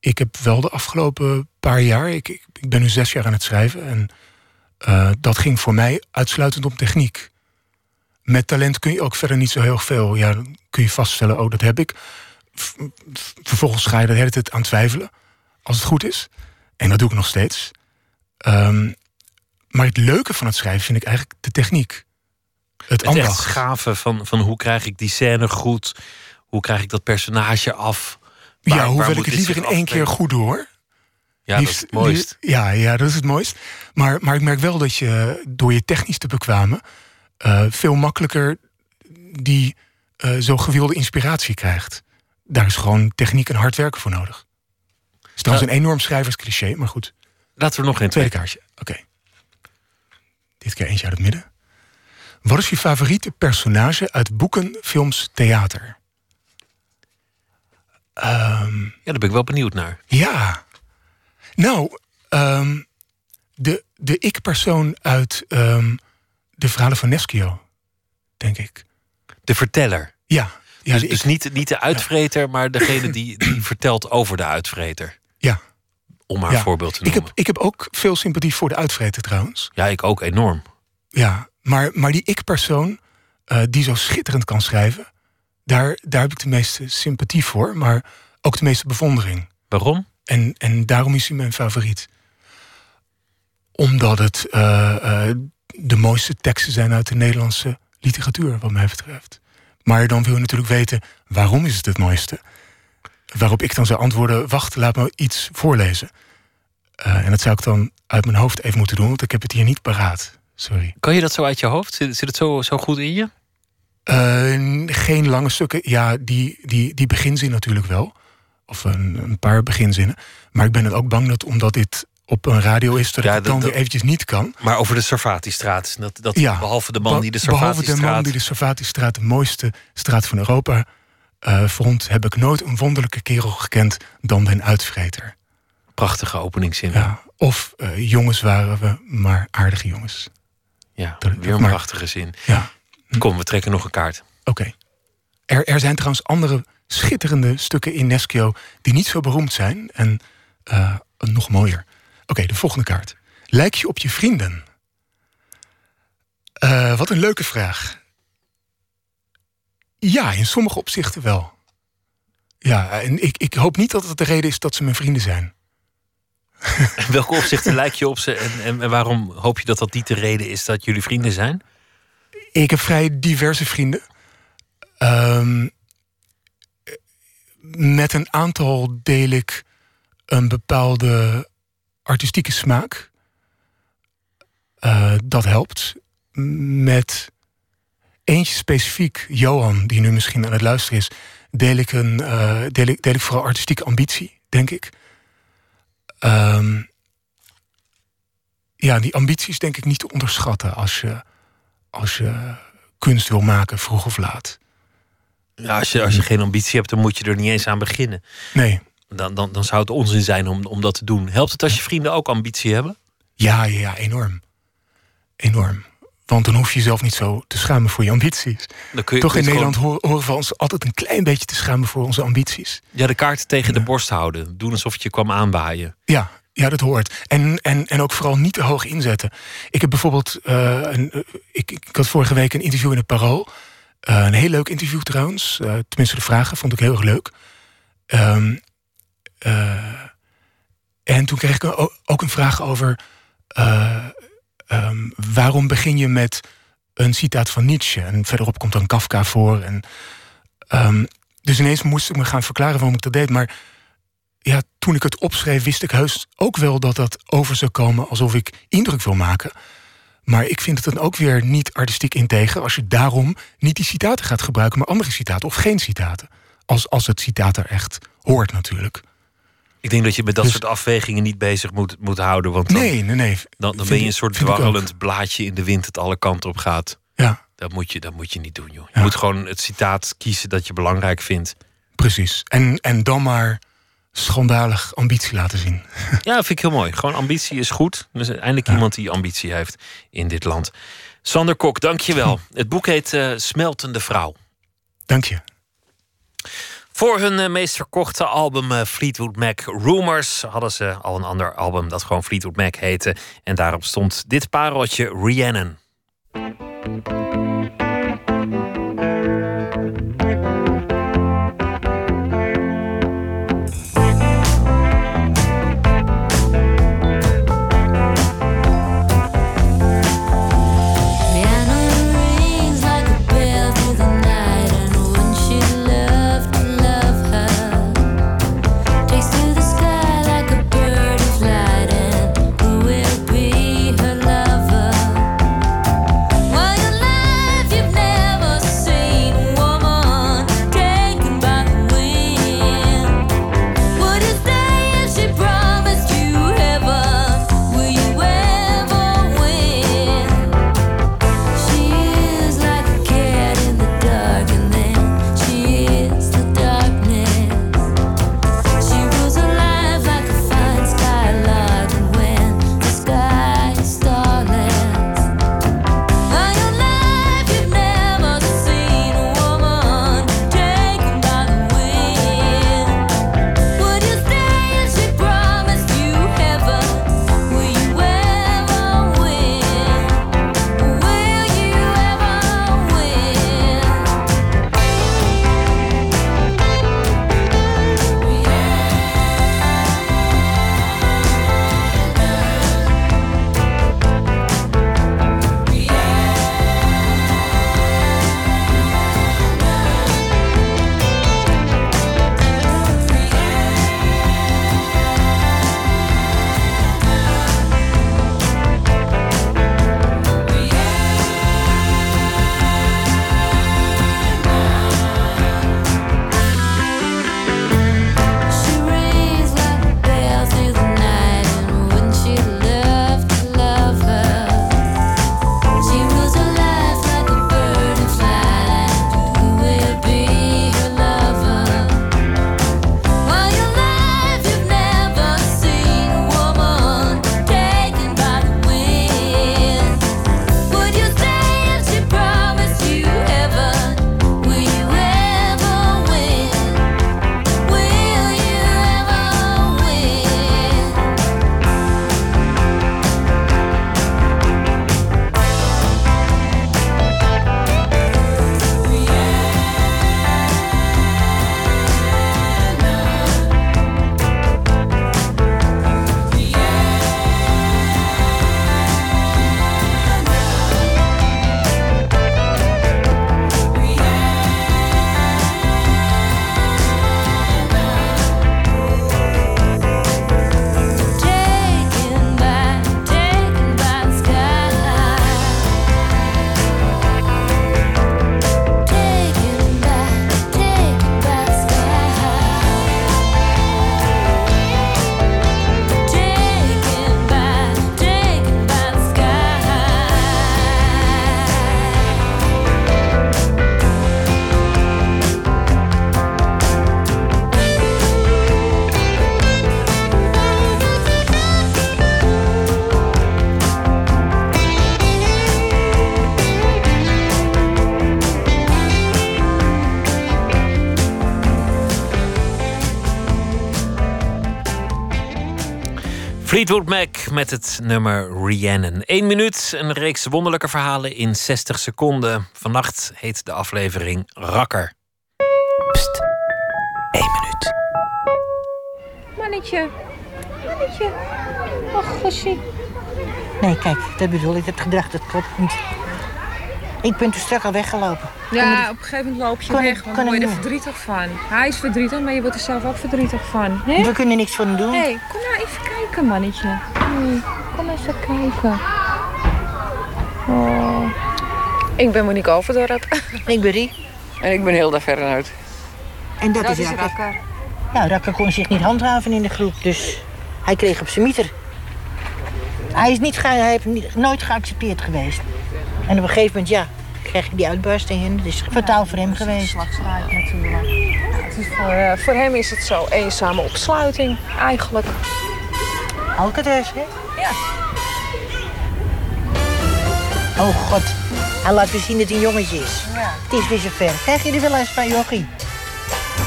ik heb wel de afgelopen paar jaar, ik, ik, ben nu zes jaar aan het schrijven en eh, dat ging voor mij uitsluitend om techniek. Met talent kun je ook verder niet zo heel veel. Ja, dan kun je vaststellen, oh, dat heb ik. Vervolgens ga je de hele tijd aan twijfelen, als het goed is. En dat doe ik nog steeds. Ehm, maar het leuke van het schrijven vind ik eigenlijk de techniek. Het Het echt schaven van, van hoe krijg ik die scène goed? Hoe krijg ik dat personage af? Waar- ja, hoewel moet ik het liever in één keer goed doe hoor. Ja, dat is het mooist. Ja, ja, dat is het mooist. Maar, maar ik merk wel dat je door je technisch te bekwamen... eh, veel makkelijker die eh, zo gewilde inspiratie krijgt. Daar is gewoon techniek en hard werken voor nodig. Het is trouwens een enorm schrijverscliché, maar goed. Laten we nog een tweede kaartje. Oké. Dit keer eentje uit het midden. Wat is je favoriete personage uit boeken, films, theater? Ehm, Ja, daar ben ik wel benieuwd naar. ja. Nou, ehm, de, de ik-persoon uit ehm, de verhalen van Neschio, denk ik. De verteller. Ja. ja dus dus ik- niet, niet de uitvreter, maar degene die, die vertelt over de uitvreter. Ja. Om maar Ja. een voorbeeld te ik noemen. heb, ik heb ook veel sympathie voor de uitvreter trouwens. Ja, ik ook enorm. Ja, maar, maar die ik-persoon eh, die zo schitterend kan schrijven, daar, daar heb ik de meeste sympathie voor, maar ook de meeste bewondering. Waarom? En, en daarom is hij mijn favoriet. Omdat het eh, eh, de mooiste teksten zijn uit de Nederlandse literatuur, wat mij betreft. Maar dan wil je natuurlijk weten, waarom is het het mooiste? Waarop ik dan zou antwoorden, wacht, laat me iets voorlezen. En dat zou ik dan uit mijn hoofd even moeten doen, want ik heb het hier niet paraat. Sorry. Kan je dat zo uit je hoofd? Zit, zit het zo, zo goed in je? Eh, geen lange stukken. Ja, die, die, die beginzin natuurlijk wel. Of een, een paar beginzinnen. Maar ik ben het ook bang dat omdat dit op een radio is... dat Ja, ik het dan dat- weer eventjes niet kan. Maar over de Sarfati-straat. Dat, dat, Ja, behalve de man die de Behalve de man Sarfati-straat... die de Sarfati-straat, de mooiste straat van Europa, eh, vond... heb ik nooit een wonderlijke kerel gekend dan den uitvreter. Prachtige openingszin. Ja, of eh, jongens waren we, maar aardige jongens. Ja, weer een maar- prachtige zin. Ja. Kom, we trekken nog een kaart. Oké. Er, er zijn trouwens andere schitterende stukken in Neschio die niet zo beroemd zijn en eh, nog mooier. Oké, de volgende kaart. Lijk je op je vrienden? Eh, wat een leuke vraag. Ja, in sommige opzichten wel. Ja, en ik, ik hoop niet dat het de reden is dat ze mijn vrienden zijn. In welke opzichten lijk je op ze en, en, waarom hoop je dat dat niet de reden is dat jullie vrienden zijn? Ik heb vrij diverse vrienden. Ehm, met een aantal deel ik een bepaalde artistieke smaak. Eh, dat helpt. Met eentje specifiek, Johan, die nu misschien aan het luisteren is, deel ik, een, eh, deel ik, deel ik vooral artistieke ambitie, denk ik. Ehm, ja, die ambitie is denk ik niet te onderschatten als je, als je kunst wil maken, vroeg of laat. Ja, als, je, als je geen ambitie hebt, dan moet je er niet eens aan beginnen. Nee. Dan, dan, dan zou het onzin zijn om, om dat te doen. Helpt het als je vrienden ook ambitie hebben? Ja, ja, ja, enorm. Enorm. Want dan hoef je jezelf niet zo te schamen voor je ambities. Dan kun je, Toch in Nederland gewoon- horen, we ons altijd een klein beetje te schamen voor onze ambities. Ja, de kaart tegen de borst houden. Doen alsof het je kwam aanwaaien. Ja, ja dat hoort. En, en, en ook vooral niet te hoog inzetten. Ik heb bijvoorbeeld, eh, een, eh, ik, ik had vorige week een interview in het Parool. Eh, een heel leuk interview trouwens. Tenminste, de vragen vond ik heel erg leuk. Ehm, eh, en toen kreeg ik ook een vraag over... eh, ehm, waarom begin je met een citaat van Nietzsche? En verderop komt dan Kafka voor. En, ehm, dus ineens moest ik me gaan verklaren waarom ik dat deed. Maar ja, toen ik het opschreef, wist ik heus ook wel dat dat over zou komen alsof ik indruk wil maken. Maar ik vind het dan ook weer niet artistiek integer als je daarom niet die citaten gaat gebruiken, maar andere citaten of geen citaten. Als, als het citaat er echt hoort, natuurlijk. Ik denk dat je met dat Dus- soort afwegingen niet bezig moet, moet houden. Want dan, Nee, nee, nee. dan, dan ben je een soort dwarrelend blaadje in de wind dat alle kanten op gaat. Ja. Dat moet je, dat moet je niet doen, joh. Je moet gewoon het citaat kiezen dat je belangrijk vindt. Precies. En, en dan maar schandalig ambitie laten zien. Ja, vind ik heel mooi. Gewoon ambitie is goed. Er is eindelijk iemand die ambitie heeft in dit land. Sander Kok, dank je wel. Het boek heet eh, Smeltende Vrouw. Dank je. Voor hun eh, meest verkochte album eh, Fleetwood Mac Rumors hadden ze al een ander album dat gewoon Fleetwood Mac heette. En daarop stond dit pareltje Rhiannon. Rhiannon met het nummer Rhiannon. Eén minuut, een reeks wonderlijke verhalen in 60 seconden. Vannacht heet de aflevering Rakker. Mannetje. Mannetje. Och, gossie. Nee, kijk, dat bedoel ik. Het gedrag, dat klopt niet. Ik ben te strak al weggelopen. Ja, op een gegeven moment loop je weg, want dan word je er verdrietig van. Hij is verdrietig, maar je wordt er zelf ook verdrietig van. We kunnen niks voor hem doen. Hé, hey, kom nou even kijken, mannetje. Hey, kom even kijken. Oh. Ik ben Monique Overdorp. Ik ben Rie. En ik ben Hilda Verrenhout. En dat, Dat is is Rakker. Rakker. Nou, Rakker kon zich niet handhaven in de groep, dus hij kreeg op zijn mieter. Hij is niet, hij heeft nooit geaccepteerd geweest. En op een gegeven moment, ja, krijg je die uitbarsting en het is fataal voor hem geweest. natuurlijk. Het is voor, eh, voor hem is het zo eenzame opsluiting, eigenlijk. Alcatraz, hè? Ja. Oh god, hij laat weer zien dat hij een jongetje is. Ja. Het is weer zover. Krijg je er wel eens van, jochie?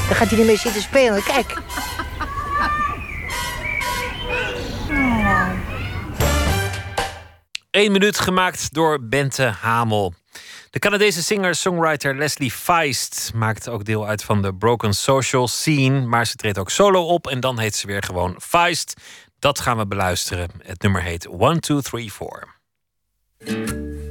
Dan gaat hij ermee zitten spelen. Kijk. Eén minuut gemaakt door Bente Hamel. De Canadese singer-songwriter Leslie Feist maakt ook deel uit van de Broken Social Scene. Maar ze treedt ook solo op en dan heet ze weer gewoon Feist. Dat gaan we beluisteren. Het nummer heet 1, 2, 3, 4.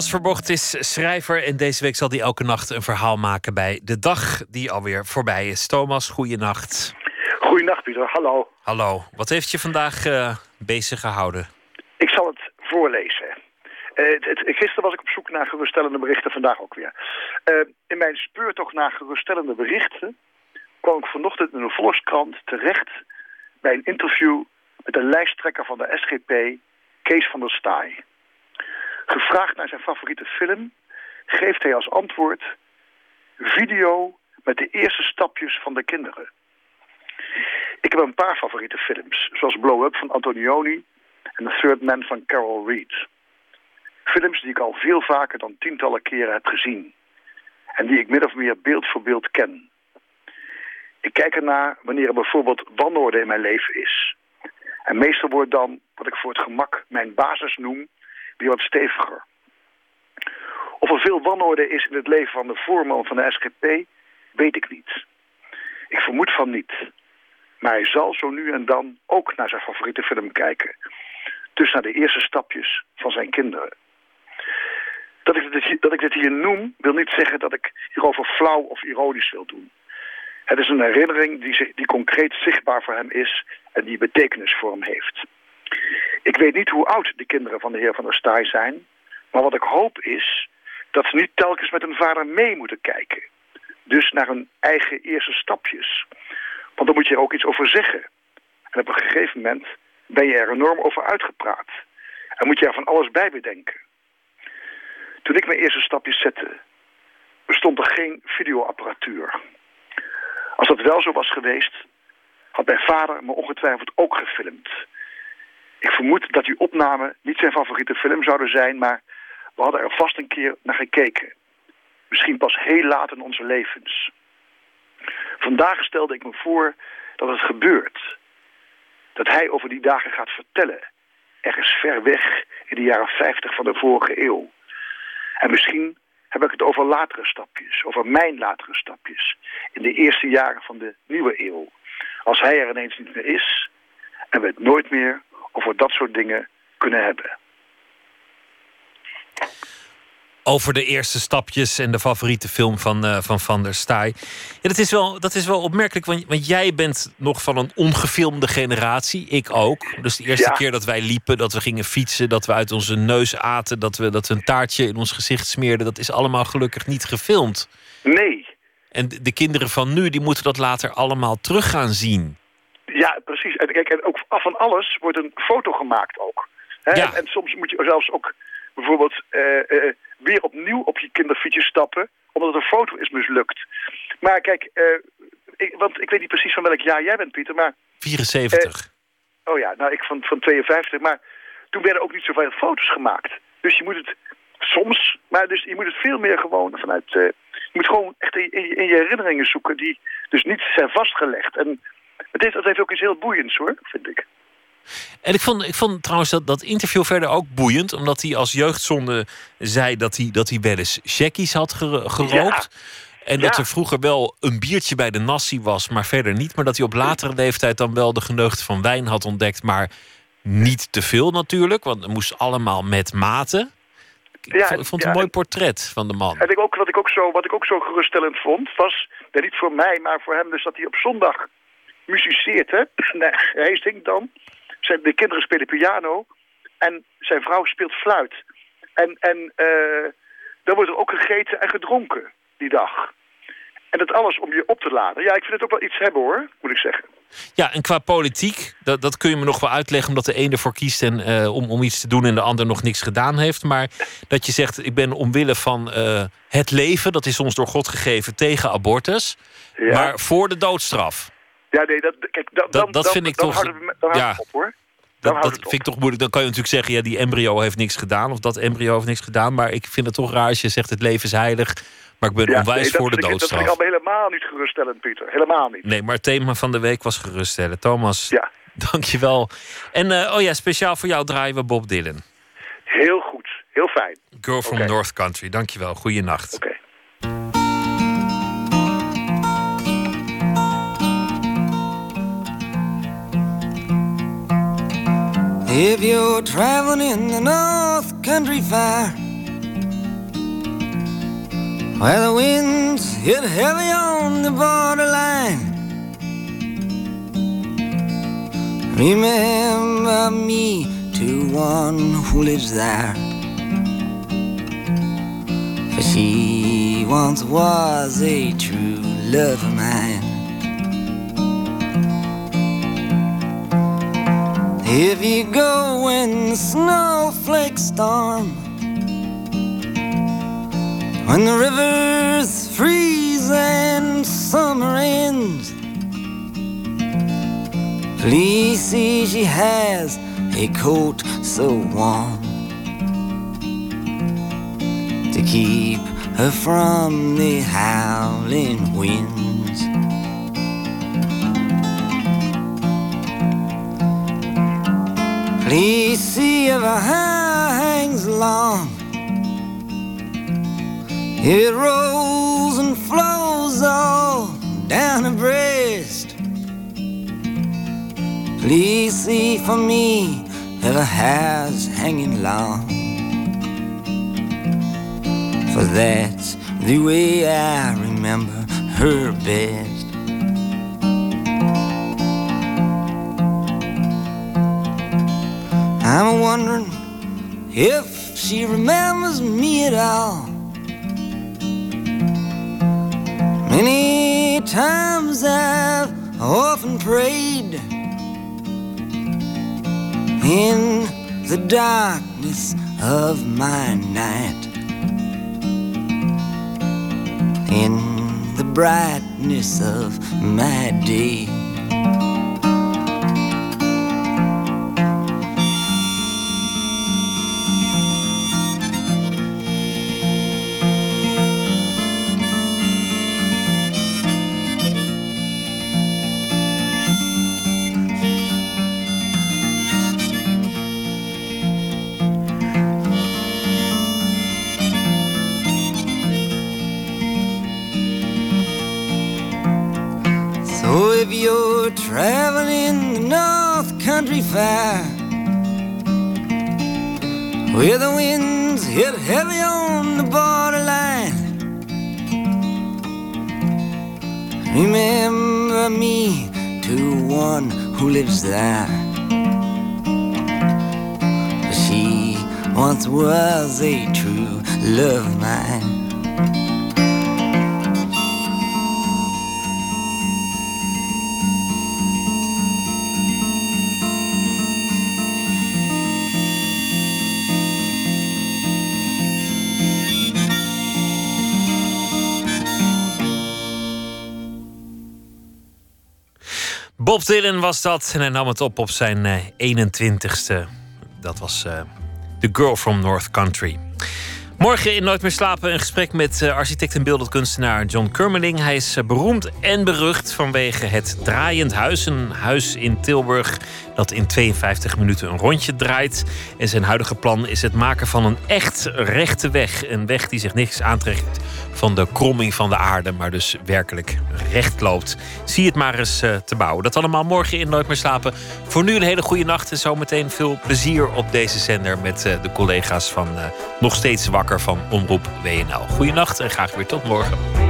Thomas Verbocht is schrijver en deze week zal hij elke nacht een verhaal maken bij de dag die alweer voorbij is. Thomas, goeienacht. Goeienacht, Pieter. Hallo. Hallo. Wat heeft je vandaag eh, bezig gehouden? Ik zal het voorlezen. Eh, het, het- gisteren was ik op zoek naar geruststellende berichten, vandaag ook weer. Eh, in mijn speurtocht naar geruststellende berichten kwam ik vanochtend in een Volkskrant terecht bij een interview met de lijsttrekker van de SGP, Kees van der Staaij. Gevraagd naar zijn favoriete film, geeft hij als antwoord video met de eerste stapjes van de kinderen. Ik heb een paar favoriete films, zoals Blow Up van Antonioni en The Third Man van Carol Reed. Films die ik al veel vaker dan tientallen keren heb gezien. En die ik min of meer beeld voor beeld ken. Ik kijk ernaar wanneer er bijvoorbeeld wanorde in mijn leven is. En meestal wordt dan, wat ik voor het gemak mijn basis noem, weer wat steviger. Of er veel wanorde is in het leven van de voorman van de SGP, weet ik niet. Ik vermoed van niet. Maar hij zal zo nu en dan ook naar zijn favoriete film kijken. Dus naar de eerste stapjes van zijn kinderen. Dat ik, dit, dat ik dit hier noem, wil niet zeggen dat ik hierover flauw of ironisch wil doen. Het is een herinnering die, die concreet zichtbaar voor hem is en die betekenis voor hem heeft. Ik weet niet hoe oud de kinderen van de heer Van der Staaij zijn. Maar wat ik hoop is dat ze niet telkens met hun vader mee moeten kijken. Dus naar hun eigen eerste stapjes. Want dan moet je er ook iets over zeggen. En op een gegeven moment ben je er enorm over uitgepraat. En moet je er van alles bij bedenken. Toen ik mijn eerste stapjes zette, bestond er geen videoapparatuur. Als dat wel zo was geweest, had mijn vader me ongetwijfeld ook gefilmd. Ik vermoed dat die opnamen niet zijn favoriete film zouden zijn, maar we hadden er vast een keer naar gekeken. Misschien pas heel laat in onze levens. Vandaag stelde ik me voor dat het gebeurt. Dat hij over die dagen gaat vertellen. Ergens ver weg in de jaren 50 van de vorige eeuw. En misschien heb ik het over latere stapjes. Over mijn latere stapjes. In de eerste jaren van de nieuwe eeuw. Als hij er ineens niet meer is. En we het nooit meer over dat soort dingen kunnen hebben. Over de eerste stapjes en de favoriete film van eh, Van, van der Staaij. Ja, dat, is wel, dat is wel opmerkelijk, want, want jij bent nog van een ongefilmde generatie. Ik ook. Dus de eerste Ja. keer dat wij liepen, dat we gingen fietsen, dat we uit onze neus aten, dat we, dat we een taartje in ons gezicht smeerden, dat is allemaal gelukkig niet gefilmd. Nee. En de kinderen van nu, die moeten dat later allemaal terug gaan zien. Precies. En kijk, en ook af van alles wordt een foto gemaakt ook. Hè? En, en soms moet je zelfs ook bijvoorbeeld eh, eh, weer opnieuw op je kinderfietsje stappen, omdat een foto is mislukt. Maar kijk, eh, ik, want ik weet niet precies van welk jaar jij bent, Pieter, maar... 74. Oh ja, nou ik van, van 52, maar toen werden ook niet zoveel foto's gemaakt. Dus je moet het soms, maar dus je moet het veel meer gewoon vanuit... je moet gewoon echt in, in je herinneringen zoeken die dus niet zijn vastgelegd. En het heeft, dat heeft ook iets heel boeiends hoor, vind ik. En ik vond, ik vond trouwens dat, dat interview verder ook boeiend. Omdat hij als jeugdzonde zei dat hij, dat hij wel eens checkies had gero- gerookt. En dat er vroeger wel een biertje bij de nassi was, maar verder niet. Maar dat hij op latere leeftijd dan wel de geneugd van wijn had ontdekt. Maar niet te veel natuurlijk, want het moest allemaal met mate. Ik Ja, vond, het ja, een mooi portret van de man. En ik ook, wat, ik ook zo, wat ik ook zo geruststellend vond, was, nee, niet voor mij, maar voor hem, dus dat hij op zondag muziceert. Hè? Nee, hij zingt dan, zijn, de kinderen spelen piano en zijn vrouw speelt fluit. En, en eh, dan wordt er ook gegeten en gedronken die dag. En dat alles om je op te laden. Ja, ik vind het ook wel iets hebben hoor, moet ik zeggen. Ja, en qua politiek, dat, dat kun je me nog wel uitleggen, omdat de ene ervoor kiest en, eh, om, om iets te doen en de ander nog niks gedaan heeft. Maar dat je zegt, ik ben omwille van eh, het leven, dat is ons door God gegeven, tegen abortus, Ja. maar voor de doodstraf. Ja, nee, dat, kijk, dan, Dat- dan, dat dan- vind ik dan toch- houden we- Dan ja. op hoor. Dat, vind ik toch moeilijk. Dan kan je natuurlijk zeggen, ja, die embryo heeft niks gedaan, of dat embryo heeft niks gedaan. Maar ik vind het toch raar als je zegt, het leven is heilig, maar ik ben Ja, onwijs nee, voor de ik- Dat vind ik doodstraf. allemaal helemaal niet geruststellend, Pieter. Helemaal niet. Nee, maar het thema van de week was geruststellen. Thomas, Ja. dankjewel. En eh, oh ja, speciaal voor jou draaien we Bob Dylan. Heel goed. Heel fijn. Girl from North Country. Dankjewel. Goeienacht. Oké. If you're traveling in the North Country Fire, where the winds hit heavy on the borderline, remember me to one who lives there. For she once was a true love of mine. If you go when the snowflakes storm, when the rivers freeze and summer ends, please see she has a coat so warm to keep her from the howling winds. Please see if her hair hangs long. It rolls and flows all down her breast. Please see for me if her hair's hanging long. For that's the way I remember her best. I'm wondering if she remembers me at all. Many times I've often prayed in the darkness of my night, in the brightness of my day. Heavy on the borderline, remember me to one who lives there. She once was a true love of mine. Dylan was dat en hij nam het op op zijn eh, 21ste. Dat was eh, The Girl from North Country. Morgen in Nooit meer slapen een gesprek met eh, architect en beeldend kunstenaar John Kermeling. Hij is eh, beroemd en berucht vanwege het Draaiend Huis. Een huis in Tilburg dat in 52 minuten een rondje draait. En zijn huidige plan is het maken van een echt rechte weg. Een weg die zich niks aantrekt van de kromming van de aarde, maar dus werkelijk recht loopt. Zie het maar eens eh, te bouwen. Dat allemaal morgen in Nooit meer slapen. Voor nu een hele goede nacht en zometeen veel plezier op deze zender met de collega's van Nog Steeds Wakker van Omroep WNL. Goeienacht en graag weer tot morgen.